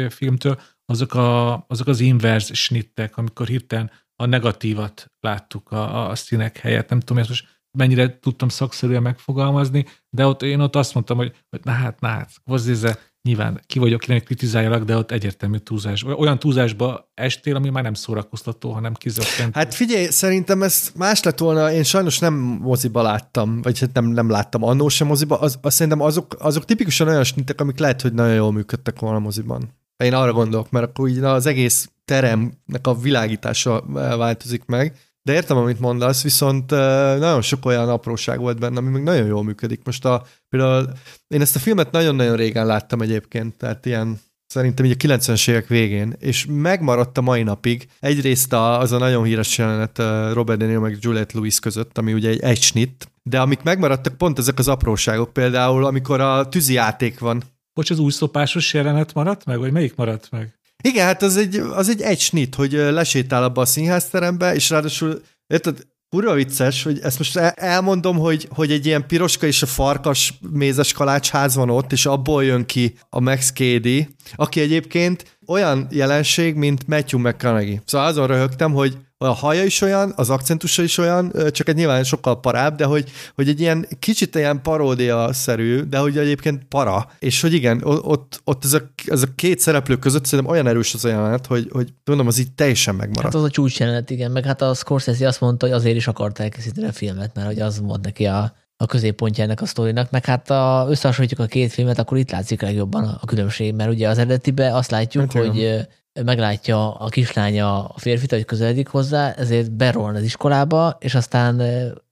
filmtől, azok, a, azok az inverse snittek, amikor hirtelen a negatívat láttuk a, a színek helyett. Nem tudom, ezt most mennyire tudtam szakszerűen megfogalmazni, de ott én ott azt mondtam, hogy, hogy na hát, na hát, hozzéze, nyilván ki vagyok, kinek kritizáljalak, de ott egyértelmű túlzás. Olyan túlzásba estél, ami már nem szórakoztató, hanem kizökkent. Hát figyelj, szerintem ez más lett volna, én sajnos nem moziba láttam, vagy hát nem, nem láttam annó sem moziba, az, az szerintem azok, azok tipikusan olyan snittek, amik lehet, hogy nagyon jól működtek volna moziban. Én arra gondolok, mert akkor így az egész teremnek a világítása változik meg, de értem, amit mondasz, viszont nagyon sok olyan apróság volt benne, ami még nagyon jól működik. Most a, például én ezt a filmet nagyon-nagyon régen láttam egyébként, tehát ilyen szerintem így a 90-es évek végén, és megmaradt a mai napig egyrészt a, az a nagyon híres jelenet Robert De Niro meg Juliette Lewis között, ami ugye egy, egy snit, de amik megmaradtak pont ezek az apróságok, például amikor a tűzi játék van. Bocs, az új szopásos jelenet maradt meg, vagy melyik maradt meg? Igen, hát az egy, az egy egy snit, hogy lesétál abba a színházterembe, és ráadásul, érted, Kurva vicces, hogy ezt most elmondom, hogy, hogy egy ilyen piroska és a farkas mézes kalácsház van ott, és abból jön ki a Max Cady, aki egyébként olyan jelenség, mint Matthew McConaughey. Szóval azon röhögtem, hogy a haja is olyan, az akcentusa is olyan, csak egy nyilván sokkal parább, de hogy, hogy egy ilyen kicsit ilyen paródia-szerű, de hogy egyébként para, és hogy igen, ott, ott ez, a, ez a két szereplő között szerintem olyan erős az jelenet, hogy, hogy mondom, az így teljesen megmaradt. Hát az a csúcs jelenet, igen, meg hát a Scorsese azt mondta, hogy azért is akart elkészíteni a filmet, mert hogy az volt neki a, a középpontja ennek a sztorinak, meg hát a, összehasonlítjuk a két filmet, akkor itt látszik legjobban a, a különbség, mert ugye az eredetibe azt látjuk, hát, hogy meglátja a kislánya a férfit, hogy közeledik hozzá, ezért beroln az iskolába, és aztán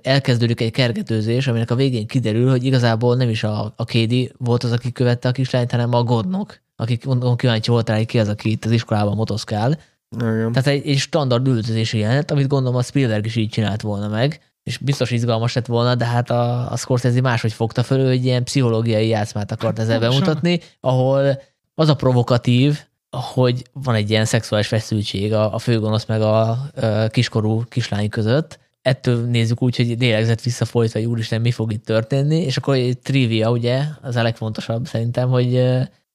elkezdődik egy kergetőzés, aminek a végén kiderül, hogy igazából nem is a, a Kédi volt az, aki követte a kislányt, hanem a Godnok, mondom, kíváncsi volt rá, hogy ki az, aki itt az iskolában motoszkál. Igen. Tehát egy, egy standard üldözési jelenet, amit gondolom a Spielberg is így csinált volna meg, és biztos izgalmas lett volna, de hát a, a Scorsese máshogy fogta föl, hogy ilyen pszichológiai játszmát akart ezzel bemutatni, ahol az a provokatív, hogy van egy ilyen szexuális feszültség a, a főgonosz meg a, a kiskorú kislány között. Ettől nézzük úgy, hogy lélegzett visszafolytva, hogy úristen, mi fog itt történni, és akkor egy trivia, ugye, az a legfontosabb szerintem, hogy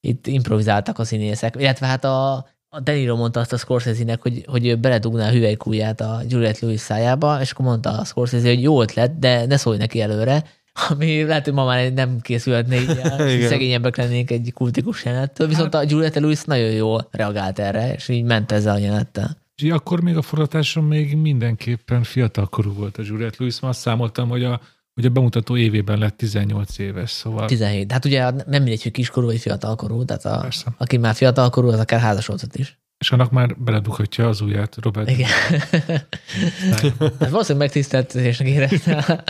itt improvizáltak a színészek, illetve hát a, a Deniro mondta azt a Scorsese-nek, hogy, hogy ő beledugná a hüvelykújját a Juliette Lewis szájába, és akkor mondta a Scorsese, hogy jó ötlet, de ne szólj neki előre, ami lehet, hogy ma már nem készülhetne így, szegényebbek lennénk egy kultikus jelenettől, viszont a Juliette Lewis nagyon jól reagált erre, és így ment ezzel a jelenettel. És akkor még a forgatáson még mindenképpen fiatalkorú volt a Juliette Lewis, mert azt számoltam, hogy a, hogy a bemutató évében lett 18 éves, szóval... 17. Hát ugye nem mindegy, hogy kiskorú vagy fiatalkorú, tehát a, aki már fiatalkorú, az akár házasodhat is. És annak már beledughatja az ujját, Robert. Igen. hát valószínűleg megtiszteltetésnek érezte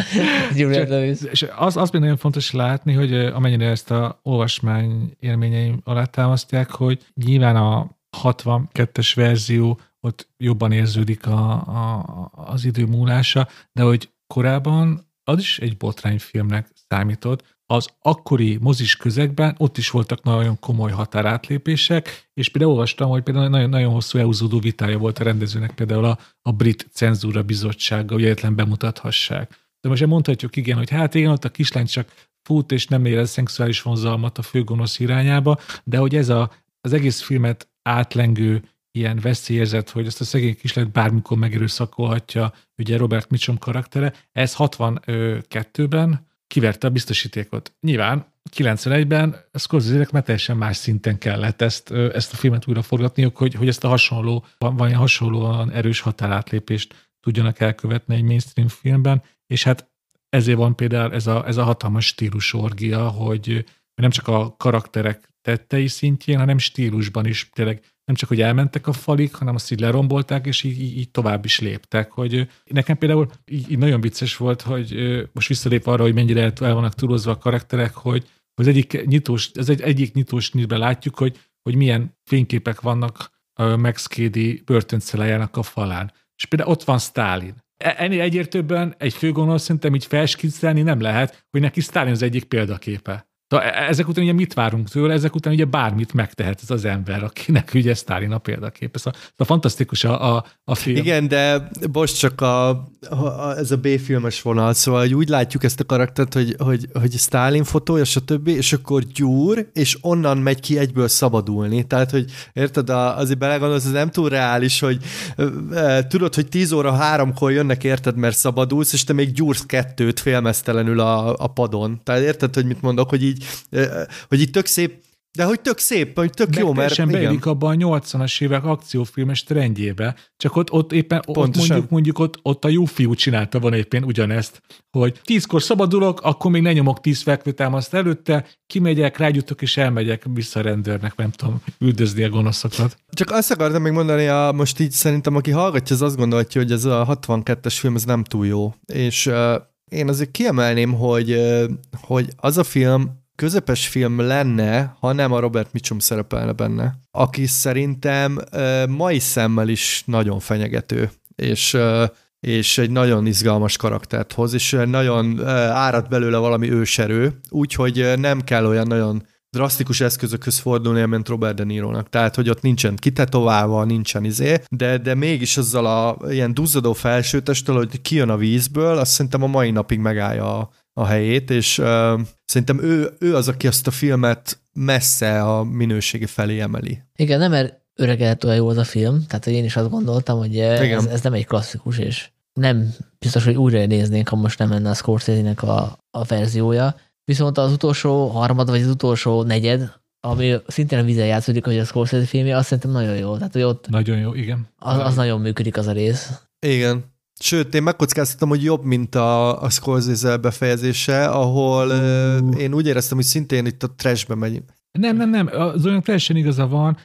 Julia Lewis. És az, az még nagyon fontos látni, hogy amennyire ezt a olvasmány élményeim alá támasztják, hogy nyilván a 62-es verzió ott jobban érződik a, a, az idő múlása, de hogy korábban az is egy botrányfilmnek számított, az akkori mozis közegben ott is voltak nagyon komoly határátlépések, és például olvastam, hogy például nagyon, nagyon hosszú elhúzódó vitája volt a rendezőnek például a, a brit cenzúra bizottsága, hogy egyetlen bemutathassák. De most mondhatjuk igen, hogy hát igen, ott a kislány csak fut és nem érez szexuális vonzalmat a főgonosz irányába, de hogy ez a, az egész filmet átlengő ilyen veszélyezet, hogy ezt a szegény kislányt bármikor megerőszakolhatja, ugye Robert Mitchum karaktere, ez 62-ben kiverte a biztosítékot. Nyilván 91-ben Scorsese-nek már teljesen más szinten kellett ezt, ezt a filmet újra forgatniuk, hogy, hogy ezt a hasonló, van hasonlóan erős határátlépést tudjanak elkövetni egy mainstream filmben, és hát ezért van például ez a, ez a hatalmas stílus orgia, hogy nem csak a karakterek tettei szintjén, hanem stílusban is tényleg nem csak, hogy elmentek a falik, hanem azt így lerombolták, és így, így tovább is léptek. Hogy nekem például így, így nagyon vicces volt, hogy most visszalép arra, hogy mennyire el, vannak túlozva a karakterek, hogy az egyik nyitós, az egy, egyik nyitós nyitben látjuk, hogy, hogy milyen fényképek vannak a Max Cady börtöncelájának a falán. És például ott van Stalin. E, ennél egyértőbben egy főgonosz szerintem így felskizzelni nem lehet, hogy neki Stalin az egyik példaképe. De e- ezek után ugye mit várunk tőle? Ezek után ugye bármit megtehet ez az ember, akinek ugye Sztálin a példakép. Ez a, ez a fantasztikus a, a, a film. Igen, de most csak a, a, ez a B-filmes vonal, szóval hogy úgy látjuk ezt a karaktert, hogy, hogy, hogy Sztálin fotója, stb., és akkor gyúr, és onnan megy ki egyből szabadulni. Tehát, hogy érted, azért belegondolsz, ez nem túl reális, hogy e, tudod, hogy 10 óra háromkor jönnek, érted, mert szabadulsz, és te még gyúrsz kettőt félmeztelenül a, a padon. Tehát érted, hogy mit mondok, hogy így, hogy így tök szép de hogy tök szép, hogy tök Meg jó, mert... beillik abban a 80-as évek akciófilmes trendjébe, csak ott, ott éppen ott mondjuk, mondjuk ott, ott a jó fiú csinálta van éppen ugyanezt, hogy tízkor szabadulok, akkor még ne nyomok tíz fekvőtámaszt előtte, kimegyek, rágyutok és elmegyek vissza a rendőrnek, nem tudom, üldözni a gonoszokat. Csak azt akartam még mondani, a, most így szerintem, aki hallgatja, az azt gondolja, hogy ez a 62-es film, ez nem túl jó. És uh, én azért kiemelném, hogy, uh, hogy az a film közepes film lenne, ha nem a Robert Mitchum szerepelne benne, aki szerintem mai szemmel is nagyon fenyegető, és és egy nagyon izgalmas karaktert hoz, és nagyon árad belőle valami őserő, úgyhogy nem kell olyan nagyon drasztikus eszközökhöz fordulni, mint Robert De Niro-nak. Tehát, hogy ott nincsen kitetoválva, nincsen izé, de, de mégis azzal a ilyen duzzadó felsőtestől, hogy kijön a vízből, azt szerintem a mai napig megállja a, a helyét, és uh, szerintem ő, ő az, aki azt a filmet messze a minőségi felé emeli. Igen, nem mert öregedett olyan jó az a film, tehát én is azt gondoltam, hogy ez, ez nem egy klasszikus, és nem biztos, hogy újra néznénk, ha most nem lenne a Scorsese-nek a, a verziója. Viszont az utolsó harmad, vagy az utolsó negyed, ami szintén a vízen játszódik, hogy a Scorsese filmje, azt szerintem nagyon jó. Tehát, hogy ott nagyon jó, igen. Az, az nagyon működik az a rész. Igen. Sőt, én megkockáztatom, hogy jobb, mint a, a Scorsese befejezése, ahol uh. én úgy éreztem, hogy szintén itt a trashbe megy. Nem, nem, nem, az olyan teljesen igaza van,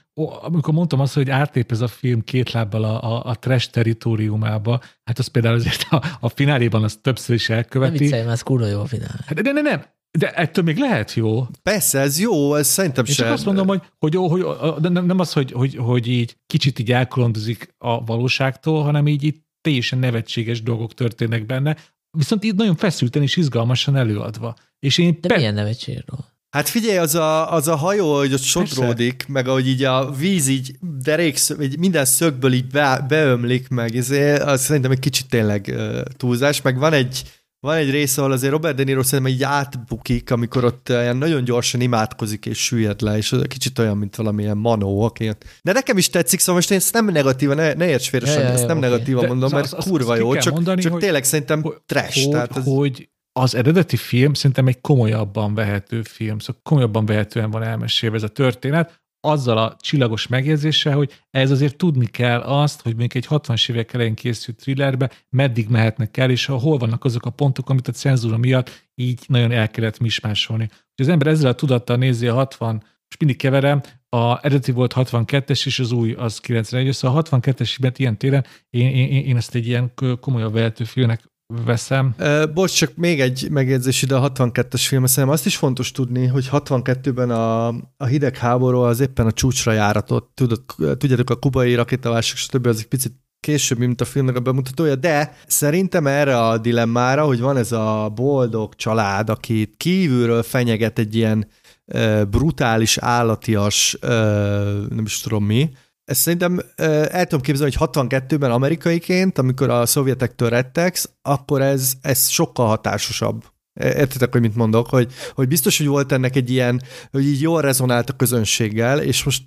amikor mondtam azt, hogy átlép ez a film két lábbal a, a, a trash teritoriumába, hát az például azért a, a fináléban az többször is elköveti. Nem viccelj, ez kurva jó a finál. Hát, de, de, nem, de ettől még lehet jó. Persze, ez jó, ez szerintem sem. Én csak azt mondom, hogy, hogy, hogy de nem, nem az, hogy, hogy, hogy így kicsit így elkolondozik a valóságtól, hanem így, így teljesen nevetséges dolgok történnek benne, viszont így nagyon feszülten és izgalmasan előadva. És én De pe- milyen nevetségről? Hát figyelj, az a, az a hajó, hogy ott sodródik, Persze. meg ahogy így a víz így derék, így minden szögből így be, beömlik meg, ezért az szerintem egy kicsit tényleg uh, túlzás, meg van egy van egy rész, ahol azért Robert De Niro szerintem így átbukik, amikor ott ilyen nagyon gyorsan imádkozik és süllyed le, és az kicsit olyan, mint valamilyen manó. Okay. De nekem is tetszik, szóval most én ezt nem negatíva, ne, ne érts félre, ja, ezt nem okay. negatíva De mondom, mert az, kurva az jó, csak, mondani, csak hogy, tényleg szerintem hogy, trash. Hogy, tehát ez... hogy az eredeti film szerintem egy komolyabban vehető film, szóval komolyabban vehetően van elmesélve ez a történet, azzal a csillagos megjegyzéssel, hogy ez azért tudni kell azt, hogy még egy 60-as évek elején készült thrillerbe meddig mehetnek el, és hol vannak azok a pontok, amit a cenzúra miatt így nagyon el kellett mismásolni. Hogy az ember ezzel a tudattal nézi a 60, és mindig keverem, a eredeti volt 62-es, és az új az 91 szóval a 62-es ilyen téren én, én, én ezt egy ilyen komolyabb vehető filmnek veszem. Uh, bocs, csak még egy megjegyzés ide a 62-es film, szerintem azt is fontos tudni, hogy 62-ben a, a hidegháború az éppen a csúcsra járatott, tudod, tudjátok, a kubai rakétaválság, stb. az egy picit később, mint a filmnek a bemutatója, de szerintem erre a dilemmára, hogy van ez a boldog család, aki kívülről fenyeget egy ilyen brutális, állatias, nem is tudom mi, ezt szerintem el tudom képzelni, hogy 62-ben amerikaiként, amikor a szovjetektől rettegsz, akkor ez, ez sokkal hatásosabb. Értitek, hogy mit mondok? Hogy, hogy biztos, hogy volt ennek egy ilyen, hogy így jól rezonált a közönséggel, és most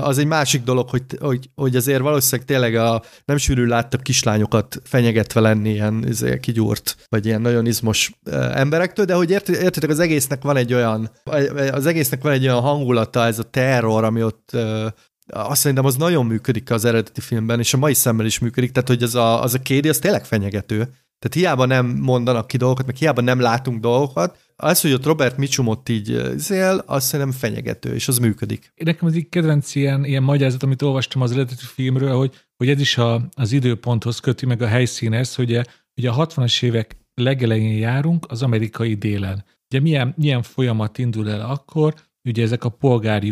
az egy másik dolog, hogy, hogy, hogy azért valószínűleg tényleg a nem sűrű láttak kislányokat fenyegetve lenni ilyen izé, kigyúrt, vagy ilyen nagyon izmos emberektől, de hogy értitek, az egésznek van egy olyan, az egésznek van egy olyan hangulata, ez a terror, ami ott azt szerintem az nagyon működik az eredeti filmben, és a mai szemmel is működik, tehát hogy az a, az a kédi, az tényleg fenyegető. Tehát hiába nem mondanak ki dolgokat, meg hiába nem látunk dolgokat, az, hogy ott Robert Mitchumot így zél, az szerintem fenyegető, és az működik. Nekem az egy kedvenc ilyen, ilyen magyarázat, amit olvastam az eredeti filmről, hogy, hogy ez is a, az időponthoz köti meg a helyszínhez, hogy ugye a 60-as évek legelején járunk az amerikai délen. Ugye milyen, milyen folyamat indul el akkor, ugye ezek a polgári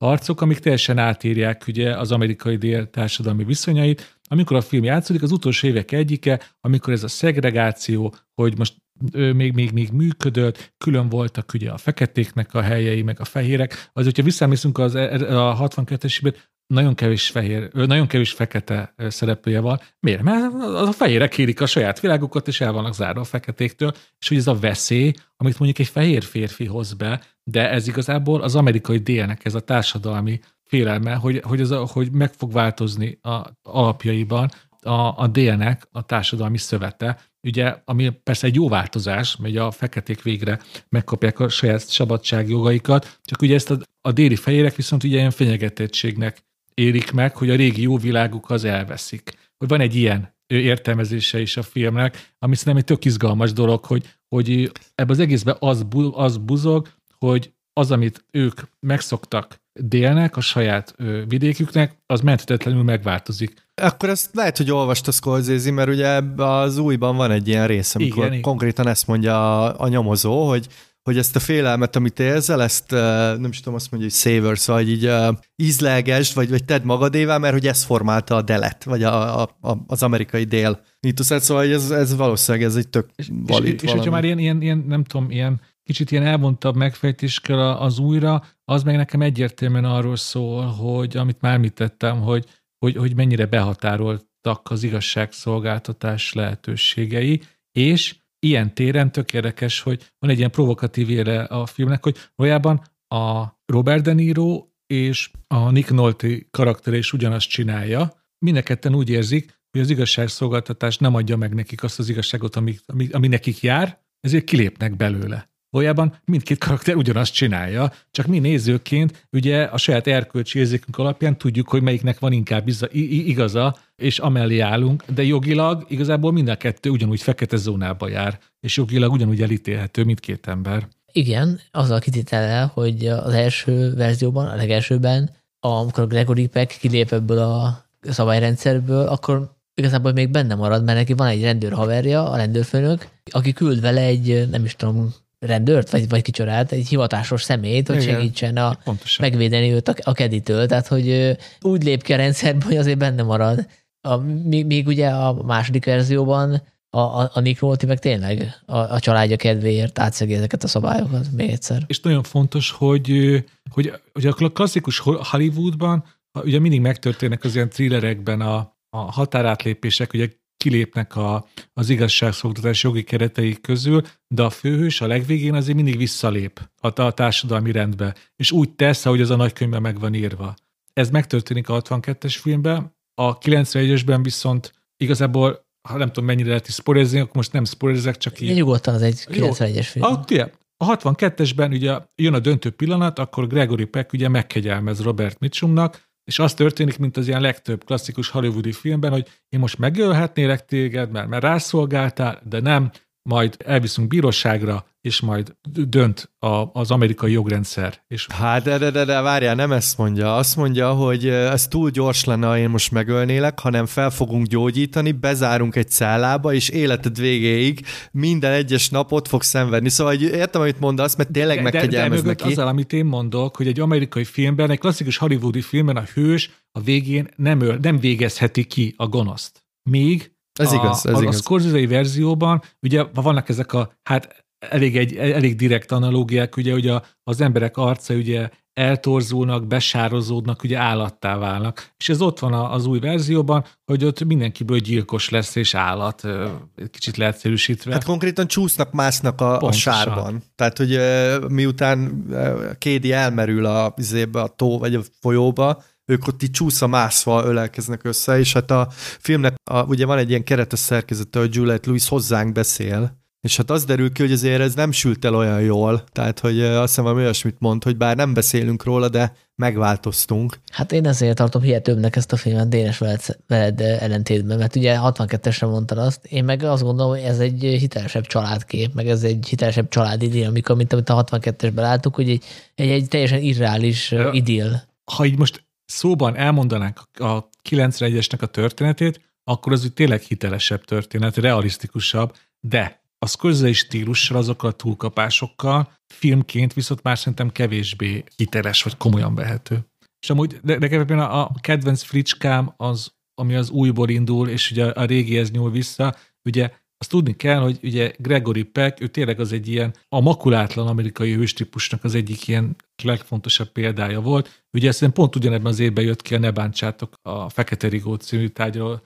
jogi arcok, amik teljesen átírják ugye az amerikai dél társadalmi viszonyait. Amikor a film játszódik, az utolsó évek egyike, amikor ez a szegregáció, hogy most még, még, még működött, külön voltak ugye a feketéknek a helyei, meg a fehérek. Az, hogyha visszamészünk az, a 62-es nagyon kevés fehér, nagyon kevés fekete szereplője van. Miért? Mert a fehérek kérik a saját világukat, és el vannak zárva a feketéktől, és hogy ez a veszély, amit mondjuk egy fehér férfi hoz be, de ez igazából az amerikai délnek ez a társadalmi félelme, hogy, hogy, ez a, hogy meg fog változni a alapjaiban a, a délnek a társadalmi szövete, ugye, ami persze egy jó változás, mert a feketék végre megkapják a saját szabadságjogaikat, csak ugye ezt a, a déli fehérek viszont ugye ilyen fenyegetettségnek érik meg, hogy a régi jó világuk az elveszik. Hogy van egy ilyen értelmezése is a filmnek, ami szerintem egy tök izgalmas dolog, hogy, hogy ebben az egészben az, az buzog, hogy az, amit ők megszoktak délnek, a saját vidéküknek, az menthetetlenül megváltozik. Akkor ezt lehet, hogy olvasta Scorsese, mert ugye az újban van egy ilyen rész, amikor igen, konkrétan ezt mondja a, a nyomozó, hogy hogy ezt a félelmet, amit érzel, ezt nem is tudom, azt mondja, hogy savor, szóval így uh, ízlelgesd, vagy, vagy tedd magadévá, mert hogy ez formálta a delet, vagy a, a, a, az amerikai dél mítoszát, szóval ez, ez valószínűleg ez egy tök valid És, és hogyha már ilyen, ilyen, ilyen, nem tudom, ilyen kicsit ilyen elvontabb megfejtés kell az újra, az meg nekem egyértelműen arról szól, hogy amit már említettem, hogy, hogy, hogy mennyire behatároltak az igazságszolgáltatás lehetőségei, és ilyen téren tök érdekes, hogy van egy ilyen provokatív ére a filmnek, hogy valójában a Robert De Niro és a Nick Nolte karakter is ugyanazt csinálja. Mindenketten úgy érzik, hogy az igazságszolgáltatás nem adja meg nekik azt az igazságot, ami, ami, ami nekik jár, ezért kilépnek belőle. Valójában mindkét karakter ugyanazt csinálja, csak mi nézőként ugye a saját erkölcsi érzékünk alapján tudjuk, hogy melyiknek van inkább igaza, és amellé állunk, de jogilag igazából mind a kettő ugyanúgy fekete zónába jár, és jogilag ugyanúgy elítélhető mindkét ember. Igen, azzal kitétele, hogy az első verzióban, a legelsőben, amikor Gregory Peck kilép ebből a szabályrendszerből, akkor igazából még benne marad, mert neki van egy rendőr haverja, a rendőrfőnök, aki küld vele egy, nem is tudom, rendőrt, vagy, vagy kicsodát, egy hivatásos szemét, hogy Igen, segítsen a, megvédeni őt a, a keditől. Tehát, hogy úgy lép ki a rendszerbe, hogy azért benne marad. A, még, még ugye a második verzióban a, a, a Nick Nolte meg tényleg a, a családja kedvéért átszegi ezeket a szabályokat még egyszer. És nagyon fontos, hogy, hogy, hogy a klasszikus Hollywoodban ugye mindig megtörténnek az ilyen thrillerekben a, a határátlépések, ugye kilépnek a, az igazságszolgáltatás jogi keretei közül, de a főhős a legvégén azért mindig visszalép a, a társadalmi rendbe, és úgy tesz, ahogy az a nagykönyvben meg van írva. Ez megtörténik a 62-es filmben, a 91-esben viszont igazából, ha nem tudom mennyire lehet is spoilerezni, akkor most nem spoilerezek, csak így. Nyugodtan az egy 91-es film. A, ugye, a 62-esben ugye jön a döntő pillanat, akkor Gregory Peck ugye megkegyelmez Robert Mitchumnak, és az történik, mint az ilyen legtöbb klasszikus hollywoodi filmben, hogy én most megölhetnélek téged, mert, mert rászolgáltál, de nem, majd elviszünk bíróságra, és majd dönt a, az amerikai jogrendszer. És... Hát de, de, de, de várjál, nem ezt mondja. Azt mondja, hogy ez túl gyors lenne, ha én most megölnélek, hanem fel fogunk gyógyítani, bezárunk egy cellába, és életed végéig minden egyes napot fog szenvedni. Szóval hogy értem, amit mondasz, mert tényleg megkegyelmez neki. azzal, amit én mondok, hogy egy amerikai filmben, egy klasszikus hollywoodi filmben a hős a végén nem, öl, nem végezheti ki a gonoszt. Míg ez a, igaz, ez a, igaz. A Scorsese verzióban ugye vannak ezek a, hát elég, egy, elég direkt analógiák, ugye, hogy a, az emberek arca ugye eltorzulnak, besározódnak, ugye állattá válnak. És ez ott van az új verzióban, hogy ott mindenkiből gyilkos lesz és állat, kicsit leegyszerűsítve. Hát konkrétan csúsznak, másznak a, a sárban. Tehát, hogy miután Kédi elmerül a, a tó vagy a folyóba, ők ott így csúsza mászva ölelkeznek össze, és hát a filmnek a, ugye van egy ilyen keretes szerkezete, hogy Juliette Lewis hozzánk beszél, és hát az derül ki, hogy azért ez nem sült el olyan jól, tehát hogy azt hiszem valami olyasmit mond, hogy bár nem beszélünk róla, de megváltoztunk. Hát én ezért tartom hihetőbbnek ezt a filmet Dénes veled, veled ellentétben, mert ugye 62-esre mondtad azt, én meg azt gondolom, hogy ez egy hitelesebb családkép, meg ez egy hitelesebb családi dinamika, mint amit a 62-esben láttuk, hogy egy, egy, egy teljesen irreális ja. idill. Ha így most szóban elmondanánk a 91-esnek a történetét, akkor az úgy tényleg hitelesebb történet, realisztikusabb, de a Scorsese stílussal, azokkal a túlkapásokkal filmként viszont már szerintem kevésbé hiteles, vagy komolyan vehető. És amúgy de a, a kedvenc fricskám az, ami az újból indul, és ugye a régihez nyúl vissza, ugye azt tudni kell, hogy ugye Gregory Peck, ő tényleg az egy ilyen, a makulátlan amerikai hőstípusnak az egyik ilyen legfontosabb példája volt. Ugye szerintem pont ugyanebben az évben jött ki a Ne bántsátok a Fekete Rigó című tárgyaló,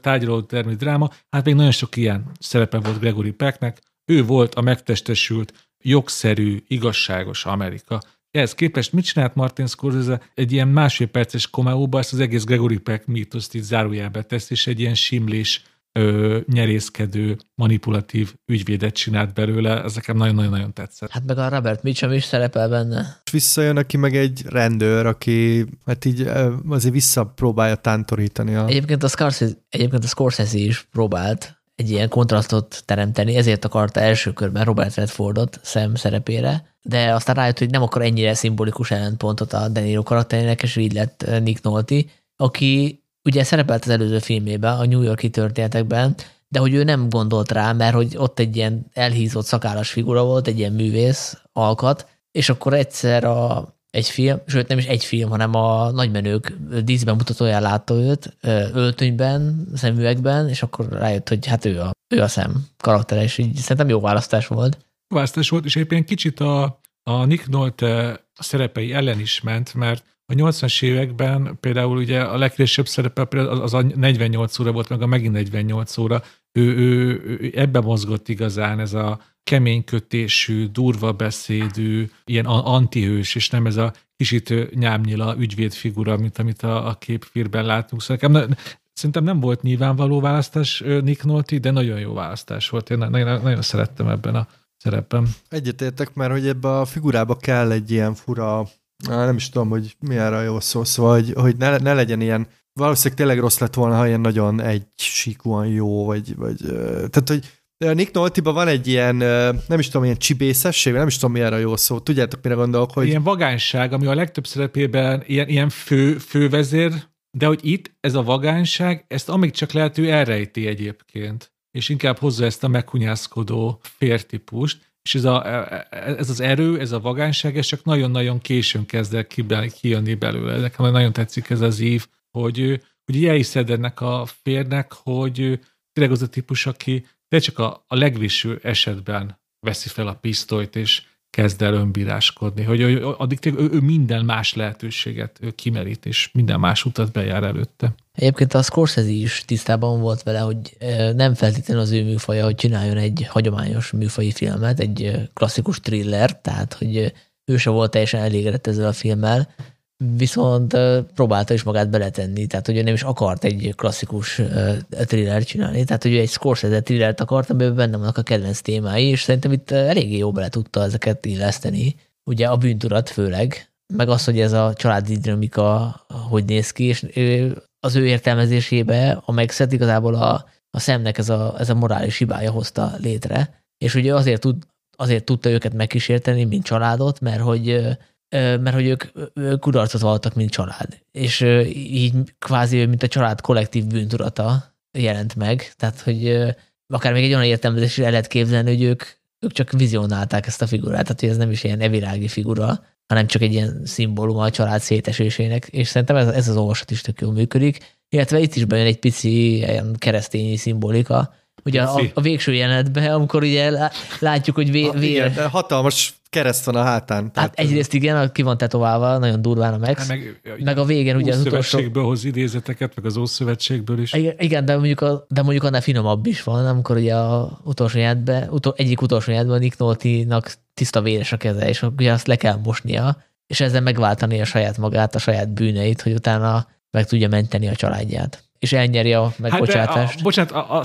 tárgyaló termi dráma. Hát még nagyon sok ilyen szerepe volt Gregory Pecknek. Ő volt a megtestesült, jogszerű, igazságos Amerika. Ehhez képest mit csinált Martin Scorsese? Egy ilyen másfél perces komeóba ezt az egész Gregory Peck mítoszt így zárójelbe tesz, és egy ilyen simlés, ö, nyerészkedő, manipulatív ügyvédet csinált belőle, ez nekem nagyon-nagyon tetszett. Hát meg a Robert Mitchum is szerepel benne. És visszajön aki meg egy rendőr, aki hát így azért visszapróbálja tántorítani a... Egyébként a Scorsese, egyébként a Scorsese is próbált egy ilyen kontrasztot teremteni, ezért akarta első körben Robert Redfordot szem szerepére, de aztán rájött, hogy nem akar ennyire szimbolikus ellentpontot a Deniro karakterének, és így lett Nick Nolte, aki ugye szerepelt az előző filmében, a New Yorki történetekben, de hogy ő nem gondolt rá, mert hogy ott egy ilyen elhízott szakállas figura volt, egy ilyen művész alkat, és akkor egyszer a, egy film, sőt nem is egy film, hanem a nagymenők díszben mutatóján látta őt, öltönyben, szemüvegben, és akkor rájött, hogy hát ő a, ő a szem karakter, és így szerintem jó választás volt. Választás volt, és éppen kicsit a, a Nick Nolte szerepei ellen is ment, mert a 80-as években például ugye a legkésőbb szerepe az a 48 óra volt, meg a megint 48 óra, ő, ő, ő ebbe mozgott igazán ez a keménykötésű, durva beszédű, ilyen antihős, és nem ez a kicsit nyámnyila ügyvéd figura, mint amit a, a képfírben látunk. Szóval nekem szerintem nem volt nyilvánvaló választás Nick Nolte, de nagyon jó választás volt. Én nagyon, nagyon szerettem ebben a szerepben. Egyetértek, mert hogy ebbe a figurába kell egy ilyen fura, nem is tudom, hogy mi erre jó szó, szóval, hogy, hogy ne, ne legyen ilyen, valószínűleg tényleg rossz lett volna, ha ilyen nagyon egy síkúan jó, vagy, vagy tehát, hogy Nick nolte van egy ilyen, nem is tudom, ilyen csibészesség, nem is tudom, mi a jó szó. Tudjátok, mire gondolok, hogy... Ilyen vagányság, ami a legtöbb szerepében ilyen, ilyen fő, fővezér, de hogy itt ez a vagányság, ezt amíg csak lehet, ő elrejti egyébként, és inkább hozza ezt a meghunyászkodó fértípust, és ez, a, e, e, ez az erő, ez a vagányság, ez csak nagyon-nagyon későn kezd el kijönni belőle. Nekem nagyon tetszik ez az ív, hogy, hogy elhiszed ennek a férnek, hogy tényleg az a típus, aki de csak a, a legviső esetben veszi fel a pisztolyt, és kezd el önbíráskodni, hogy ő, addig ő, ő minden más lehetőséget ő kimerít, és minden más utat bejár előtte. Egyébként a Scorsese is tisztában volt vele, hogy nem feltétlenül az ő műfaja, hogy csináljon egy hagyományos műfaji filmet, egy klasszikus thriller, tehát hogy ő se volt teljesen elégedett ezzel a filmmel, viszont próbálta is magát beletenni, tehát hogy ő nem is akart egy klasszikus thriller csinálni, tehát hogy ő egy Scorsese thrillert akart, amiben benne vannak a kedvenc témái, és szerintem itt eléggé jó bele tudta ezeket illeszteni, ugye a bűntudat főleg, meg az, hogy ez a családi dinamika hogy néz ki, és az ő értelmezésébe a megszed igazából a, a szemnek ez a, ez a morális hibája hozta létre, és ugye azért, tud, azért tudta őket megkísérteni, mint családot, mert hogy mert hogy ők, kudarcot vallottak, mint család. És így kvázi, mint a család kollektív bűntudata jelent meg. Tehát, hogy akár még egy olyan értelmezés el lehet képzelni, hogy ők, ők csak vizionálták ezt a figurát, tehát hogy ez nem is ilyen evirági figura, hanem csak egy ilyen szimbólum a család szétesésének, és szerintem ez, ez az olvasat is tök jól működik. Illetve itt is bejön egy pici ilyen keresztényi szimbolika, Ugye a, a végső jelenetben, amikor ugye látjuk, hogy vé, vé... Igen, de hatalmas kereszt van a hátán. Hát tehát... egyrészt igen, ki van tetoválva, nagyon durván a Max. Hát meg, meg a végén ugye az utolsó... hoz idézeteket, meg az Ószövetségből is. Igen, de mondjuk, a, de mondjuk annál finomabb is van, amikor ugye a utolsó jelentben, utol, egyik utolsó jelentben Nick Nolte-nak tiszta véres a keze, és ugye azt le kell mosnia, és ezzel megváltani a saját magát, a saját bűneit, hogy utána meg tudja menteni a családját és elnyeri a megbocsátást. Hát a, bocsánat, a, a,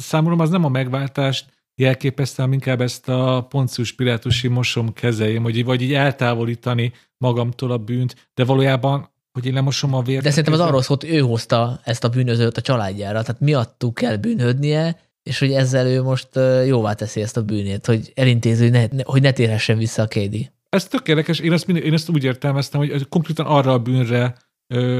számomra az nem a megváltást jelképeztem, inkább ezt a Poncius Pilátusi mosom kezeim, hogy vagy így eltávolítani magamtól a bűnt, de valójában hogy én lemosom a vért. De szerintem az arról szólt, ő hozta ezt a bűnözőt a családjára, tehát miattuk kell bűnhődnie, és hogy ezzel ő most jóvá teszi ezt a bűnét, hogy elintéző, hogy ne, hogy ne térhessen vissza a Kédi. Ez tökéletes. Én ezt, mind, én ezt úgy értelmeztem, hogy konkrétan arra a bűnre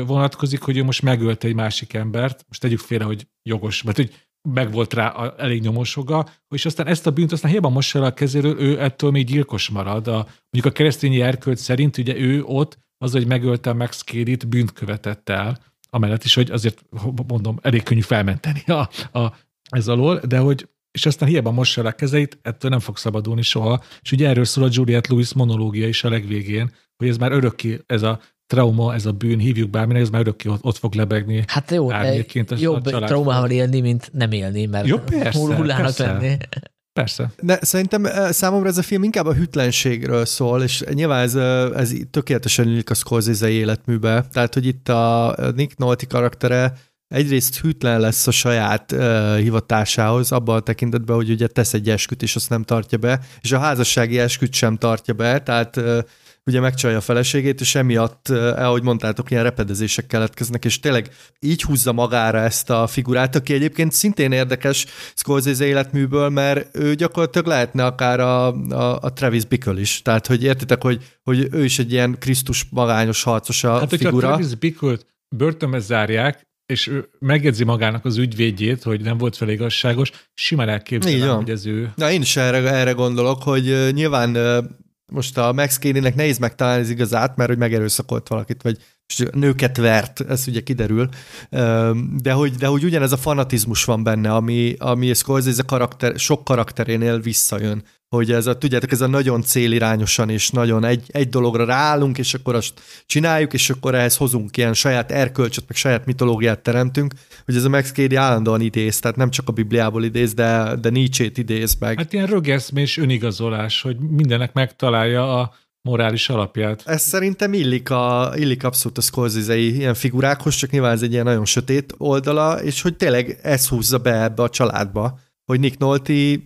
vonatkozik, hogy ő most megölte egy másik embert, most tegyük félre, hogy jogos, mert hogy meg volt rá a, elég nyomosoga, és aztán ezt a bűnt aztán hiába mossa el a kezéről, ő ettől még gyilkos marad. A, mondjuk a keresztényi erkölcs szerint ugye ő ott az, hogy megölte Max Kérit, bűnt követett el, amellett is, hogy azért mondom, elég könnyű felmenteni a, a, ez alól, de hogy és aztán hiába mossa a kezeit, ettől nem fog szabadulni soha. És ugye erről szól a Juliette Lewis monológia is a legvégén, hogy ez már örökké, ez a trauma, ez a bűn, hívjuk bárminek, ez már örökké ott, ott fog lebegni. Hát jó, a jobb traumával élni, mint nem élni, mert Jó, persze, hullának persze. lenni. Persze. De szerintem eh, számomra ez a film inkább a hűtlenségről szól, és nyilván ez, eh, ez tökéletesen illik a Scorsese életműbe. Tehát, hogy itt a Nick Nolte karaktere egyrészt hűtlen lesz a saját uh, hivatásához, abban a tekintetben, hogy ugye tesz egy esküt, és azt nem tartja be, és a házassági esküt sem tartja be, tehát uh, ugye megcsalja a feleségét, és emiatt, eh, ahogy mondtátok, ilyen repedezések keletkeznek, és tényleg így húzza magára ezt a figurát, aki egyébként szintén érdekes Scorsese életműből, mert ő gyakorlatilag lehetne akár a, a, a Travis Bickle is. Tehát, hogy értitek, hogy, hogy ő is egy ilyen Krisztus magányos harcos a Hát, figura. Travis Bickle-t börtönbe zárják, és ő megjegyzi magának az ügyvédjét, hogy nem volt fel igazságos, simán elképzelem, hogy ez ő. Na én is erre, erre gondolok, hogy nyilván most a Max Cady-nek nehéz megtalálni az igazát, mert hogy megerőszakolt valakit, vagy nőket vert, ez ugye kiderül, de hogy, de hogy ugyanez a fanatizmus van benne, ami, ami Scorsese karakter, sok karakterénél visszajön. Hogy ez a, tudjátok, ez a nagyon célirányosan és nagyon egy, egy dologra ráállunk, és akkor azt csináljuk, és akkor ehhez hozunk ilyen saját erkölcsöt, meg saját mitológiát teremtünk, hogy ez a Max Cady állandóan idéz, tehát nem csak a Bibliából idéz, de, de Nietzsét idéz meg. Hát ilyen rögeszmés önigazolás, hogy mindenek megtalálja a morális alapját. Ez szerintem illik, a, illik abszolút a scorsese ilyen figurákhoz, csak nyilván ez egy ilyen nagyon sötét oldala, és hogy tényleg ez húzza be ebbe a családba, hogy Nick Nolte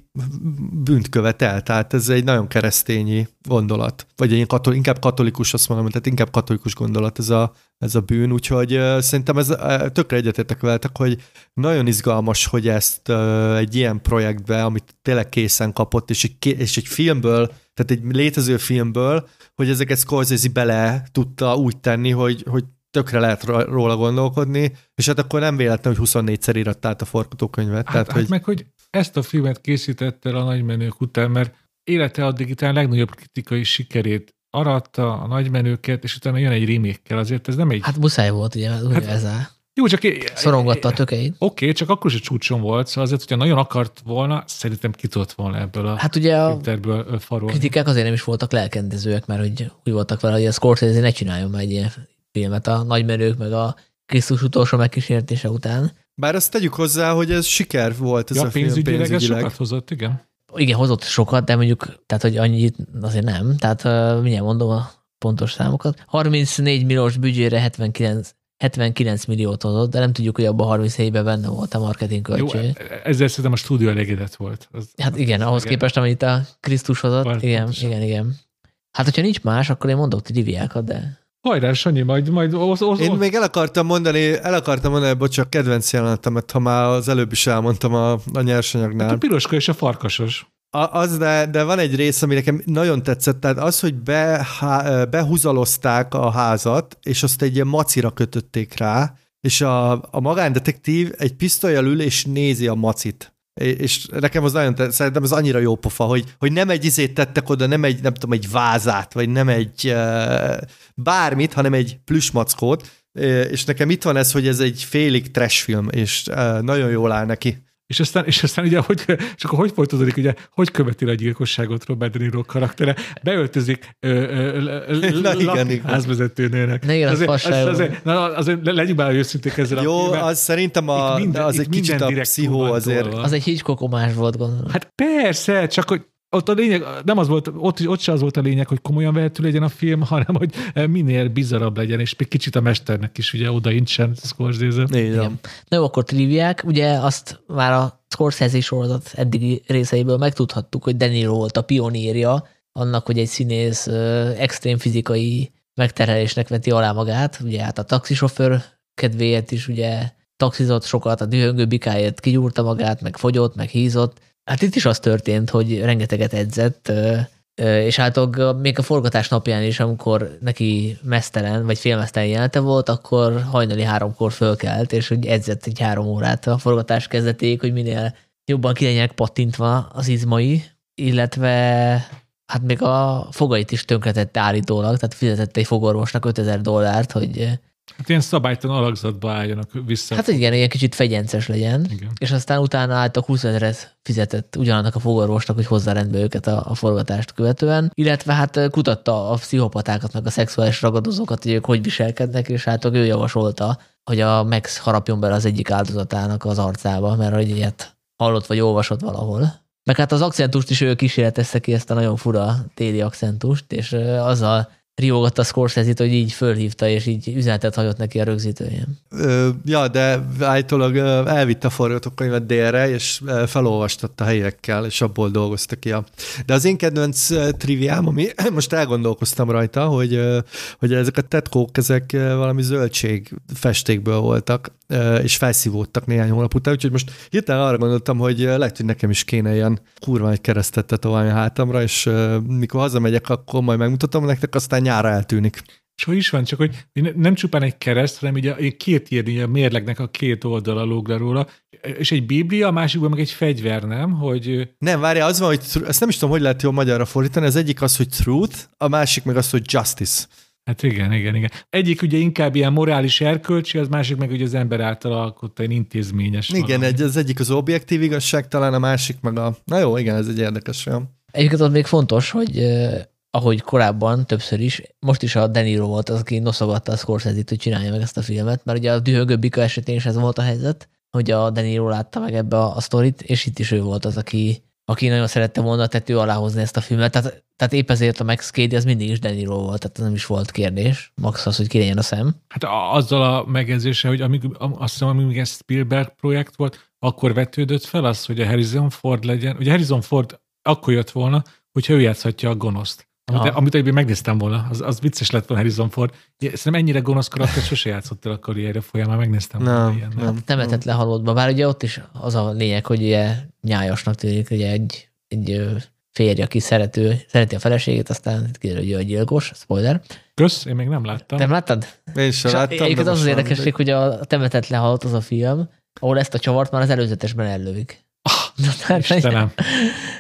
bűnt követel, tehát ez egy nagyon keresztényi gondolat, vagy egy katol, inkább katolikus, azt mondom, tehát inkább katolikus gondolat ez a, ez a bűn, úgyhogy szerintem ez tökre egyetértek veletek, hogy nagyon izgalmas, hogy ezt egy ilyen projektbe, amit tényleg készen kapott, és egy, és egy filmből, tehát egy létező filmből, hogy ezeket Scorsese bele tudta úgy tenni, hogy, hogy tökre lehet róla gondolkodni, és hát akkor nem véletlen, hogy 24-szer íratta át a forgatókönyvet. Hát, tehát, hát hogy... meg, hogy ezt a filmet készítette el a nagymenők után, mert élete addig itán legnagyobb kritikai sikerét aratta a nagymenőket, és utána jön egy remake azért ez nem egy... Hát muszáj volt, ugye, hát, ezzel. jó, csak... é- Szorongatta a tökeit. Oké, csak akkor is a csúcson volt, szóval azért, hogyha nagyon akart volna, szerintem ki tudott volna ebből a Hát ugye a farolni. kritikák azért nem is voltak lelkendezőek, mert hogy úgy voltak vele, hogy a Scorsese ne csináljon már egy ilyen filmet a nagymenők, meg a Krisztus utolsó megkísértése után. Bár azt tegyük hozzá, hogy ez siker volt ez Ja, a film pénzügyileg, ez pénzügyileg. sokat hozott, igen. Igen, hozott sokat, de mondjuk, tehát hogy annyit azért nem. Tehát uh, mindjárt mondom a pontos számokat. 34 milliós büdzsére 79, 79 milliót hozott, de nem tudjuk, hogy abban 37-ben benne volt a marketing Jó, költség. e- ezzel szerintem a stúdió elégedett volt. Az, Hát igen, az ahhoz igen. képest, amit a Krisztus hozott. Van, Igen, pontosan. igen, igen. Hát, hogyha nincs más, akkor én mondok triviákat, de Hajrá, Sanyi, majd, majd osz, osz, Én osz. még el akartam mondani, el akartam mondani, bocsánat, kedvenc jelenetemet, ha már az előbb is elmondtam a, a a nyersanyagnál. piroska és a farkasos. A, az, de, de van egy rész, ami nekem nagyon tetszett, tehát az, hogy be, há, behúzalozták a házat, és azt egy ilyen macira kötötték rá, és a, a magándetektív egy pisztolyjal ül, és nézi a macit. És nekem az nagyon, szerintem ez annyira jó pofa, hogy, hogy nem egy izét tettek oda, nem egy, nem tudom, egy vázát, vagy nem egy bármit, hanem egy plüsmackót, és nekem itt van ez, hogy ez egy félig trash film, és nagyon jól áll neki. És aztán, és aztán ugye, hogy, és akkor hogy folytatódik, ugye, hogy követi le a gyilkosságot Robert De Niro karaktere, beöltözik ö, Na igen, házvezetőnőnek. Az azért, azért, na, azért le- legyünk már őszinték ezzel a Jó, az szerintem a, minden- az egy kicsit a direkt pszichó azért. az egy Hitchcock omás volt, gondolom. Hát persze, csak hogy ott a lényeg, nem az volt, ott, ott se az volt a lényeg, hogy komolyan vehető legyen a film, hanem hogy minél bizarabb legyen, és még kicsit a mesternek is ugye oda incsen Scorsese. Igen. Na jó, akkor triviák. Ugye azt már a Scorsese sorozat eddigi részeiből megtudhattuk, hogy De Niro volt a pionírja annak, hogy egy színész ö, extrém fizikai megterhelésnek veti alá magát. Ugye hát a taxisofőr kedvéért is ugye taxizott sokat, a dühöngő bikáért kigyúrta magát, meg fogyott, meg hízott. Hát itt is az történt, hogy rengeteget edzett, és általában még a forgatás napján is, amikor neki mesztelen, vagy félmesztelen jelente volt, akkor hajnali háromkor fölkelt, és hogy edzett egy három órát a forgatás kezdetéig, hogy minél jobban ki legyenek pattintva az izmai, illetve hát még a fogait is tönkretette állítólag, tehát fizetett egy fogorvosnak 5000 dollárt, hogy Hát ilyen szabálytalan alakzatba álljanak vissza. Hát igen, ilyen kicsit fegyences legyen, Igen. és aztán utána álltak 20 ezeret fizetett ugyanannak a fogorvosnak, hogy hozzá rendbe őket a, a forgatást követően, illetve hát kutatta a pszichopatákat, meg a szexuális ragadozókat, hogy ők hogy viselkednek, és hát ő javasolta, hogy a Max harapjon bele az egyik áldozatának az arcába, mert hogy ilyet hallott vagy olvasott valahol. Meg hát az akcentust is ő kísérletezte ki, ezt a nagyon fura téli akcentust, és azzal riogatta Scorsese-t, hogy így fölhívta, és így üzenetet hagyott neki a rögzítőjén. Ja, de állítólag elvitte a forgatókönyvet délre, és felolvastatta helyekkel, és abból dolgozta ki. De az én kedvenc triviám, ami most elgondolkoztam rajta, hogy, hogy ezek a tetkók, ezek valami zöldség festékből voltak, és felszívódtak néhány hónap után, úgyhogy most hirtelen arra gondoltam, hogy lehet, hogy nekem is kéne ilyen kurva egy keresztet tetoválni a hátamra, és mikor hazamegyek, akkor majd megmutatom nektek, aztán nyára eltűnik. És hogy is van, csak hogy ne- nem csupán egy kereszt, hanem így a, így két ilyen, így a mérlegnek a két oldala lóg le róla, és egy biblia, a másikban meg egy fegyver, nem? Hogy Nem, várja, az van, hogy tr- ezt nem is tudom, hogy lehet jól magyarra fordítani, az egyik az, hogy truth, a másik meg az, hogy justice. hát igen, igen, igen. Egyik ugye inkább ilyen morális erkölcsi, az másik meg ugye az ember által alkotta egy intézményes. Igen, valami. egy, az egyik az objektív igazság, talán a másik meg a... Na jó, igen, ez egy érdekes olyan. Egyébként az még fontos, hogy ahogy korábban többször is, most is a De Niro volt az, aki noszogatta a Scorsese-t, hogy csinálja meg ezt a filmet, mert ugye a Dühöngő Bika esetén is ez volt a helyzet, hogy a De Niro látta meg ebbe a, a sztorit, és itt is ő volt az, aki, aki nagyon szerette volna a tető alá hozni ezt a filmet. Tehát, tehát épp ezért a Max Cady az mindig is De Niro volt, tehát nem is volt kérdés. Max az, hogy kirenjen a szem. Hát azzal a megjegyzése, hogy amíg, am- azt hiszem, amíg ez Spielberg projekt volt, akkor vetődött fel az, hogy a Harrison Ford legyen. Ugye Harrison Ford akkor jött volna, hogyha ő játszhatja a gonoszt. Amit, Aha. amit egyébként megnéztem volna, az, az vicces lett volna Harrison Ford. Szerintem ennyire gonosz karakter sose játszott el a karrierje folyamán, megnéztem volna Nem, ilyen. nem. Temetetlen halottba, bár ugye ott is az a lényeg, hogy ugye nyájasnak tűnik, ugye egy, egy férj, aki szerető, szereti a feleségét, aztán kiderül, hogy ő a gyilkos, spoiler. Kösz, én még nem láttam. Te láttad? Én sem És láttam, egyébként az az érdekesség, hogy a temetetlen halott az a film, ahol ezt a csavart már az előzetesben ellövik. Na, tehát- Istenem.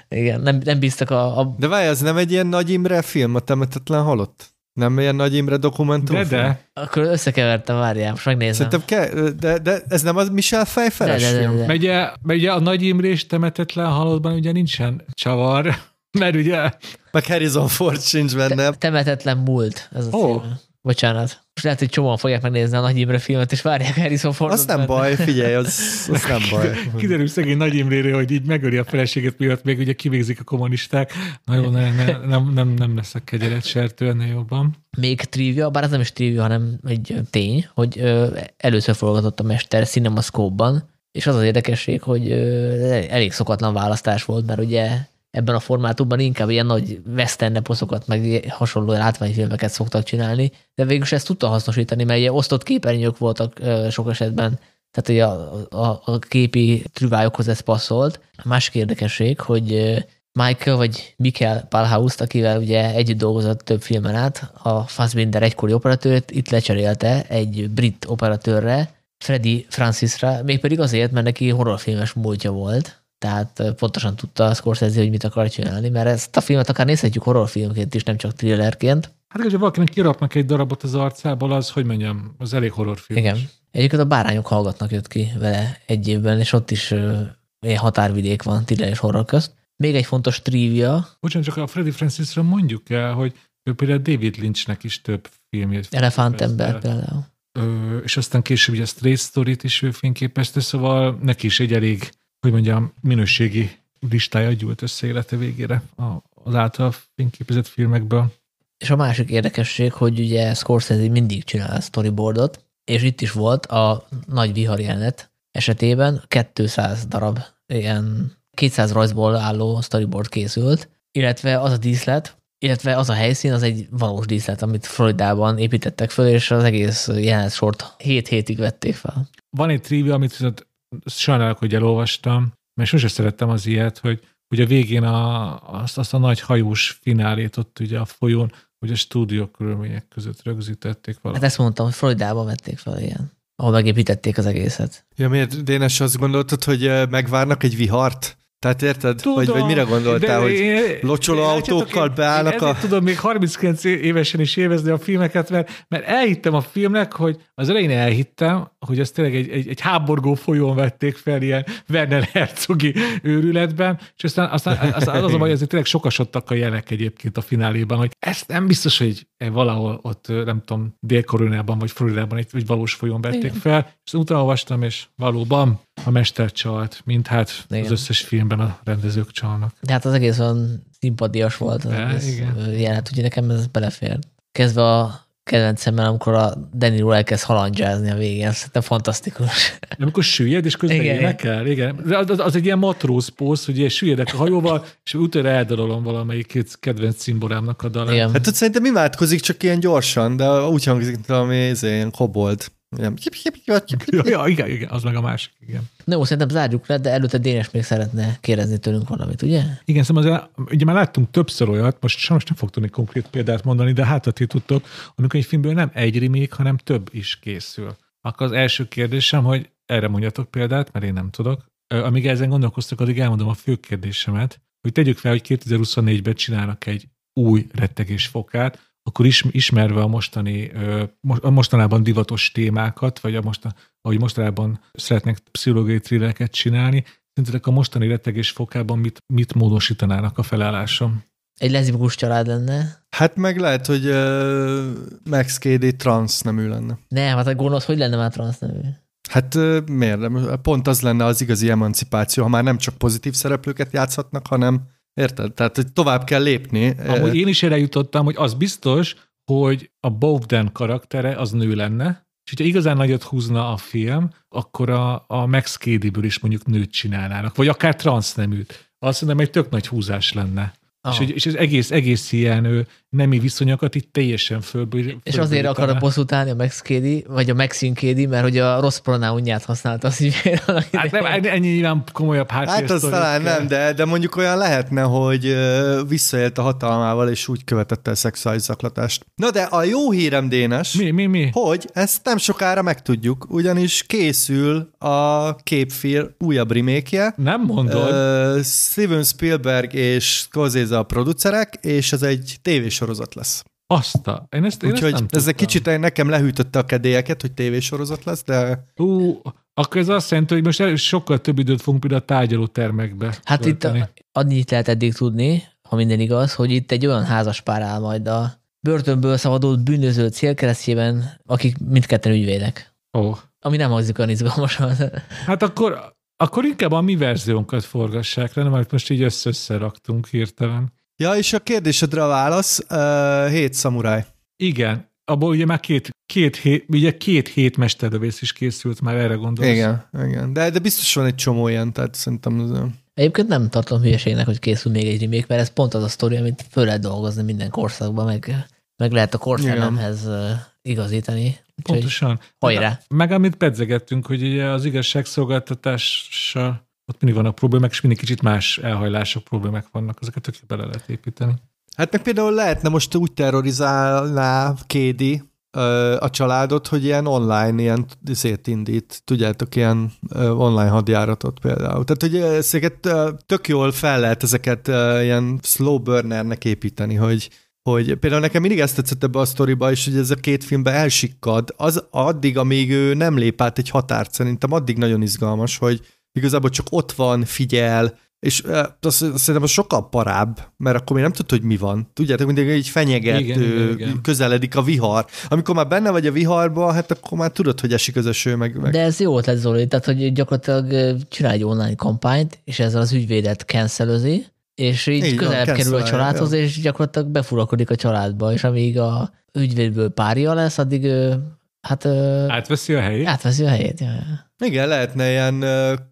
Igen, nem, nem bíztak a, a De várj, ez nem egy ilyen Nagy Imre film, a temetetlen halott? Nem ilyen Nagy Imre dokumentum? De, de, akkor összekevertem, várjál, most megnézem. Szerintem ke, de, de, ez nem az Michel Pfeifferes De, de, de, film? de. Mert ugye, mert ugye a Nagy Imrés temetetlen halottban ugye nincsen csavar, mert ugye Meg Harrison Ford sincs benne. Temetetlen múlt, ez a Ó. címe. Bocsánat. Most lehet, hogy csomóan fogják megnézni a Nagy Imre filmet, és várják Harrison Fordot. Az nem benne. baj, figyelj, az, az nem baj. kiderül szegény Nagy Imréről, hogy így megöli a feleséget, miatt még ugye kivégzik a kommunisták. Na jó, ne, ne, nem, nem, nem lesz a kegyelet sertő ennél jobban. Még trivia, bár ez nem is trivia, hanem egy tény, hogy ö, először forgatott a mester CinemaScope-ban, és az az érdekesség, hogy ö, elég szokatlan választás volt, mert ugye ebben a formátumban inkább ilyen nagy western eposzokat, meg ilyen hasonló látványfilmeket szoktak csinálni, de végül is ezt tudta hasznosítani, mert ugye osztott képernyők voltak sok esetben, tehát ugye a, a, a képi trüvályokhoz ez passzolt. A másik érdekesség, hogy Michael vagy Michael Palhaust, akivel ugye együtt dolgozott több filmen át, a Fassbinder egykori operatőrt itt lecserélte egy brit operatőrre, Freddy Francisra, mégpedig azért, mert neki horrorfilmes múltja volt, tehát pontosan tudta a Scorsese, hogy mit akar csinálni, mert ezt a filmet akár nézhetjük horrorfilmként is, nem csak thrillerként. Hát, hogyha valakinek kirapnak egy darabot az arcából, az, hogy mondjam, az elég horrorfilm. Igen. Egyébként a Bárányok hallgatnak jött ki vele egy évben, és ott is ilyen határvidék van thriller és horror közt. Még egy fontos trivia, Bocsánat, csak a Freddy Francisra mondjuk el, hogy ő például David Lynchnek is több filmjét Elefántember fényképezte. például. Ö, és aztán később ugye a Straight Story-t is ő fényképezte, szóval neki is egy elég, hogy mondjam, minőségi listája gyűlt össze élete végére az által fényképezett filmekből. És a másik érdekesség, hogy ugye Scorsese mindig csinál storyboardot, és itt is volt a nagy vihar jelenet esetében 200 darab ilyen 200 rajzból álló storyboard készült, illetve az a díszlet, illetve az a helyszín, az egy valós díszlet, amit Floridában építettek föl, és az egész jelenet sort 7 hétig vették fel. Van egy trivia, amit sajnálok, hogy elolvastam, mert sose szerettem az ilyet, hogy ugye a végén a, azt, azt a nagy hajós finálét ott ugye a folyón, hogy a stúdió körülmények között rögzítették Hát valahogy. ezt mondtam, hogy Floridában vették fel, ilyen, ahol megépítették az egészet. Ja, miért, Dénes, azt gondoltad, hogy ö, megvárnak egy vihart? Tehát érted? Tudom, vagy, vagy mire gondoltál, de hogy én- locsoló én- autókkal én beállnak ezért a... tudom még 39 évesen is élvezni a filmeket, mert, mert elhittem a filmnek, hogy az elején elhittem, hogy azt tényleg egy, egy, egy háborgó folyón vették fel ilyen Werner Herzogi őrületben, és aztán, aztán, aztán az a baj, hogy tényleg sokasodtak a jelek egyébként a fináléban, hogy ezt nem biztos, hogy valahol ott, nem tudom, Dél-Koreában vagy Floridában egy, egy valós folyón vették Igen. fel, és utána olvastam, és valóban a mester csalt, mint hát Igen. az összes filmben a rendezők csalnak. De hát az egész olyan szimpadias volt. Az De, egész igen. jelenet, ugye nekem ez belefér. Kezdve a kedvencemmel, amikor a Danny Ro elkezd halandzsázni a végén, szerintem fantasztikus. Amikor süllyed, és közben Igen. énekel, igen. De Az, az, egy ilyen matróz hogy ilyen süllyedek a hajóval, és utána eldalolom valamelyik kedvenc cimborámnak a dalát. Igen. Hát ott szerintem imádkozik csak ilyen gyorsan, de úgy hangzik, mint valami ilyen kobold. Ilyen... Ja, ja, igen, igen, az meg a másik, igen. Na jó, szerintem zárjuk le, de előtte Dénes még szeretne kérdezni tőlünk valamit, ugye? Igen, szóval azért, ugye már láttunk többször olyat, most sajnos nem fog tudni konkrét példát mondani, de hát, ha ti tudtok, amikor egy filmből nem egy remake, hanem több is készül. Akkor az első kérdésem, hogy erre mondjatok példát, mert én nem tudok. Amíg ezen gondolkoztak, addig elmondom a fő kérdésemet, hogy tegyük fel, hogy 2024-ben csinálnak egy új rettegés fokát, akkor is, ismerve a mostani, a mostanában divatos témákat, vagy a mostan, ahogy mostanában szeretnek pszichológiai thrillereket csinálni, szerintetek a mostani rettegés fokában mit, mit módosítanának a felálláson? Egy leszbikus család lenne. Hát meg lehet, hogy uh, Max KD trans nemű lenne. Nem, hát a gonosz hogy lenne már transznemű? Hát uh, miért nem? Pont az lenne az igazi emancipáció, ha már nem csak pozitív szereplőket játszhatnak, hanem érted? Tehát, hogy tovább kell lépni. Amúgy én is erre jutottam, hogy az biztos, hogy a Bowden karaktere az nő lenne, és hogyha igazán nagyot húzna a film, akkor a, a Max Cady-ből is mondjuk nőt csinálnának, vagy akár transzneműt. Azt mondom, egy tök nagy húzás lenne. És, Aha. hogy, és ez egész, egész ilyen ő, nemi viszonyokat itt teljesen fölből. És azért akar a bosszút állni a Cady, vagy a Maxine Cady, mert hogy a rossz pronounját használta az ügyvéd. Hát nem, ennyi nyilván komolyabb Hát az háttérsztorik talán kell. nem, de, de mondjuk olyan lehetne, hogy visszaélt a hatalmával, és úgy követette el szexuális zaklatást. Na de a jó hírem, Dénes, Mi, mi, mi? hogy ezt nem sokára megtudjuk, ugyanis készül a képfilm újabb remake Nem mondod? Ö, Steven Spielberg és Scorsese a producerek, és ez egy tévésorozat lesz. Azt a... Én ezt, én Úgyhogy ezt nem ez egy kicsit nekem lehűtötte a kedélyeket, hogy tévésorozat lesz, de Ú, akkor ez azt jelenti, hogy most sokkal több időt fogunk például a tárgyalótermekbe Hát itt tölteni. a, annyit lehet eddig tudni, ha minden igaz, hogy itt egy olyan házas pár áll majd a börtönből szabadult bűnöző célkeresztjében, akik mindketten ügyvédek. Ó. Ami nem hangzik olyan izgalmasan. Hát akkor, akkor inkább a mi verziónkat forgassák le, nem, amit most így össze-összeraktunk hirtelen. Ja, és a kérdésedre a válasz, uh, hét szamuráj. Igen, abból ugye már két, két, hét, ugye két hét mesterlövész is készült, már erre gondolsz. Igen, igen. De, de biztos van egy csomó ilyen, tehát szerintem ez olyan. Egyébként nem tartom hülyeségnek, hogy készül még egy remake, mert ez pont az a sztori, amit föl lehet dolgozni minden korszakban, meg, meg lehet a korszellemhez igazítani. Pontosan. hajrá! Meg amit pedzegettünk, hogy ugye az igazságszolgáltatással ott mindig vannak problémák, és mindig kicsit más elhajlások, problémák vannak, ezeket tök bele lehet építeni. Hát meg például lehetne most úgy terrorizálná Kédi ö, a családot, hogy ilyen online, ilyen szét indít, tudjátok, ilyen ö, online hadjáratot például. Tehát, hogy ezeket ö, tök jól fel lehet ezeket ilyen slow burnernek építeni, hogy hogy például nekem mindig ezt tetszett ebbe a sztoriba, és hogy ez a két filmben elsikkad, az addig, amíg ő nem lép át egy határt, szerintem addig nagyon izgalmas, hogy igazából csak ott van, figyel, és az, szerintem az sokkal parább, mert akkor még nem tudod, hogy mi van. Tudjátok, mindig így fenyeget, Igen, igen, igen, igen, igen. közeledik a vihar. Amikor már benne vagy a viharban, hát akkor már tudod, hogy esik az eső, meg, meg. De ez jó ötlet, Zoli, tehát hogy gyakorlatilag ö, csinálj egy online kampányt, és ezzel az ügyvédet cancelözi, és így, Így így van, közelebb kerül a családhoz, és gyakorlatilag befurakodik a családba, és amíg a ügyvédből párja lesz, addig hát Átveszi a helyét? átveszi a helyét. Ja, ja. Igen, lehetne ilyen,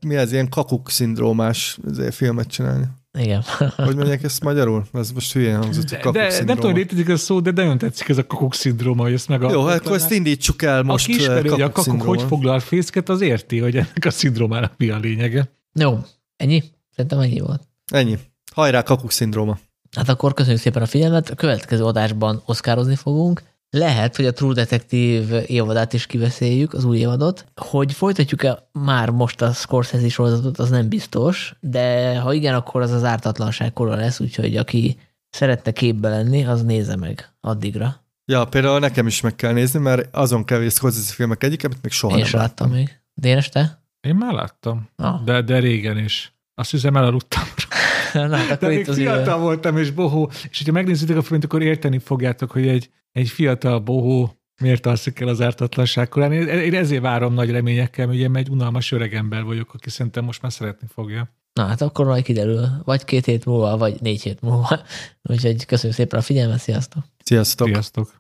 mi az, ilyen kakuk-szindrómás izé, filmet csinálni. Igen. Hogy mondják ezt magyarul? Ez most hülyén hangzott, hogy De, de nem tudom, létezik ez a szó, de nagyon tetszik ez a kakuk szindróma, hogy ezt meg Jó, hát akkor ezt indítsuk el most. Aki ismeri, ö, hogy a kakuk kakuk-szindróma. hogy foglal fészket, az érti, hogy ennek a szindrómának mi a lényege. Jó, ennyi? Szerintem ennyi volt. Ennyi. Hajrá, kakuk-szindróma. Hát akkor köszönjük szépen a figyelmet. A következő adásban oszkározni fogunk, lehet, hogy a True Detective évadát is kiveszéljük, az új évadot. Hogy folytatjuk-e már most a Scorsese sorozatot, az nem biztos, de ha igen, akkor az az ártatlanság kora lesz, úgyhogy aki szeretne képbe lenni, az nézze meg addigra. Ja, például nekem is meg kell nézni, mert azon kevés Scorsese filmek egyik, amit még soha Én nem sem láttam még. Dénes, te? Én már láttam, Ah. de, de régen is. Azt hiszem elaludtam. Na, hát De akkor még itt az fiatal idő. voltam és bohó, és hogyha megnézitek a filmet, akkor érteni fogjátok, hogy egy, egy fiatal bohó miért alszik el az ártatlanság korán. Én, én ezért várom nagy reményekkel, mert ugye egy unalmas öreg ember vagyok, aki szerintem most már szeretni fogja. Na hát akkor majd kiderül, vagy két hét múlva, vagy négy hét múlva. Úgyhogy köszönjük szépen a figyelmet, sziasztok! Sziasztok! Sziasztok!